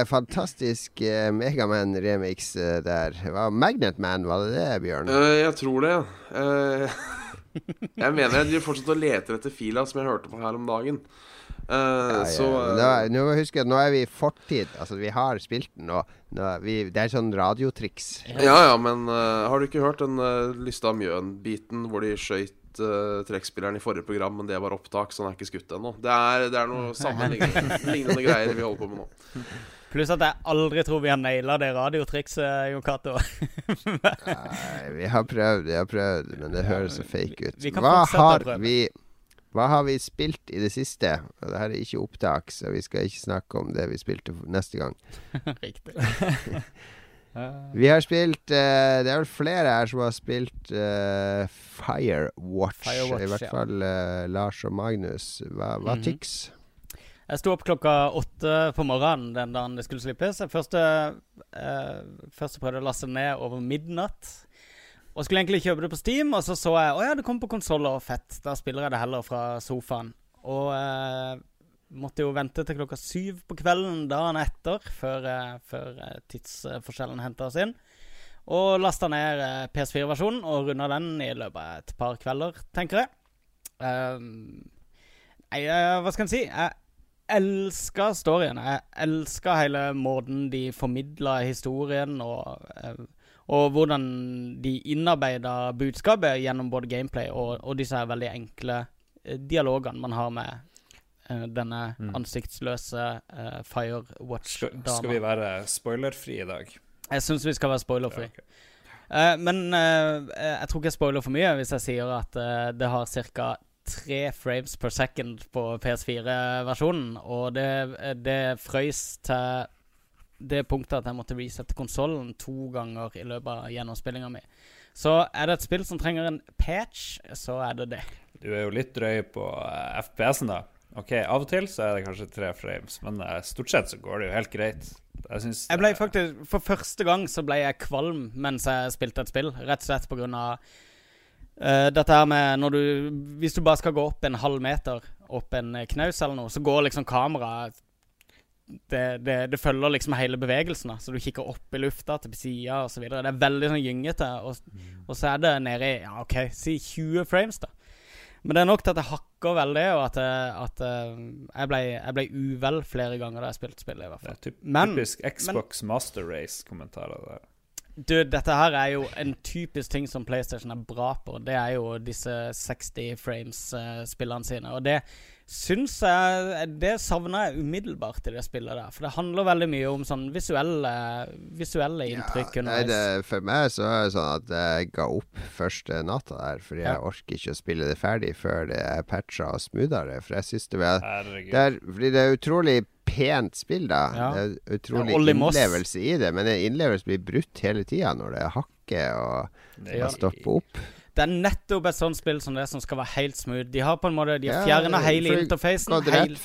S2: Fantastisk uh, Megaman-remix uh, der. Det var Magnet Man, var det det, Bjørn?
S5: Eh, jeg tror det. Eh, jeg mener jeg fortsatt og leter etter fila som jeg hørte på her om dagen. Uh,
S2: Ja, ja,
S5: så eh,
S2: nå, nå huske at nå er vi i fortid. Altså, vi har spilt den og nå vi, det er sånn radiotriks.
S5: Ja ja, men uh, har du ikke hørt den uh, Lystad Mjøen-biten hvor de skøyt uh, trekkspilleren i forrige program, men det var opptak, så han er ikke skutt ennå? Det er, det er noe sammenlignende greier vi holder på med nå.
S4: Pluss at jeg aldri tror vi har naila det radiotrikset, Jon Cato.
S2: Nei, vi har prøvd, vi har prøvd, men det høres så fake ut. Hva har vi hva har vi spilt i det siste? Og det her er ikke opptak, så vi skal ikke snakke om det vi spilte neste gang.
S4: Riktig.
S2: Vi har spilt uh, Det er vel flere her som har spilt uh, Firewatch.
S4: Firewatch,
S2: I hvert fall uh, Lars og Magnus. Hva, hva
S4: Mhm.
S2: tyks?
S4: Jeg sto opp klokka åtte på morgenen den dagen det skulle slippes. Jeg første, eh, først prøvde jeg å laste ned over midnatt. Og skulle egentlig kjøpe det på Steam, og så så jeg å ja, det kom på konsoller. fett. Da spiller jeg det heller fra sofaen. Og eh, måtte jo vente til klokka syv på kvelden dagen etter, før, eh, før eh, tidsforskjellen henta oss inn. Og lasta ned eh, PS4-versjonen og runda den i løpet av et par kvelder, tenker jeg. Um, nei, eh, hva skal en si? Jeg elska storyen. Jeg elska hele måten de formidla historien og, eh, og hvordan de innarbeida budskapet gjennom både gameplay og, og disse her veldig enkle eh, dialogene man har med eh, denne
S3: Mm.
S4: ansiktsløse
S3: uh,
S4: Firewatch-dama.
S3: skal vi være spoilerfri i dag?
S4: Jeg syns vi skal være spoilerfri.
S3: Ja, okay.
S4: uh, men uh, jeg tror ikke jeg spoiler for mye hvis jeg sier at det har ca. tre frames per second på PS4-versjonen. Og det, eh, det frøys til det punktet at jeg måtte resette konsollen to ganger i løpet av gjennomspillinga mi. Så er det et spill som trenger en patch, så er det det.
S3: Du er jo litt drøy på uh, FPS-en, da. Ok, Av og til så er det kanskje tre frames, men uh, stort sett så går det jo helt greit. Jeg synes
S4: Jeg ble
S3: eh,
S4: faktisk, For første gang så ble jeg kvalm mens jeg spilte et spill. Rett og slett på grunn av eh, dette her med når du Hvis du bare skal gå opp en halv meter opp en eh, knaus eller noe, så går liksom kameraet det, det, det følger liksom hele bevegelsen. da Så du kikker opp i lufta til sida osv. Det er veldig sånn gyngete. Og, og så er det nede i ja, OK, si 20 frames, da. Men det er nok til at jeg hakker veldig, og at, jeg, at eh, jeg, ble, jeg ble uvel flere ganger da jeg spilte spillet. i hvert
S3: Det
S4: fall
S3: er typ,
S4: Men-
S3: typisk Xbox Master Race-kommentarer der.
S4: Du, dette her er jo en typisk ting som PlayStation er bra på. Det er jo disse 60 frames-spillene sine. Og det syns jeg Det savner jeg umiddelbart i det spillet der. For det handler veldig mye om sånn visuelle, visuelle inntrykk
S2: nei,
S4: underveis.
S2: det, for meg så er det sånn at jeg ga opp første natta der, fordi
S4: Ja.
S2: jeg orker ikke å spille det ferdig før det er patcha og smoothere. For jeg syns det, var-
S3: Herregud.
S2: det er Fordi det er utrolig pent spill, da.
S4: Ja.
S2: Det er utrolig
S4: Ja,
S2: innlevelse i det, men innlevelse blir brutt hele tida når det hakker og
S3: Det
S2: stopper opp.
S4: Det er nettopp et sånt spill som det som skal være helt smooth. De har på en måte De har
S2: Ja,
S4: fjerna hele interfacen.
S2: Gått rett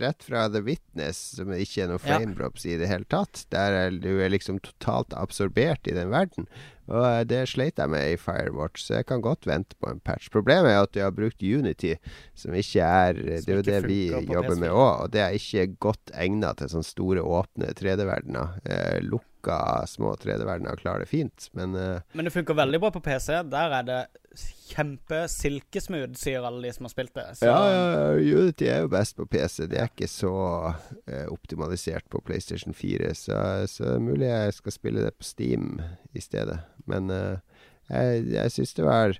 S2: rett fra The Witness, som ikke er noe
S4: Ja.
S2: frame drops i det hele tatt. Der er, du er liksom totalt absorbert i den verden. Og eh, det sleit jeg med i Firewatch, så jeg kan godt vente på en patch. Problemet er at de har brukt Unity, som ikke er Det er jo det vi jobber med
S4: PS4.
S2: òg, og det er ikke godt egna til sånne store, åpne 3D-verdener. Eh, lukka små 3D-verdener klarer det fint, men uh,
S4: men det funker veldig bra på PC. Der er det kjempe-silkesmooth, sier alle de som har spilt det. Så
S2: Ja, ja, de Unity er jo best på PC. De er ikke så uh, optimalisert på PlayStation 4, så, så mulig jeg skal spille det på Steam i stedet. Men uh, jeg, jeg syns det var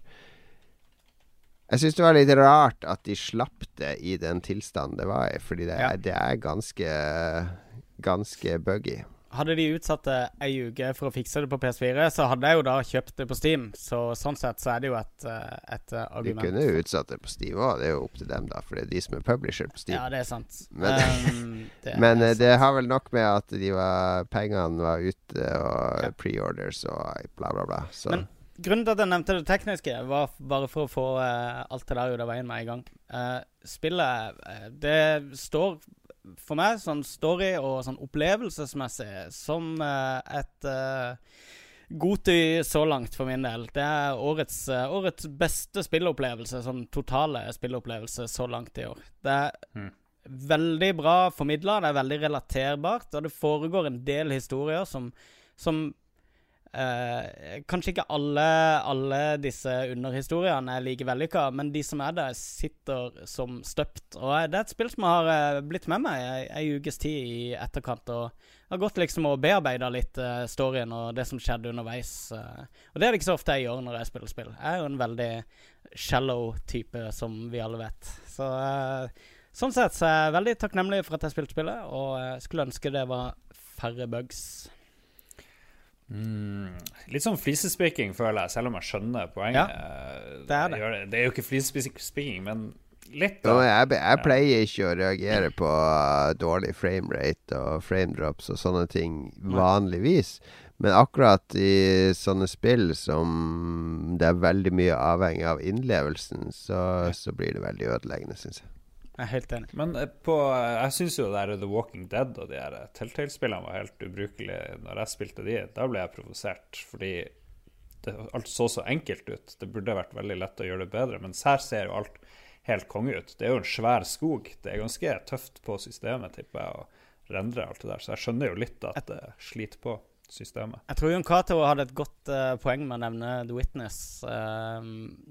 S2: Jeg syns det var litt rart at de slapp det i den tilstanden det var i, fordi det
S4: Ja.
S2: det er ganske Ganske buggy.
S4: Hadde de utsatt det ei uke for å fikse det på PS4, så hadde jeg jo da kjøpt det på Steam. Så sånn sett så er det jo et, eh, et argument.
S2: De kunne jo utsatt det på Steam òg, det er jo opp til dem, da, for det er de som er publisher på Steam.
S4: Ja, det er sant.
S2: Men-
S4: Um, det
S2: Men
S4: er
S2: eh, det har vel nok med at de var, pengene var ute, og
S4: Ja.
S2: pre-orders og bla, bla, bla. Så
S4: Men- Grunnen til at jeg nevnte det tekniske, var bare for å få uh, alt det der ut av veien med en gang. Uh, spillet, eh, det står for meg, sånn story og sånn opplevelsesmessig, som uh, et uh, Goti så langt for min del. Det er årets, uh, årets beste spillopplevelse, sånn totale spillopplevelse så langt i år. Det er
S3: Mm.
S4: veldig bra formidla, det er veldig relaterbart, og det foregår en del historier som, som Eh, kanskje ikke alle, alle disse underhistoriene er like vellykka, men de som er der, sitter som støpt. Og eh, det er et spill som har eh, blitt med meg ei, ukes tid i etterkant. Og har gått liksom og bearbeida litt eh, storyen og det som skjedde underveis. og det er det ikke så ofte jeg gjør når jeg spiller spill. Jeg er jo en veldig shallow type, som vi alle vet. Så sånn sett så er jeg veldig takknemlig for at jeg spilte spillet, og skulle ønske det var færre bugs.
S3: Mm, litt sånn flisespiking, føler jeg, selv om jeg skjønner poenget.
S4: det er det.
S3: Jeg det. det er jo ikke flisespiking, men litt.
S2: Ja,
S3: Da.
S2: jeg, jeg pleier ikke å reagere på dårlig framerate og frame drops og sånne ting vanligvis. Men akkurat i sånne spill som det er veldig mye avhengig av innlevelsen, så, så blir det veldig ødeleggende, syns jeg.
S4: Jeg er helt enig.
S3: Men eh, på, jeg syns jo det der The Walking Dead og de her Telltale-spillene var helt ubrukelige når jeg spilte de. Da ble jeg provosert, fordi det, alt så så enkelt ut. Det burde vært veldig lett å gjøre det bedre, mens her ser jo alt helt konge ut. Det er jo en svær skog. Det er ganske tøft på systemet, tipper jeg, å rendre alt det der. Så jeg skjønner jo litt at det sliter på systemet.
S4: Jeg tror Jon Cato hadde et godt uh, poeng med å nevne The Witness, uh,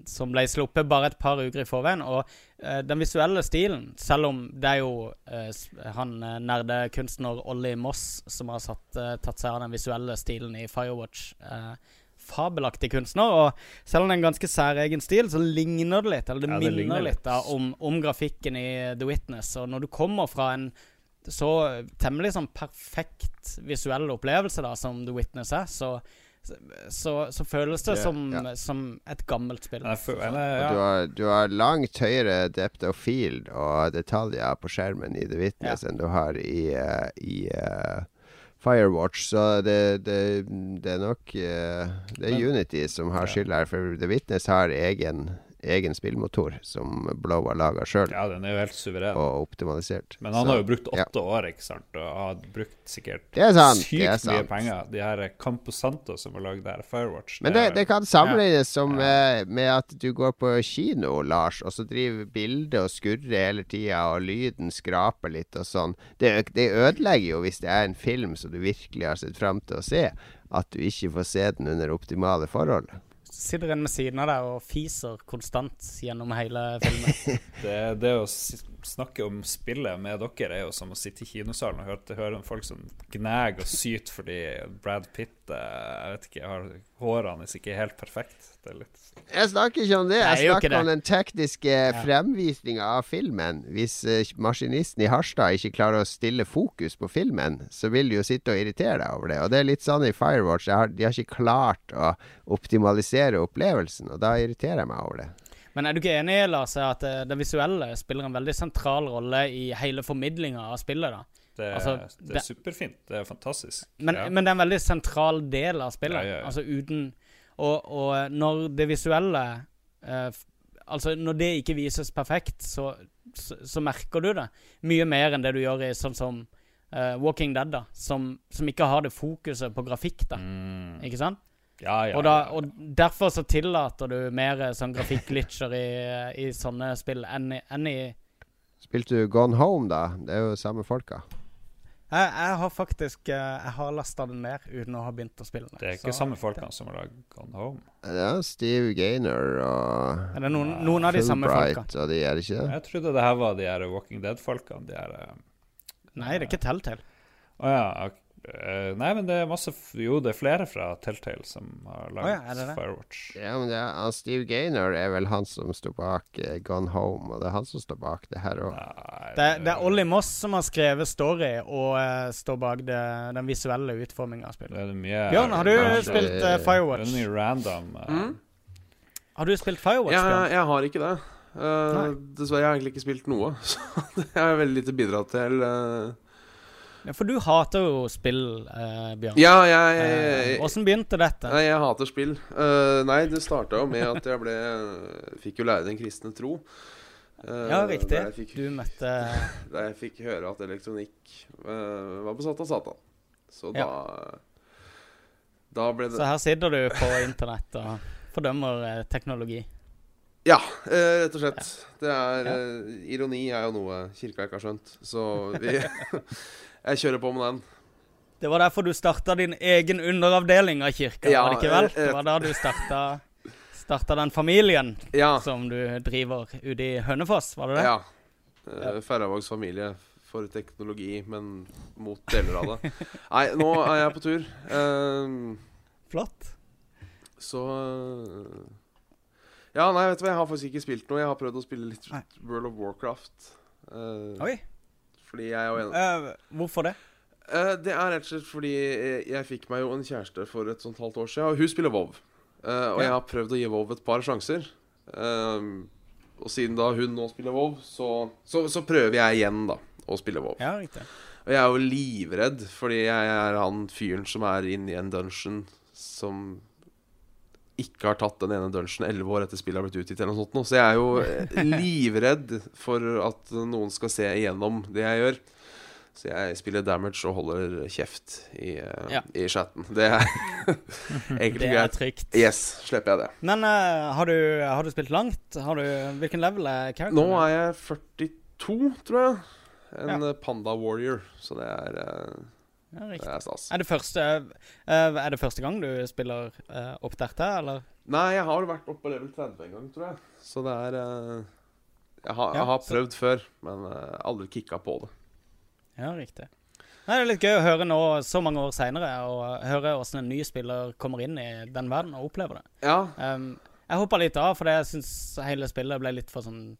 S4: som ble sluppet bare et par uker i forveien. Og uh, den visuelle stilen, selv om det er jo han nerde nerdekunstner Ollie Moss som har satt, tatt seg av den visuelle stilen i Firewatch. Fabelaktig kunstner, og selv om det er en ganske særegen stil, så ligner det litt, eller det
S3: Ja, det
S4: minner litt. da, om, om grafikken i The Witness. Og når du kommer fra en så temmelig sånn perfekt visuell opplevelse da, som The Witness er, så, så, så føles det som,
S2: ja.
S4: som et gammelt spill.
S3: Jeg, føl- jeg, ja.
S2: Du, har, du har langt høyere depth of field og detaljer på skjermen i The Witness enn du har i, uh, i uh, Firewatch, så det, det, det er nok uh, Det er
S3: Men-
S2: Unity som har
S3: skylda
S2: skyld her, for The Witness har egen, egen spillmotor som Blow har laga sjøl,
S3: ja, den er jo helt suveren.
S2: og optimalisert.
S3: Men han
S2: Så-
S3: har jo brukt
S2: ja.
S3: åtte år, ikke sant, og har brukt sikkert
S2: er sant,
S3: sykt mye penger. De her Camposanto som har lagd det her Firewatch
S2: Men det,
S3: er-
S2: det kan sammenlignes som eh, med at du går på kino, Lars, og så driver bildet og skurrer hele tida, og lyden skraper litt og sånn. Det, det ødelegger jo hvis det er en film som du virkelig har sett fram til å se, at du ikke får se den under optimale forhold.
S4: Sitter en ved siden av deg og fiser konstant gjennom hele filmen.
S3: Det, det å snakke om spillet med dere er jo som å sitte i kinosalen og høre, høre om folk som gnager og syter fordi Brad Pitt jeg vet ikke, har hårene er ikke helt perfekt. Det er litt
S2: Jeg snakker ikke om det. Jeg
S4: jeg
S2: snakker om
S4: det.
S2: den tekniske fremvisninga av filmen. Hvis eh, maskinisten i Harstad ikke klarer å stille fokus på filmen, så vil du jo sitte og irritere deg over det. Og det er litt sånn i Firewatch. Jeg har, de har ikke klart å optimalisere opplevelsen, og da irriterer jeg meg over det.
S4: Men er du ikke enig, Lars, at eh, det visuelle spiller en veldig sentral rolle i hele formidlinga av spillet? da?
S3: Det,
S4: Altså,
S3: det
S4: det-
S3: er superfint. Det er fantastisk.
S4: Men,
S3: ja.
S4: men det er en veldig sentral del av spillet.
S3: Ja, ja, ja.
S4: Altså uten og, og når det visuelle eh, Altså når det ikke vises perfekt, så, så, så merker du det mye mer enn det du gjør i sånn som eh, Walking Dead, da. Som, som ikke har det fokuset på grafikk, da.
S3: Mm.
S4: Ikke sant?
S3: Ja, ja,
S4: og, da, og derfor så tillater du mer eh, sånn grafikkglitcher i, i sånne spill enn i, enn i
S2: Spilte du Gone Home, da? Det er jo samme folka.
S4: Jeg, jeg har faktisk eh, Jeg har lasta den ned uten å ha begynt å spille den.
S3: Det er ikke
S4: Så-
S3: samme folkene som har lagd Gone Home.
S2: Det er Steve Gaynor og
S4: Er det noen, noen av de samme folka?
S2: Og de, er det ikke det?
S3: Jeg trodde det her var de her Walking Dead-folkene. De her eh,
S4: Nei, det er ikke Telltale.
S3: Å ja. Eh, nei, men det er masse f Jo, det er flere fra Telltale som har lagd
S4: oh, ja?
S3: Firewatch.
S2: Ja, men det er, Steve Gaynor er vel han som står bak uh, Gone Home, og det er han som står bak det her òg.
S4: Det, det er Ollie Moss som har skrevet story og eh, står bak det, den visuelle utforminga av
S3: Det
S4: spillet.
S3: er mye
S4: Bjørn, har du
S2: kanskje-
S4: spilt eh,
S3: Det er
S4: Firewatch?
S3: mye random.
S5: Mm.
S4: Har du spilt Firewatch,
S5: Jeg,
S4: Bjørn?
S5: jeg har ikke det. Eh, dessverre jeg har egentlig ikke spilt noe. Så det har jeg veldig lite bidratt til. eh.
S4: Ja, for du hater jo spill, eh, Bjørn.
S5: ja, jeg,
S4: jeg, Åssen begynte dette?
S5: Nei, jeg hater spill. Uh, nei, det starta jo med at jeg ble Fikk jo lære den kristne tro. Uh,
S4: Ja, riktig.
S5: Da jeg, fikk,
S4: Du møtte
S5: da jeg fikk høre at elektronikk uh, var besatt av Satan. Så da Da ble
S4: Så her sitter du på internett og fordømmer eh, teknologi.
S5: Ja, eh, rett og slett. Det er eh, Ironi er jo noe kirka ikke har skjønt, så vi Jeg kjører på med den.
S4: Det var derfor du starta din egen underavdeling av kirka,
S5: Ja,
S4: var det ikke vel?
S5: eh,
S4: Det var da du starta, starta den familien
S5: Ja.
S4: som du driver ute i Hønefoss, var det det?
S5: ja. Uh, Færøyvågs familie for teknologi, men mot deler av det. Nei, nå er jeg på tur. Eh,
S4: Flott.
S5: Så Ja, nei, vet du hva, jeg har faktisk ikke spilt noe. Jeg har prøvd å spille litt
S4: Nei.
S5: World of Warcraft. Uh,
S4: Oi.
S5: Fordi jeg er jo en
S4: Uh, hvorfor det?
S5: Uh, Det er rett og slett fordi jeg, jeg fikk meg jo en kjæreste for et sånt halvt år siden, og hun spiller WoW. Uh, og
S4: Ja.
S5: jeg har prøvd å gi WoW et par sjanser. Eh, og siden da hun nå spiller WoW, så, så, så prøver jeg igjen, da. å spille WoW.
S4: Ja, riktig.
S5: Og jeg er jo livredd, fordi jeg er han fyren som er inne i en dungeon som ikke har tatt den ene dungeon elleve år etter spillet har blitt utgitt. eller noe sånt nå. Så jeg er jo eh, livredd for at noen skal se igjennom det jeg gjør. Så jeg spiller damage og holder kjeft i, eh,
S4: Ja.
S5: i chatten. Det er egentlig
S4: Det er
S5: greit.
S4: trygt.
S5: Yes, slipper jeg det.
S4: Men uh, har, du, har du spilt langt? Har du, hvilken level er characteren?
S5: Nå er jeg 42, tror jeg. En
S4: Ja.
S5: panda warrior, så det er, eh,
S4: ja,
S5: det er stas.
S4: Er det, første, eh, er det første gang du spiller uh, opp dette, eller?
S5: Nei, jeg har vært oppe på level 30 en gang, tror jeg. Så det er eh, jeg, har, jeg har
S4: så-
S5: prøvd før, men eh, aldri kicka på det.
S4: Ja, riktig. Nei, det er litt gøy å høre nå, så mange år seinere, og høre åssen en ny spiller kommer inn i den verden og opplever det.
S5: Ja,
S4: Um, jeg hoppa litt av, for jeg syns hele spillet ble litt for sånn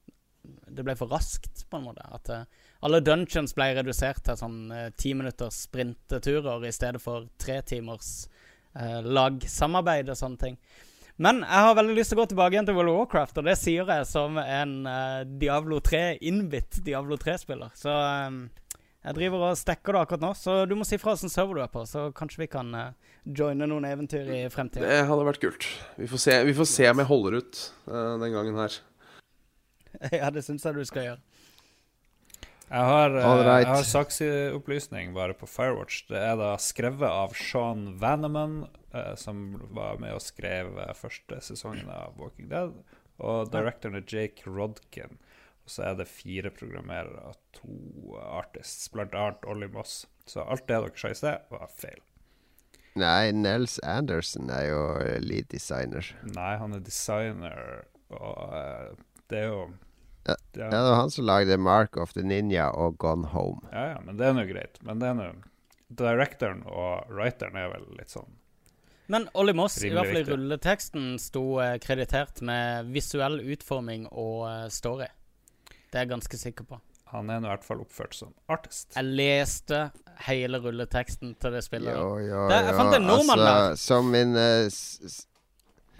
S4: Det ble for raskt, på en måte. At eh, alle dungeons ble redusert til sånn eh, ti minutters sprinteturer i stedet for tre timers eh, lagsamarbeid og sånne ting. Men jeg har veldig lyst til å gå tilbake igjen til World of Warcraft, og det sier jeg som en eh, Diablo 3 innbitt Diablo 3-spiller. Så eh, jeg driver og stekker det akkurat nå, så du må si fra hvilken server du er på, så kanskje vi kan uh, joine noen eventyr i fremtiden.
S5: det hadde vært kult. Vi får se, vi får se om jeg holder ut eh, den gangen her.
S4: ja, det syns jeg du skal gjøre.
S3: Jeg har, eh,
S2: right.
S3: jeg har saksopplysning bare på Firewatch. Det er da skrevet av Sean Vanneman, eh, som var med og skrev eh, første sesongen av Walking Dead. Og directoren er Jake Rodkin. Og så er det fire programmerere og to artists, blant annet Ollie Moss. Så alt det dere sa i sted, var feil.
S2: Nei, Nels Anderson er jo lead designer.
S3: Nei, han er designer, og eh, det er jo
S2: Ja,
S3: det
S2: Ja, det var han som lagde Mark of the Ninja og Gone Home.
S3: ja, ja, men det er nå greit. Men det er nå Directoren og writeren er vel litt sånn
S4: Men Ollie Moss, i hvert fall i rulleteksten, sto eh, kreditert med visuell utforming og eh, story. Det er jeg ganske sikker på.
S3: Han er i hvert fall oppført som artist.
S4: Jeg leste hele rulleteksten til det spillet.
S2: Jo, jo,
S4: Det- jeg fant en nordmann
S2: altså,
S4: der.
S2: Som min, uh, s- s-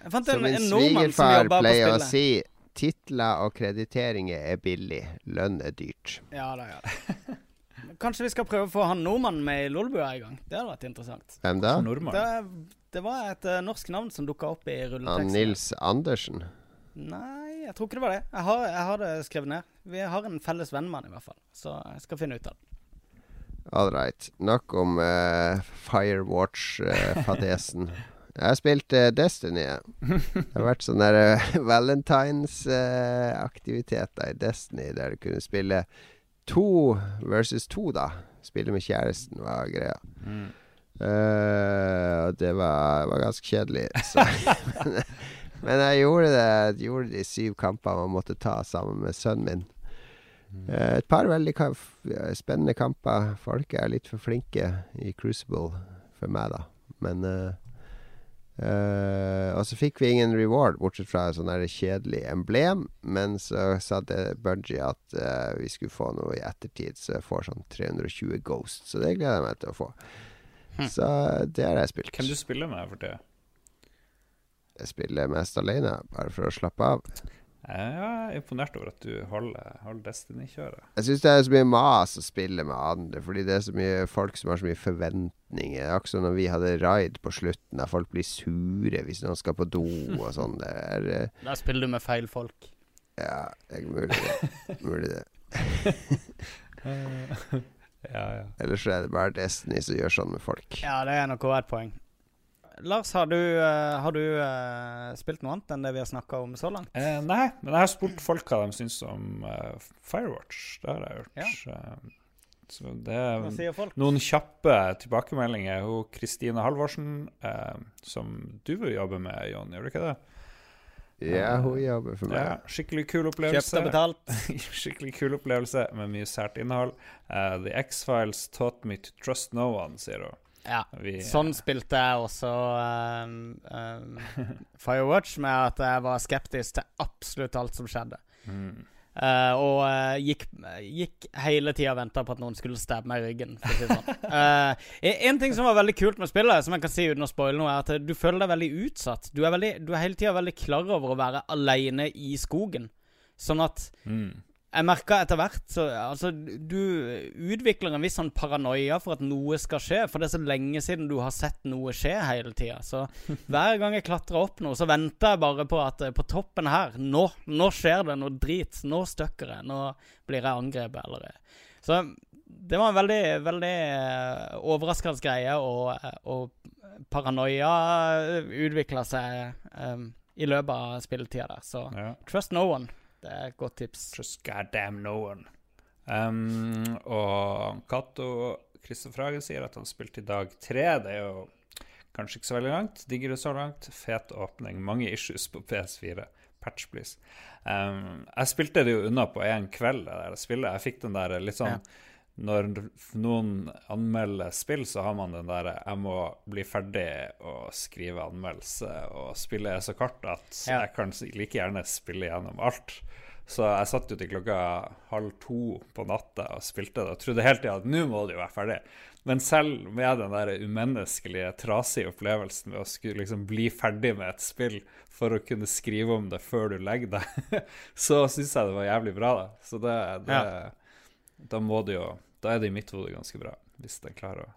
S4: Jeg fant
S2: som
S4: en,
S2: min
S4: en
S2: svigerfar pleier å si, titler og krediteringer er billig. Lønn er dyrt.
S4: Ja da, ja da. Kanskje vi skal prøve å få han nordmannen med i Lolbua i gang. Det hadde vært interessant.
S2: Hvem da?
S4: Det, det var et uh, norsk navn som dukka opp i
S2: Han
S4: rulleteksten.
S2: Nils Andersen.
S4: Nei, jeg tror ikke det var det. Jeg har, jeg har det skrevet ned. Vi har en felles vennmann i hvert fall, så jeg skal finne ut av det.
S2: All right. Nok om uh, Firewatch-fadesen. jeg har spilt eh, Destiny. Ja. Det har vært sånne uh, eh, valentines-aktiviteter i Destiny der du kunne spille to versus to, da. Spille med kjæresten var greia.
S3: Mm.
S2: Uh, det var, var ganske kjedelig. Så. men, men jeg gjorde det Jeg gjorde de syv kampene man måtte ta sammen med sønnen min. Uh, et par veldig ka eh, spennende kamper. Folk er litt for flinke i Crucible for meg, da. Men eh, eh, Og så fikk vi ingen reward, bortsett fra et sånn kjedelig emblem. Men så sa det Bungie at uh, vi skulle få noe i ettertid, så jeg får sånn 320 Ghost. Så det gleder jeg meg til å få. Så det har jeg spilt.
S3: Hvem du spiller med for tida?
S2: Jeg spiller mest alene, bare for å slappe av.
S3: Jeg er imponert over at du holder, holder Destiny-kjøret.
S2: Jeg syns det er så mye mas å spille med andre, fordi det er så mye folk som har så mye forventninger. Det er Akkurat som når vi hadde raid på slutten, der folk blir sure hvis noen skal på do og sånn. Det er eh,
S4: Der spiller du med feil folk.
S2: Ja, det er mulig det. Mulig det.
S3: ja, ja.
S2: Ellers er det bare Destiny som gjør sånn med folk.
S4: Ja, det er nok også et poeng. Lars, har du, uh, har du uh, spilt noe annet enn det vi har snakka om så langt?
S3: Eh, nei, men jeg har spurt folk hva de syns om eh, Firewatch. Det har jeg gjort. Eh, så det er noen kjappe tilbakemeldinger. Hun Kristine Halvorsen, eh, som du vil jobbe med, Jon, gjør du ikke det?
S2: Ja, hun jobber for
S3: Ja,
S2: meg.
S3: skikkelig kul opplevelse.
S4: Kjøpt og betalt?
S3: skikkelig kul opplevelse med mye sært innhold. Uh, The X-Files taught me to trust no one, sier hun.
S4: Ja.
S3: Vi,
S4: Sånn spilte jeg også um, um, Firewatch, med at jeg var skeptisk til absolutt alt som skjedde.
S3: Mm.
S4: Uh, og uh, gikk, gikk hele tida og venta på at noen skulle stabbe meg i ryggen. Si sånn. uh, en ting som var veldig kult med spillet, som jeg kan si uten å spoile noe, er at du føler deg veldig utsatt. Du er, veldig, du er hele tida veldig klar over å være aleine i skogen. Sånn at
S3: Mm.
S4: Jeg merka etter hvert så altså, Du utvikler en viss sånn paranoia for at noe skal skje. For det er så lenge siden du har sett noe skje hele tida. Så hver gang jeg klatrer opp noe, så venter jeg bare på at eh, på toppen her Nå, nå skjer det noe drit. Nå støkker jeg. Nå blir jeg angrepet. Eller. Så det var en veldig, veldig eh, overraskende greie, og, eh, og paranoia utvikla seg um, i løpet av spilletida der. Så
S3: Ja.
S4: trust no one. Det er et godt tips.
S3: Just goddamn no one. Um, og Cato Kristoffer Hagen sier at han spilte i dag tre. Det er jo kanskje ikke så veldig langt. Digger det så langt. Fet åpning. Mange issues på PS4. Patch, please. Um, jeg spilte det jo unna på én kveld. Det der spillet. Jeg fikk den der litt sånn
S4: Ja.
S3: Når noen anmelder spill, så har man den der 'jeg må bli ferdig og skrive anmeldelse', og spillet er så kort at
S4: Ja.
S3: jeg kan like gjerne spille gjennom alt. Så jeg satt jo til klokka halv to på natta og spilte det og trodde hele tida at nå må det jo være ferdig. Men selv med den der umenneskelige, trasige opplevelsen med å skulle liksom bli ferdig med et spill for å kunne skrive om det før du legger deg, så syns jeg det var jævlig bra. Da Så det, det Da må du jo Da er det i mitt hode ganske bra, hvis den klarer å,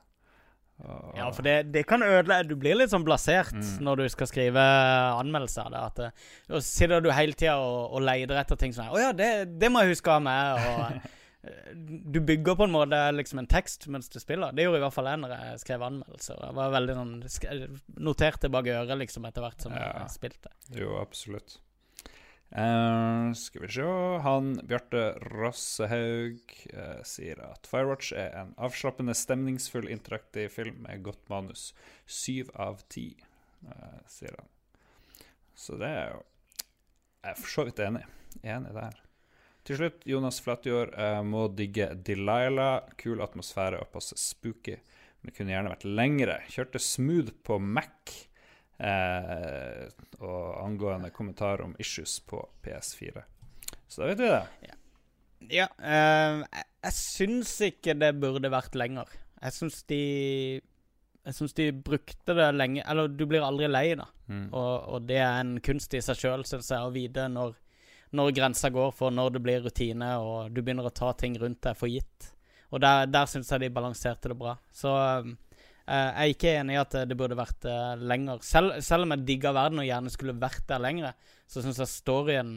S4: Ja, for det, det kan ødelegge Du blir litt sånn blasert når du skal skrive anmeldelser. At, eh, da sitter du hele tida og, og leter etter ting sånn 'Å ja, det, det må jeg huske ha med.' Og eh, du bygger på en måte liksom en tekst mens du spiller. Det gjorde i hvert fall jeg når jeg skrev anmeldelser. Jeg var veldig sånn Noterte bak øret liksom etter hvert som
S3: Ja.
S4: jeg spilte.
S3: Jo, absolutt. Eh, skal vi se Han Bjarte Rossehaug uh, sier at Firewatch er en avslappende, stemningsfull, interaktiv film med godt manus. Syv av ti, eh, sier han. Så det er jo Jeg er for så vidt enig. Enig der. Til slutt, Jonas Flatjord må digge Delilah. Kul atmosfære og passe spooky. Men kunne gjerne vært lengre. Kjørte smooth på Mac. Eh, og angående kommentar om issues på PS4. Så da vet vi det.
S4: Ja, eh, jeg, jeg syns ikke det burde vært lenger. Jeg syns de Jeg syns de brukte det lenge Eller du blir aldri lei, da.
S3: Mm.
S4: Og, og det er en kunst i seg sjøl, syns jeg, å vite når, når grensa går for når det blir rutine, og du begynner å ta ting rundt deg for gitt. Og der, der syns jeg de balanserte det bra. Så eh, jeg er ikke enig i at det burde vært eh, lenger. Selv, selv om jeg digga verden og gjerne skulle vært der lenger, så syns jeg storyen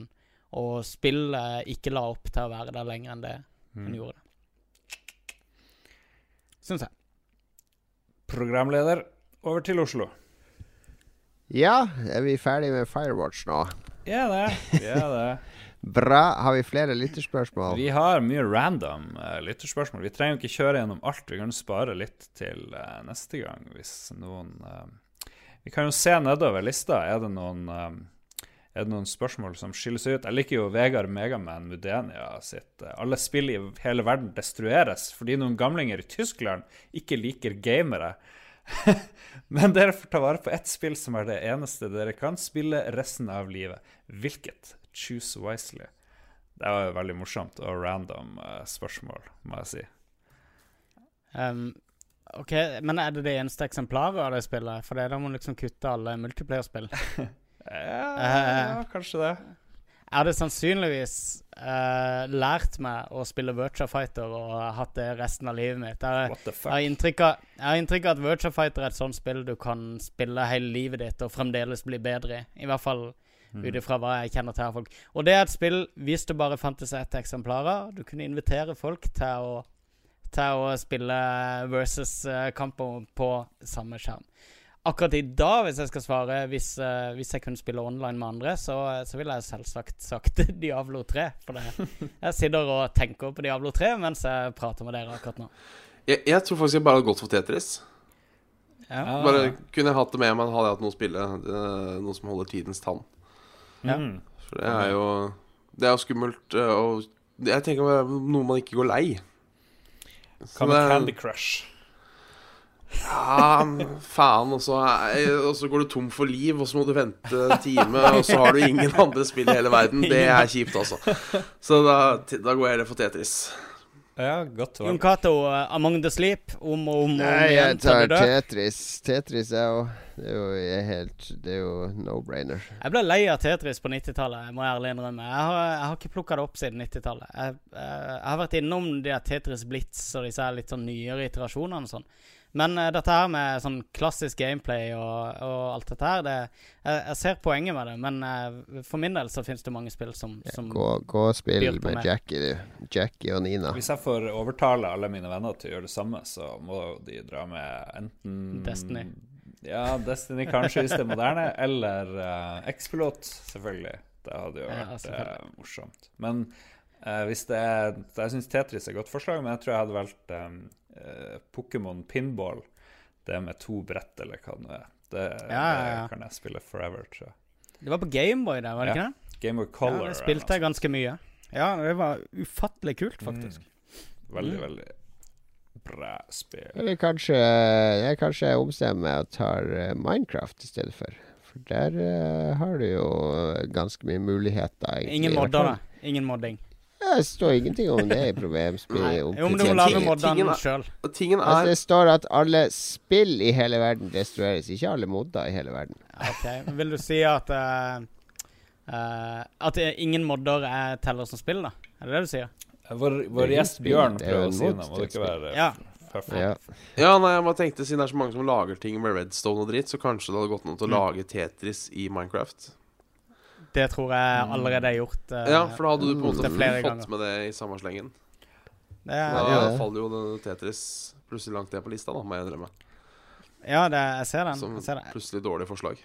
S4: og spillet ikke la opp til å være der lenger enn det
S3: Mm.
S4: hun gjorde. Syns jeg.
S3: Programleder, over til Oslo.
S2: Ja, er vi ferdig med Firewatch nå?
S3: Ja, det. Ja, det.
S2: Bra. Har vi flere lytterspørsmål?
S3: Vi har mye random uh, lytterspørsmål. Vi trenger jo ikke kjøre gjennom alt. Vi kan spare litt til uh, neste gang hvis noen uh, Vi kan jo se nedover lista. Er det noen er det noen spørsmål som skiller seg ut? Jeg liker jo Vegard Megaman Mudenia sitt Alle spill i hele verden destrueres fordi noen gamlinger i Tyskland ikke liker gamere. Men dere får ta vare på ett spill som er det eneste dere kan spille resten av livet. Hvilket? Choose wisely. Det var jo veldig morsomt og random uh, spørsmål, må jeg si.
S4: Um, ok, Men er det det eneste eksemplaret av det spillet? For da må man liksom kutte alle multiplayer-spill.
S3: Ja,
S4: Eh.
S3: ja kanskje det.
S4: Jeg hadde sannsynligvis uh, lært meg å spille Virtua Fighter og hatt det resten av livet mitt. Jeg, jeg har inntrykk av, at Virtua Fighter er et sånt spill du kan spille hele livet ditt og fremdeles bli bedre i. I hvert fall. Ut ifra hva jeg kjenner til av folk. Og det er et spill hvis det bare fantes ett eksemplar av. Du kunne invitere folk til å, til å spille versus-kamper på samme skjerm. Akkurat i dag, hvis jeg skal svare, hvis, uh, hvis jeg kunne spille online med andre, så, så ville jeg selvsagt sagt Diablo 3. For det, jeg sitter og tenker på Diablo 3 mens jeg prater med dere akkurat nå.
S5: Jeg, jeg tror faktisk jeg bare hadde gått for Tetris.
S4: Ja.
S3: Ah.
S5: Bare kunne jeg hatt det med meg, hadde jeg hatt noe å spille. eh, Noe som holder tidens tann.
S4: Ja.
S3: Mm.
S5: For det er jo Det er jo skummelt. eh, Og jeg tenker det er noe man ikke går lei.
S3: Hva med Candy Crush?
S5: Ja, faen. Og så, og så går du tom for liv, og så må du vente en time, og så har du ingen andre spill i hele verden. Det er kjipt, altså. Så da, da går jeg heller for Tetris.
S3: Ja, godt
S4: Jon. Cato, uh, Among the Sleep, om og om om
S2: Nei, jeg tar. Tetris. Tetris er jo Det er jo jeg helt Det er jo no-brainer.
S4: Jeg ble lei av Tetris på 90-tallet, må jeg ærlig innrømme. Jeg har, jeg har ikke plukka det opp siden 90-tallet. Jeg, eh, jeg har vært innom de der Tetris Blitz og disse litt sånn nyere iterasjonene og sånn. Men uh, dette her med sånn klassisk gameplay og, og alt dette her, det, jeg, jeg ser poenget med det. Men uh, for min del så finnes det mange spill som, som
S2: Gå, gå og spill med. Jackie, du. Jackie og Nina.
S3: Hvis jeg får overtale alle mine venner til å gjøre det samme, så må de dra med enten
S4: Destiny.
S3: Ja, Destiny kanskje hvis det er moderne, eller uh, X-Pilot, selvfølgelig. Det hadde jo vært
S4: ja,
S3: uh, morsomt. Men uh, hvis det er Jeg syns Tetris er et godt forslag, men jeg tror jeg hadde valgt um, uh, Pokémon Pinball. Det med to brett, eller hva det nå er. Det,
S4: Ja, ja,
S3: det kan jeg spille forever, tror jeg.
S4: Det var på Gameboy der, var det ikke det?
S3: Gameboy Color.
S4: Ja, det spilte jeg ganske mye. Ja, det var ufattelig kult, faktisk.
S3: Veldig,
S4: Mm.
S3: veldig bra spill.
S2: Eller kanskje jeg kanskje omstemmer ombestemmer meg og tar eh, Minecraft i stedet for. For der uh, har du jo ganske mye muligheter. egentlig,
S4: Ingen modder, da. Ingen modding.
S2: Ja, Det står ingenting om det i
S4: problemspillet.
S2: Om
S4: Jo, men du må lage moddene sjøl.
S2: Altså, det står at alle spill i hele verden destrueres, ikke alle modder i hele verden.
S4: Ok, men Vil du si at uh, uh, At eh, ingen modder er teller som spill, da? Er det det du sier?
S3: Vår, vår gjest Bjørn
S2: det er
S3: prøver å si noe. Må det ikke være
S4: Ja.
S2: Ja.
S5: Ja, nei, jeg bare tenkte Siden det er så mange som lager ting med redstone og dritt, så kanskje det hadde gått an å
S4: Mm.
S5: lage Tetris i Minecraft.
S4: Det tror jeg allerede er gjort. Uh,
S5: Ja, for da hadde du på en
S2: Mm.
S5: måte
S4: Det
S5: fått
S4: ganger.
S5: med det i samme slengen.
S4: det
S5: Da
S2: Ja, det.
S5: faller jo den Tetris plutselig langt ned på lista, da, må jeg innrømme.
S4: ja det, jeg ser den.
S5: Som
S4: Jeg, ser den.
S5: plutselig dårlig forslag.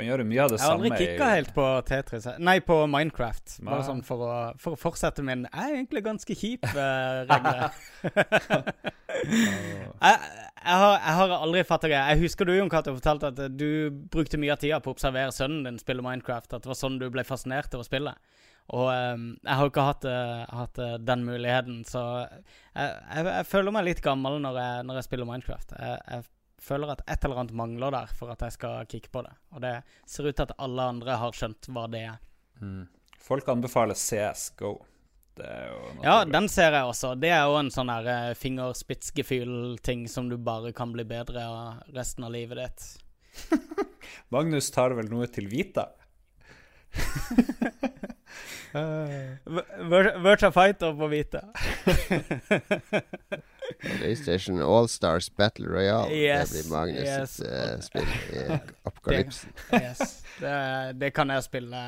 S3: Kan gjøre mye av det samme.
S4: jeg har aldri kicka helt på Tetris. Nei, på Minecraft. Bare
S3: Nei.
S4: sånn for å, for å fortsette min Jeg er egentlig ganske kjip uh, regler. jeg, jeg, har, jeg har aldri fatta det. Jeg husker du, Jon Cato, fortalte at eh, du brukte mye av tida på å observere sønnen din spille Minecraft. At det var sånn du ble fascinert av å spille. Og um, jeg har jo ikke hatt, uh, hatt uh, den muligheten, så jeg, jeg, jeg føler meg litt gammel når jeg, når jeg spiller Minecraft. Jeg føler at et eller annet mangler der for at jeg skal kicke på det. Og det ser ut til at alle andre har skjønt hva det er.
S3: Mm. Folk anbefaler er jo
S4: Ja, den ser jeg også. Det er jo en sånn her eh, fingerspitzgefühl-ting som du bare kan bli bedre av resten av livet ditt.
S3: Magnus tar vel noe til Vita?
S4: Vir- Virtua Fighter på hvite.
S2: PlayStation Allstars Battle Royale.
S4: Yes,
S2: det blir Magnus
S4: yes.
S2: sitt eh, spill i apokalypsen.
S4: Yes. Det, det kan jeg spille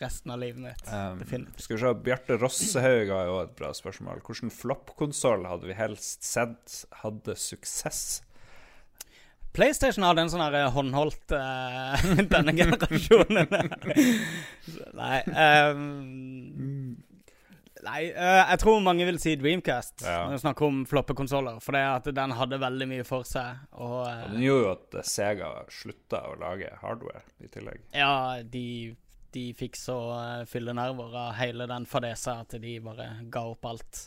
S4: resten av livet mitt.
S3: Um,
S4: Definitivt.
S3: skal vi se, Bjarte Rossehaug har jo et bra spørsmål. Hvilken floppkonsoll hadde vi helst sett hadde suksess?
S4: PlayStation hadde en sånn her eh, håndholdt uh, denne generasjonen. Nei um, Nei, uh, jeg tror mange vil si Dreamcast
S3: Ja.
S4: når vi snakker om floppe konsoller. For det at den hadde veldig mye for seg. Og eh,
S3: Den gjorde jo at Sega slutta å lage hardware i tillegg.
S4: ja, de, de fikk så uh, fylle nerver av hele den fadesa at de bare ga opp alt.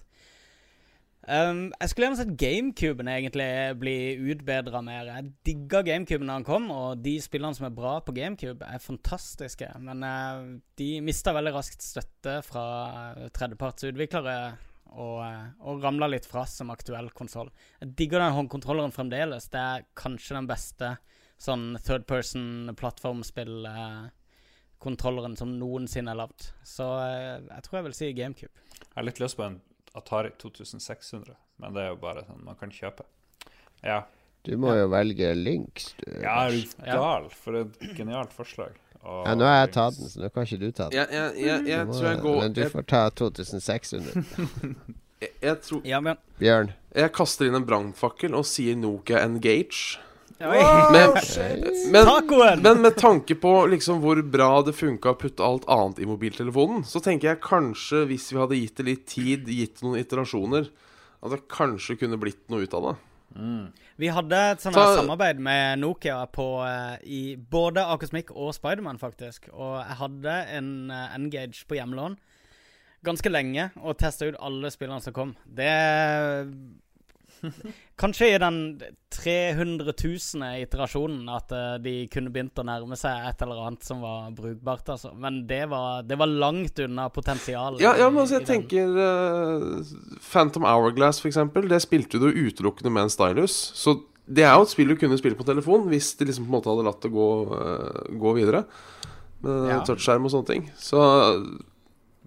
S4: Um, jeg skulle gjerne sett GameCuben egentlig bli utbedra mer. Jeg digga GameCuben da han kom, og de spillene som er bra på GameCube, er fantastiske. Men uh, de mista veldig raskt støtte fra eh, tredjepartsutviklere og, uh, og ramla litt fra som aktuell konsoll. Jeg digger den håndkontrolleren fremdeles. Det er kanskje den beste sånn third person-plattformspill-kontrolleren som noensinne er lagd. Så eh, jeg tror jeg vil si GameCube.
S3: Jeg har litt lyst på en Atari 2600, men det er jo bare sånn man kan kjøpe. Ja.
S2: Du må jo velge Lynx, du.
S3: Ja, er du
S4: Ja.
S3: gal? For et genialt forslag. Og-
S2: Ja, nå har jeg tatt den, så nå kan ikke du ta den.
S5: Ja, ja, ja, jeg
S2: Du må-
S5: tror jeg går
S2: Men du
S5: jeg,
S2: får ta 2600.
S5: jeg, jeg, tror,
S4: Ja. Bjørn.
S5: jeg kaster inn en brannfakkel og sier Nokia Engage. Men, men,
S4: Tacoen!
S5: men med tanke på liksom hvor bra det funka å putte alt annet i mobiltelefonen, så tenker jeg kanskje, hvis vi hadde gitt det litt tid, gitt noen iterasjoner, at det kanskje kunne blitt noe ut av det.
S4: Vi hadde et sånt
S5: Ta-
S4: her samarbeid med Nokia på, eh, i både Akosmikk og Spiderman, faktisk. Og jeg hadde en eh, Engage på hjemlån ganske lenge og testa ut alle spillene som kom. Det Kanskje i den 300 000. iterasjonen at uh, de kunne begynt å nærme seg et eller annet som var brukbart, altså. Men det var, det var langt unna potensialet.
S5: Ja, ja, men altså, jeg
S4: den.
S5: tenker uh, Phantom Hourglass, for eksempel. Det spilte du utelukkende med en stylus. Så det er jo et spill du kunne spille på telefon hvis de liksom på en måte hadde latt det gå, uh, gå videre. Med
S3: Ja.
S5: touchskjerm og sånne ting. Så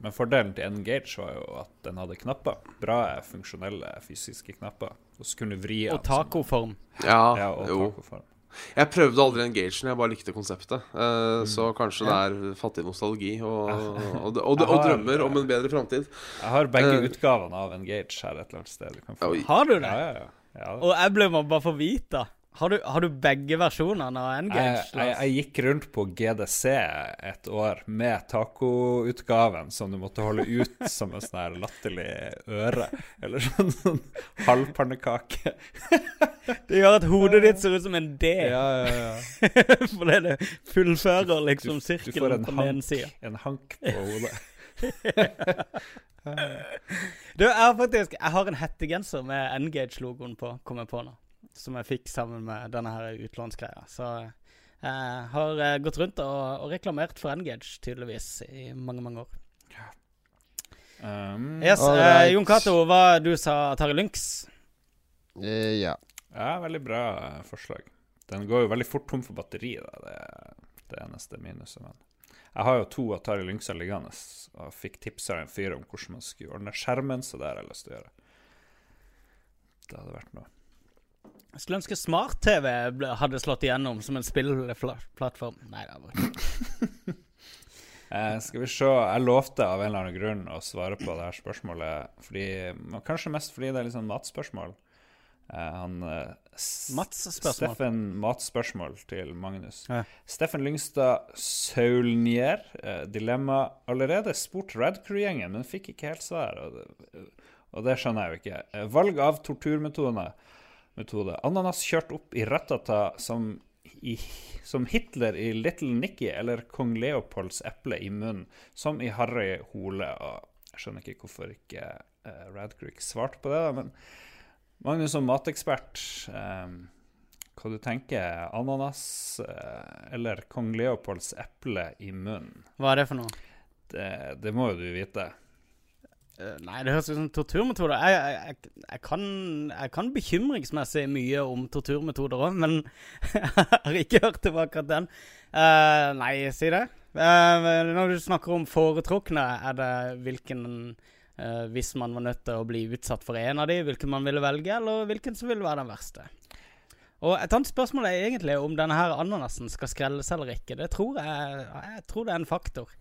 S3: Men fordelen til Engage var jo at den hadde knapper. Bra funksjonelle fysiske knapper. Og så kunne du vri
S4: Og tacoform.
S5: ja,
S3: Ja, og
S5: jo.
S3: tacoform.
S5: Jeg prøvde aldri Engagen, jeg bare likte konseptet. Uh,
S3: Mm.
S5: Så kanskje det er fattig nostalgi og, og, og, og, og drømmer om en bedre framtid.
S3: Jeg har begge
S5: uh,
S3: utgavene av Engage her et eller annet sted. Du kan få.
S4: Har du det?
S3: Ja, ja, ja. ja.
S4: Og jeg ble bare få vite. Har du, har du begge versjonene av
S3: Jeg,
S4: Engage?
S3: jeg, jeg gikk rundt på GDC et år med tacoutgaven som du måtte holde ut som en sånn latterlig øre. Eller sånn, sånn halvpannekake.
S4: Det gjør at hodet ditt ser ut som en D.
S3: Ja, ja, ja.
S4: Fordi det fullfører liksom sirkelen
S3: en
S4: på den ene sida.
S3: en hank på hodet.
S4: Du, jeg faktisk Jeg har en hettegenser med Engage-logoen på, kom jeg på nå. Som jeg fikk sammen med denne her utlånsgreia. Så jeg har eh, gått rundt og, og reklamert for Engage, tydeligvis, i mange, mange år.
S3: Um,
S4: Yes, eh. Jon Cato, hva du sa Atari Lynx?
S2: Eh, ja.
S3: Ja, veldig bra eh, forslag. Den går jo veldig fort tom for batteri, da. Det er det eneste minuset. Men jeg har jo to Atari Lynxer liggende og fikk tips av en fyr om hvordan man skulle ordne skjermen, så det har jeg lyst til å gjøre. Det hadde vært noe.
S4: Jeg skulle ønske smart-TV hadde slått igjennom som en spillplattform. Nei, det var
S3: Eh, skal vi se Jeg lovte av en eller annen grunn å svare på det her spørsmålet. Fordi, Kanskje mest fordi det er litt sånn matspørsmål. Eh, han eh,
S4: Mats-spørsmål.
S3: Steffen Matspørsmål til Magnus.
S4: Ja.
S3: Steffen Lyngstad Saulnier. Eh, dilemma allerede spurt Red Crew-gjengen, men fikk ikke helt svar. Og det, og det skjønner jeg jo ikke. Eh, valg av torturmetode. Metode. Ananas kjørt opp i ratata som, i, som Hitler i Little Nicky, eller kong Leopolds eple i munnen, som i Harry Hole. Og jeg skjønner ikke hvorfor ikke eh, Radcrew svarte på det, da, men Magnus som matekspert, eh, hva du tenker? Ananas eh, eller kong Leopolds eple i munnen?
S4: Hva er det for noe?
S3: Det, det må jo du vite.
S4: Eh, Nei, det høres ut som torturmetoder. Jeg, jeg, jeg, kan, jeg kan bekymringsmessig mye om torturmetoder òg, men jeg har ikke hørt tilbake til den. Uh, nei, si det. Uh, når du snakker om foretrukne, er det hvilken uh, Hvis man var nødt til å bli utsatt for en av de, hvilken man ville velge, eller hvilken som ville være den verste? Og Et annet spørsmål er egentlig om denne her ananasen skal skrelles eller ikke. Det tror jeg, tror det er en faktor.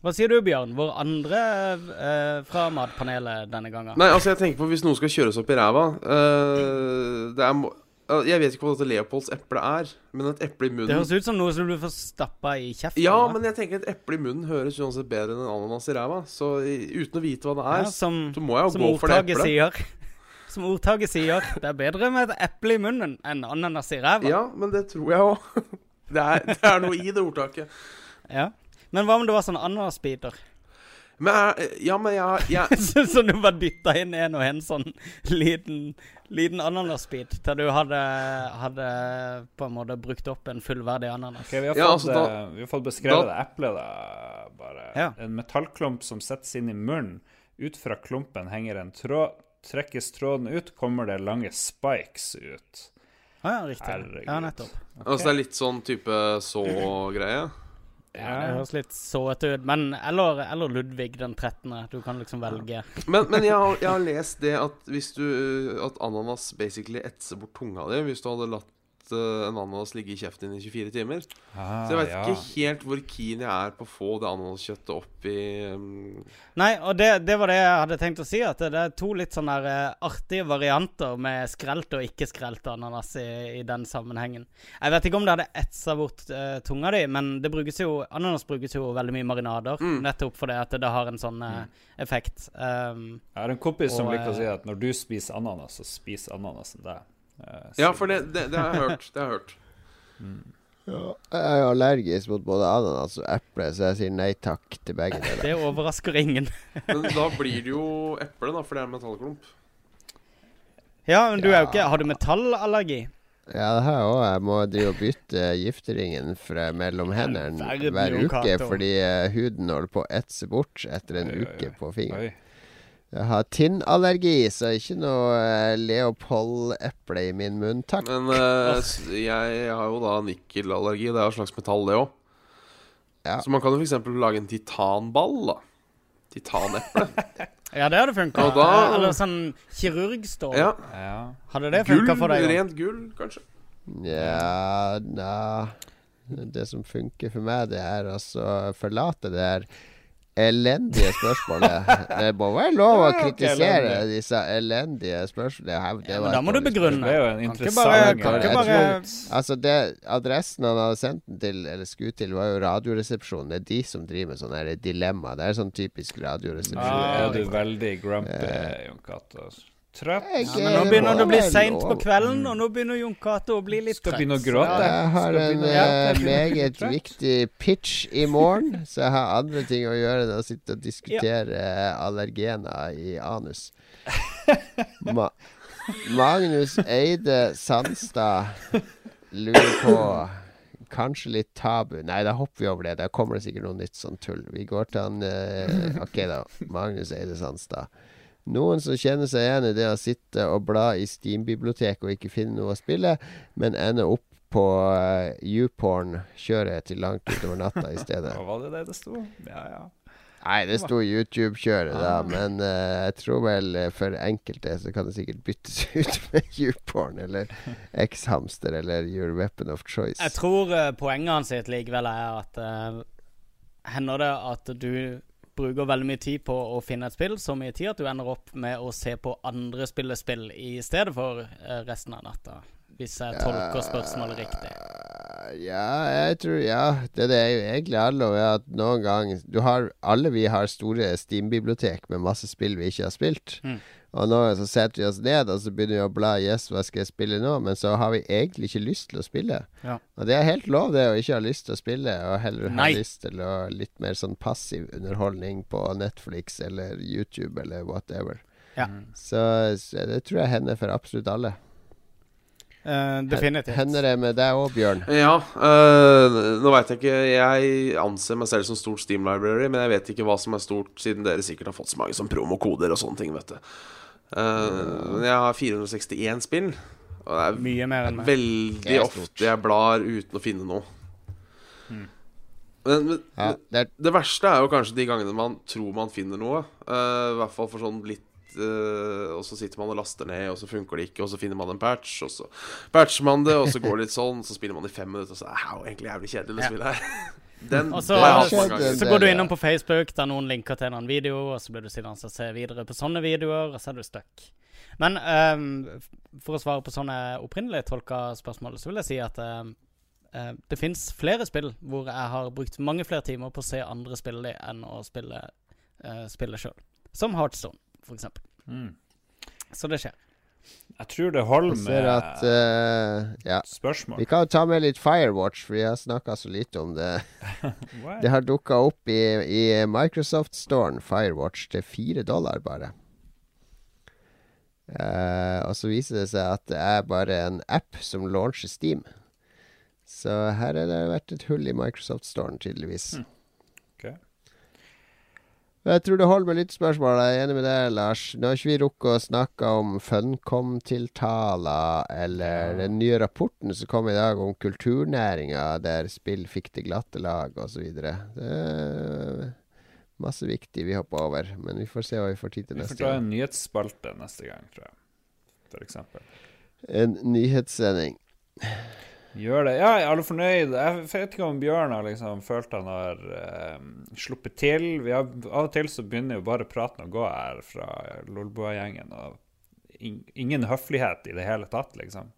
S4: Hva sier du, Bjørn? Vår andre eh, fra matpanelet denne gangen.
S5: Nei, altså jeg tenker på hvis noen skal kjøres opp i ræva eh, eh, Jeg vet ikke hva dette Leopolds eple er, men et eple i munnen Det
S4: høres ut som noe som du får stappa i kjeften.
S5: Ja,
S4: da.
S5: men jeg tenker et eple i munnen høres uansett bedre enn en ananas i ræva. Så uten å vite hva det er,
S4: ja, som,
S5: så må jeg jo gå for det eplet.
S4: sier. Som ordtaket sier. Det er bedre med et eple i munnen enn ananas i ræva.
S5: Ja, men det tror jeg òg. Det, det er noe i det ordtaket.
S4: Ja. Men hva om det var sånn ananasbiter?
S5: Men er- ja, men ja, ja.
S4: Så så du bare dytta inn en og en sånn liten, liten ananasbit til du hadde, hadde på en måte brukt opp en fullverdig ananas?
S3: Okay, vi, har
S5: Ja,
S3: fått,
S5: altså, da-
S3: eh, vi har fått beskrevet
S5: da-
S3: det eplet, da. Bare.
S4: Ja.
S3: En metallklump som settes inn i munnen. Ut fra klumpen henger en tråd. Trekkes tråden ut, kommer det lange spikes ut.
S4: Ah, ja, riktig.
S3: Herregud.
S4: Ja, nettopp.
S5: Altså det er litt sånn type så-greie.
S4: Ja, det høres litt såete ut. Men eller, eller Ludvig den 13. Du kan liksom velge.
S5: Men, men jeg, har, jeg har lest det at hvis du At ananas basically etser bort tunga di hvis du hadde latt eh, en ananas ligge i kjeften din i 24 timer.
S3: Ah,
S5: Så jeg vet
S3: ja.
S5: ikke helt hvor keen jeg er på å få det ananaskjøttet opp i um,
S4: Nei, og det, det var det jeg hadde tenkt å si. At det, er to litt sånne der, eh, artige varianter med skrelt og ikke skrelt ananas i, i den sammenhengen. Jeg vet ikke om det hadde etsa bort uh, tunga di, men det brukes jo, ananas brukes jo veldig mye marinader.
S5: Mm.
S4: Nettopp fordi at det har en sånn uh, effekt. Um,
S3: Jeg har en kompis som liker å si at når du spiser ananas, så spiser ananasen deg. Eh,
S5: Ja, for det, det, det har jeg hørt. Det har jeg hørt.
S2: Jeg er jo allergisk mot både ananas og eple, så jeg sier nei takk til begge deler.
S4: det overrasker ingen.
S5: Men da blir det jo eple, da, for det er en metallklump.
S4: Ja, men du er jo ikke Har du metallallergi?
S2: Ja, det har jeg òg. Jeg må drive og bytte gifteringen fra mellom hendene hver uke fordi eh, huden holder på å etse bort etter en
S3: Oi, oi,
S2: uke på fingeren. Jeg har tinnallergi, så ikke noe uh, Leopold-eple i min munn, takk.
S5: Men uh, jeg har jo da nikkelallergi. Det er jo et slags metall, det òg.
S2: Ja.
S5: Så man kan jo f.eks. lage en titanball. da Titaneple.
S4: Ja, det hadde funka.
S5: Ja,
S4: Eller sånn kirurgstål.
S5: ja.
S4: Hadde det funka for deg? Gull,
S5: rent gull, kanskje.
S2: Ja Nja Det som funker for meg, det er å forlate det her elendige spørsmålet. Det må være lov å kritisere disse elendige spørsmålene.
S4: Ja, men da må du begrunne.
S3: Det er jo en interessant
S4: bare, kan ikke bare
S2: Altså det Adressen han hadde sendt den til, eller skutt til, var jo Radioresepsjonen. Det er de som driver med sånne dilemma. Det er sånn typisk Radioresepsjon.
S4: Ah,
S3: er du veldig grumpy, Jon Cato? Trøtt?
S2: Jeg
S4: ja, men Nå begynner det å bli seint på kvelden, og nå begynner Jon Cato å bli litt
S3: Skal begynne å gråte.
S2: Jeg har en eh,
S3: Ja,
S2: meget
S3: trøtt.
S2: viktig pitch i morgen, så jeg har andre ting å gjøre enn å sitte og diskutere ja. allergener i anus. Ma Magnus Eide Sandstad lurer på Kanskje litt tabu. Nei, da hopper vi over det. Da kommer det sikkert noe nytt sånn tull. Vi går til han uh, Ok, da. Magnus Eide Sandstad. Noen som kjenner seg igjen i det å sitte og bla i Steam-biblioteket og ikke finne noe å spille, men ender opp på uh, YouPorn-kjøret til langt utover natta i stedet.
S3: Hva var det det det sto? Ja, ja.
S2: Nei, det sto YouTube-kjøret, da, men uh, jeg tror vel eh, for enkelte så kan det sikkert byttes ut med YouPorn eller X-Hamster eller Your Weapon of Choice.
S4: Jeg tror uh, poenget hans likevel er at eh, Hender det at du bruker veldig mye tid på å finne et spill, så mye tid at du ender opp med å se på andre spillespill i stedet for eh, resten av natta? Hvis jeg tolker spørsmålet riktig.
S2: Ja, jeg tror Ja, det, det er jo egentlig alle og er at noen gang Du har Alle vi har store Steam-bibliotek med masse spill vi ikke har spilt.
S4: Mm.
S2: Og nå så setter vi oss ned og så begynner vi å bla. Yes, hva skal jeg spille nå? Men så har vi egentlig ikke lyst til å spille.
S4: Ja.
S2: Og det er helt lov, det, å ikke ha lyst til å spille, og heller ha lyst til å litt mer sånn passiv underholdning på Netflix eller YouTube eller whatever.
S4: Ja.
S2: Så, så det tror jeg hender for absolutt alle.
S4: Eh, definitivt.
S2: Hender det med deg òg, Bjørn?
S5: Ja, Uh, nå veit jeg ikke Jeg anser meg selv som stort Steam Library, men jeg vet ikke hva som er stort, siden dere sikkert har fått så mange som promokoder og sånne ting, vet du. Uh, Men jeg har 461 spill, og det er
S4: Mye mer enn meg.
S5: veldig
S2: er
S5: ofte jeg blar uten å finne noe. Men, men
S2: Ja, det er
S5: det verste er jo kanskje de gangene man tror man finner noe. Uh, I hvert fall for sånn litt eh, Og så sitter man og laster ned, og så funker det ikke, og så finner man en patch, og så patcher man det, og så går det litt sånn, så spiller man i fem minutter, og så er det jo egentlig jævlig kjedelig det
S4: Ja.
S5: spillet her. Den
S4: Og så, så går du innom på Facebook, der noen linker til en annen video, og så blir du sittende og se videre på sånne videoer, og så er du stuck. Men um, for å svare på sånne opprinnelig tolka spørsmål, så vil jeg si at eh, det fins flere spill hvor jeg har brukt mange flere timer på å se andre spille det enn å spille, uh, spille sjøl. Som Heartstone, eksempel.
S3: Mm.
S4: Så det skjer.
S3: Jeg tror det holder med
S2: at uh, Ja.
S3: spørsmål.
S2: Vi kan jo ta med litt Firewatch, for vi har snakka så lite om det. Det har dukka opp i, i Microsoft-storen, Firewatch, til fire dollar bare. Uh, og så viser det seg at det er bare en app som launcher Steam. Så her har det vært et hull i Microsoft-storen, tydeligvis.
S3: Hmm.
S2: Jeg tror det holder med litt spørsmål. Jeg er enig med deg, Lars. Nå har ikke vi rukket å snakke om Funcom-tiltaler eller den nye rapporten som kom i dag om kulturnæringa, der spill fikk det glatte lag osv. Masse viktig vi hopper over, men vi får se hva vi får tid til neste gang.
S3: Vi får ta en nyhetsspalte neste gang, tror jeg. For eksempel.
S2: En nyhetssending.
S3: Gjør det. Ja, er alle fornøyd? Jeg vet ikke om Bjørn har liksom følt han har uh, sluppet til. Vi har, av og til så begynner jo bare praten å gå her fra Lolbua-gjengen. Og in, ingen høflighet i det hele tatt, liksom.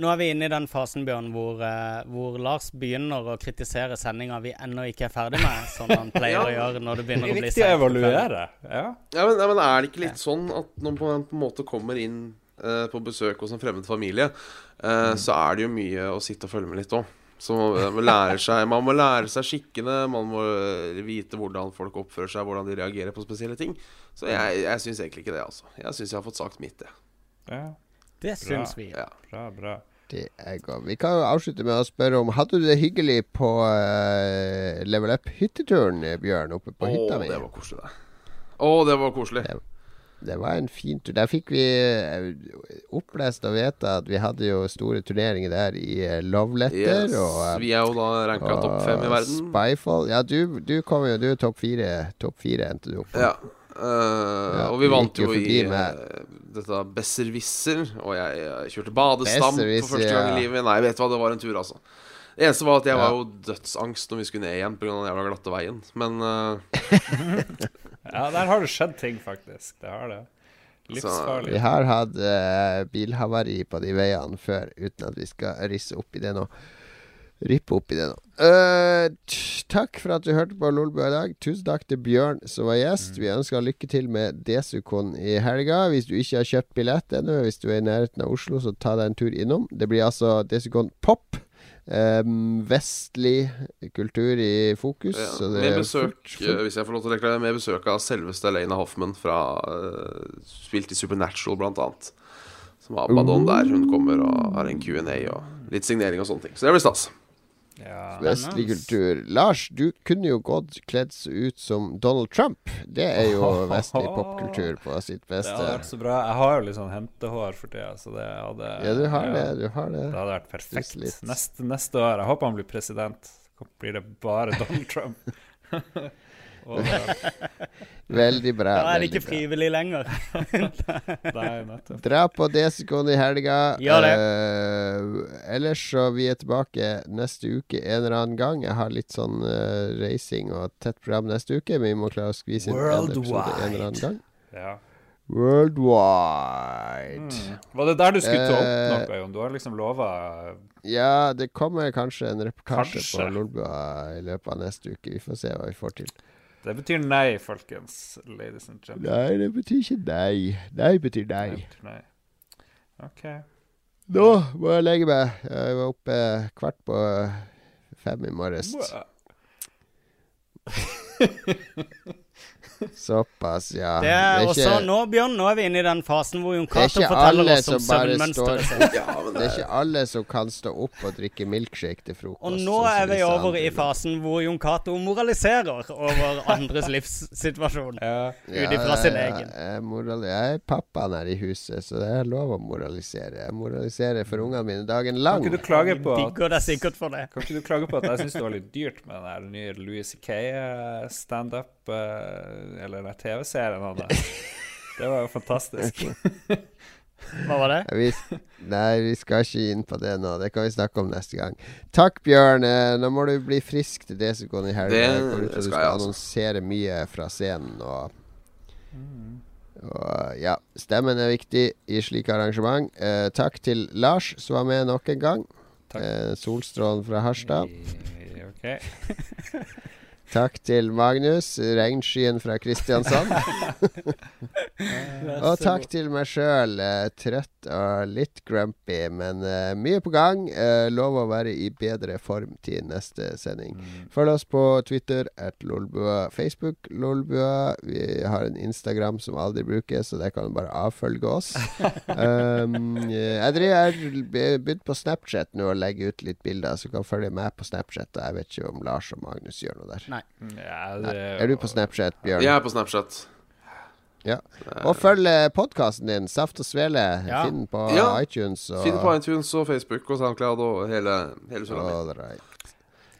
S4: Nå er vi inne i den fasen, Bjørn, hvor, uh, hvor Lars begynner å kritisere sendinga vi ennå ikke er ferdig med, som han pleier
S5: Ja.
S4: å gjøre når det
S3: Det
S4: begynner
S3: det
S4: å bli
S3: sent. Det
S4: er viktig å
S3: evaluere. Ja.
S5: Ja, men, ja, men er det ikke litt sånn at når man på en måte kommer inn eh, på besøk hos en fremmed familie, eh, så er det jo mye å sitte og følge med litt òg. Så man må, lære seg, man må lære seg skikkene, man må eh, vite hvordan folk oppfører seg, hvordan de reagerer på spesielle ting. Så jeg, jeg syns egentlig ikke det, altså. Jeg syns jeg har fått sagt mitt, det.
S3: Ja.
S4: Det syns vi.
S5: Ja.
S3: Bra, bra.
S2: Det er godt. Vi kan jo avslutte med å spørre om Hadde du det hyggelig på uh, Level Up-hytteturen, Bjørn, oppe på
S5: Å,
S2: hytta mi?
S5: det var koselig, det. Å, det var koselig.
S2: Det- Det var en fin tur. Der fikk vi eh, opplest og vite at vi hadde jo store turneringer der i eh, Love Letter
S5: Yes.
S2: og
S5: Vi er jo da ranka topp fem i verden.
S2: Spyfall. Ja, du, du kom jo Du er topp fire. Topp fire endte du opp på.
S5: Ja. Uh,
S2: Ja,
S5: og vi vant
S2: jo
S5: i
S2: med-
S5: dette Besserwisser, og jeg, jeg kjørte badestamp for første gang i livet. Nei, vet du hva, det var en tur, altså. Det eneste var at jeg
S2: Ja.
S5: var jo dødsangst når vi skulle ned igjen pga. den jævla glatte veien. Men eh,
S3: Ja, der har det skjedd ting, faktisk. Det har det.
S2: Vi har hatt uh, bilhavari på de veiene før, uten at vi skal risse opp i det nå. Rippe opp i det nå. Uh, takk for at du hørte på Lolbua i dag. Tusen takk til Bjørn som var gjest. Vi ønsker lykke til med Desukon i helga. Hvis du ikke har kjøpt billett ennå, hvis du er i nærheten av Oslo, så ta deg en tur innom. Det blir altså Desukon Pop. Um, vestlig kultur i fokus.
S5: ja,
S2: det
S5: med besøk,
S2: fullt- fullt-
S5: eh, hvis jeg får lov til å reklamere, med besøk av selveste Elena Hoffman fra uh, Spilt i Supernatural, annet. Som har Abaddon der. Hun kommer og har en Q&A og litt signering og sånne ting. Så det blir stas.
S3: Ja.
S2: Vestlig kultur. Lars, du kunne jo gått kledd ut som Donald Trump. Det er jo vestlig popkultur på sitt beste.
S3: Det hadde vært så bra. Jeg har jo sånn hentehår for tida, så det hadde
S2: Ja, du har
S3: ja,
S2: det. Du har det.
S3: Det hadde vært perfekt. Neste, neste år. Jeg håper han blir president. Så blir det bare Donald Trump.
S2: Veldig bra.
S4: Da er det
S2: ikke
S4: ikke
S2: bra.
S4: frivillig lenger.
S3: Nei, nettopp.
S2: Dra på Desikon i helga.
S4: Gjør det.
S2: Uh, ellers så vi er tilbake neste uke en eller annen gang. Jeg har litt sånn uh, racing og tett program neste uke, men vi må klare å skvise inn en episode en eller annen gang.
S3: Ja.
S2: Worldwide.
S3: Mm. Var det der du skulle ta
S2: Eh,
S3: opp noe, Jon? Du har liksom lova
S2: Ja, det kommer kanskje en reportasje
S3: Kanskje.
S2: på Lolbua i løpet av neste uke. Vi får se hva vi får til.
S3: Det betyr nei, folkens. Ladies and gentlemen.
S2: Nei, det betyr ikke nei. Nei betyr
S3: Nei
S2: nei.
S3: betyr nei. OK.
S2: Nå må jeg legge meg. Jeg var oppe kvart på fem i morges. Såpass, ja.
S4: Det er
S2: ikke-
S4: også nå, Bjørn, nå er vi inne i den fasen hvor Jon
S2: Det er
S4: Cato forteller oss om søvnmønsteret sitt.
S5: Ja, men
S2: Det er ikke alle som kan stå opp og drikke milkshake til frokost.
S4: Og nå
S2: sånn
S4: er vi over
S2: andre
S4: i fasen hvor Jon Cato moraliserer over andres livssituasjon.
S3: Ja.
S4: Ut ifra sin egen.
S2: Jeg, moral jeg er pappaen her i huset, så det er lov å moralisere. Jeg moraliserer for ungene mine dagen
S3: Kan
S2: lang.
S3: ikke du klage på at
S4: Digger sikkert for det.
S3: Kan ikke du klage på at jeg syns det var litt dyrt med den nye Louis C.K.-standup, eller den TV-serien hadde Det var jo fantastisk.
S4: Hva var det?
S2: Vi, nei, vi skal ikke inn på det nå. Det kan vi snakke om neste gang. Takk, Bjørn. Eh, Nå må du bli frisk til det som går i helga.
S5: Det
S2: ut at Du
S5: skal
S2: skal
S5: altså.
S2: annonsere mye fra scenen og og ja, stemmen er viktig i slike arrangement. Eh, takk til Lars, som var med nok en gang. Eh, Solstrålen fra Harstad.
S3: OK.
S2: Takk til Magnus, regnskyen fra Kristiansand. Og takk til meg sjøl. Eh, trøtt og litt grumpy, men eh, mye på gang. Eh, lov å være i bedre form til neste sending. Følg oss på Twitter at Lolbua. Facebook Lolbua. Vi har en Instagram som aldri brukes, så der kan du bare avfølge oss. um, jeg har begynt på Snapchat nå å legge ut litt bilder, så du kan følge med på Snapchat. Og jeg vet ikke om Lars og Magnus gjør noe der.
S4: Nei.
S3: Ja,
S2: Nei. Er du på Snapchat, Bjørn?
S5: Jeg er på Snapchat.
S2: Ja. Og følg podkasten din, Saft og Svele.
S4: Ja.
S2: Finn på
S5: Ja.
S2: iTunes. Og,
S5: Finn på iTunes og Facebook og SoundCloud og hele, hele.
S2: Right.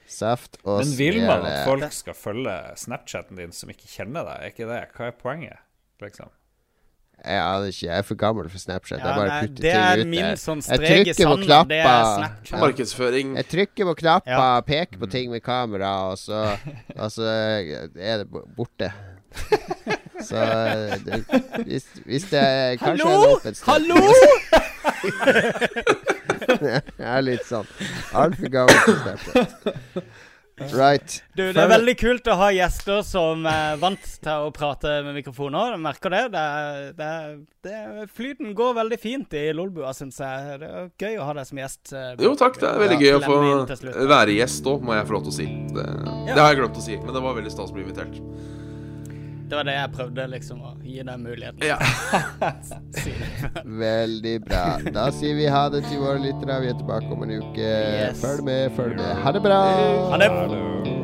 S2: Saft og Svele.
S3: Men vil man at folk skal følge Snapchaten din som ikke kjenner deg? Er ikke det? Hva er poenget, liksom?
S2: Jeg aner ikke, jeg er for gammel for Snapchat.
S4: Ja,
S2: jeg bare
S4: nei,
S2: putter
S4: det er
S2: ut
S4: min
S2: der.
S4: sånn
S2: Jeg
S4: strek i
S2: trykker på
S4: sanda. Det er. Snapchat.
S5: Markedsføring.
S2: Jeg trykker på knapper,
S4: Ja.
S2: peker på ting med kamera, og så, og så er det borte. Så det, hvis, hvis det kanskje
S4: Hallo!
S2: en åpent sted
S4: Hallo!
S2: Jeg er litt sånn altfor gammel for Snapchat. Right.
S4: Du, det er veldig kult å ha gjester som er vant til å prate med mikrofoner. Jeg merker det. det, det, det flyten går veldig fint i Lolbua, syns jeg. Det er gøy å ha deg som gjest. eh,
S5: Jo, takk. Det er veldig
S2: Ja.
S5: gøy å få være gjest òg, må jeg få lov til å si. Det, det har jeg glemt å si, men det var veldig stas å bli invitert.
S4: Det var det jeg prøvde, liksom, å gi deg muligheten.
S5: Ja.
S1: Veldig bra. Da sier vi ha det til våre lyttere. Vi er tilbake om en uke.
S4: Yes.
S1: Følg med, følg med. Ha det bra.
S4: Ha det.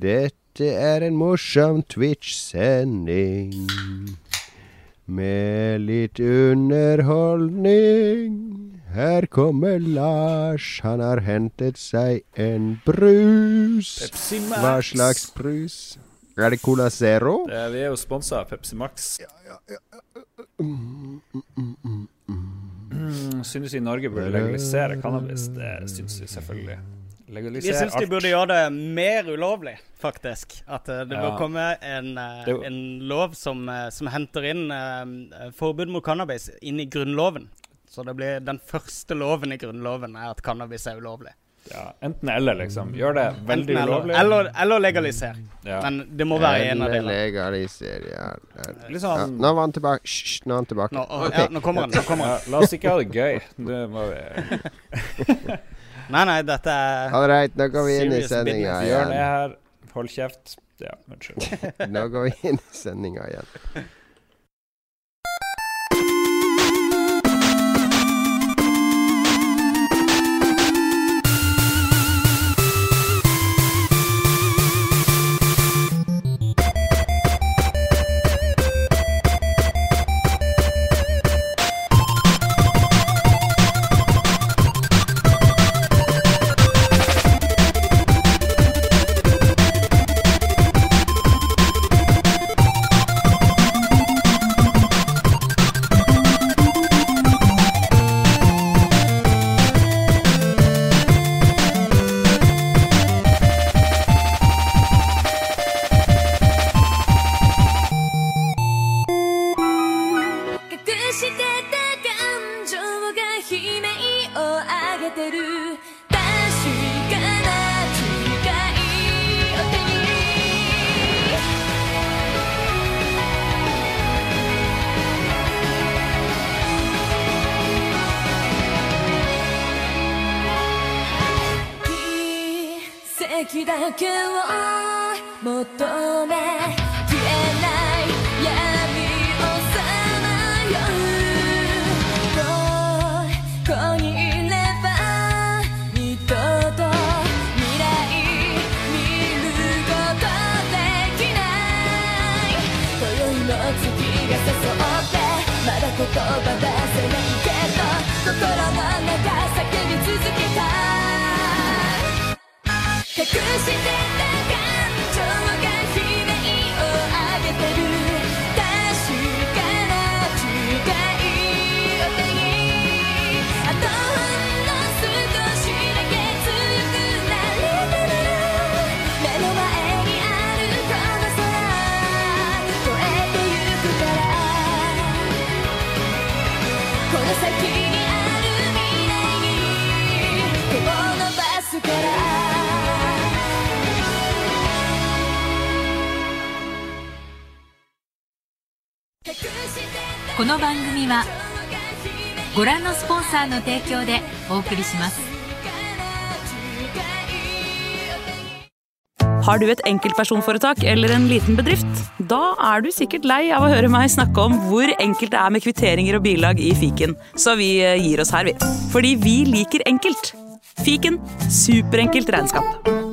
S1: Dette er en morsom Twitch-sending. Med litt underholdning. Her kommer Lars. Han har hentet seg en brus.
S3: Pepsi Max.
S1: Hva slags brus? Er det Cola Zero?
S3: Det, vi er jo sponsa av Pepsi Max. Mm, synes vi Norge burde legalisere cannabis. Det syns vi selvfølgelig.
S4: Vi
S3: Legalisere
S4: syns de burde gjøre det mer ulovlig, faktisk. At eh, det
S3: Ja.
S4: bør komme en, eh,
S3: Det
S4: en lov som, eh, som henter inn forbud mot cannabis inn i Grunnloven. Så det blir den første loven i Grunnloven er at cannabis er ulovlig.
S3: Ja, enten eller, liksom. Gjør det veldig
S4: eller,
S3: ulovlig.
S4: eller, eller legalisere.
S3: ja.
S4: Men det må være en av
S1: Eller
S4: delene.
S1: Legaliser, ja.
S3: Liksom.
S1: Ja. Nå var han tilbake. Hysj, nå er han tilbake.
S4: Nå,
S1: okay.
S4: Ja, nå kommer han. Nå kommer
S3: ja,
S4: han.
S3: La oss ikke ha det gøy. Det må vi
S4: Nei, nei, dette er
S1: Ålreit, nå går vi inn i sendinga
S4: business.
S3: Bjørn er
S1: igjen.
S3: her. Hold kjeft. Ja, unnskyld.
S1: Nå går vi inn i sendinga igjen. 提供でお送りします
S6: Har du et enkeltpersonforetak eller en liten bedrift? Da er du sikkert lei av å høre meg snakke om hvor enkelt det er med kvitteringer og bilag i fiken, så vi eh, gir oss her, vi. Fordi vi liker enkelt. Fiken superenkelt regnskap.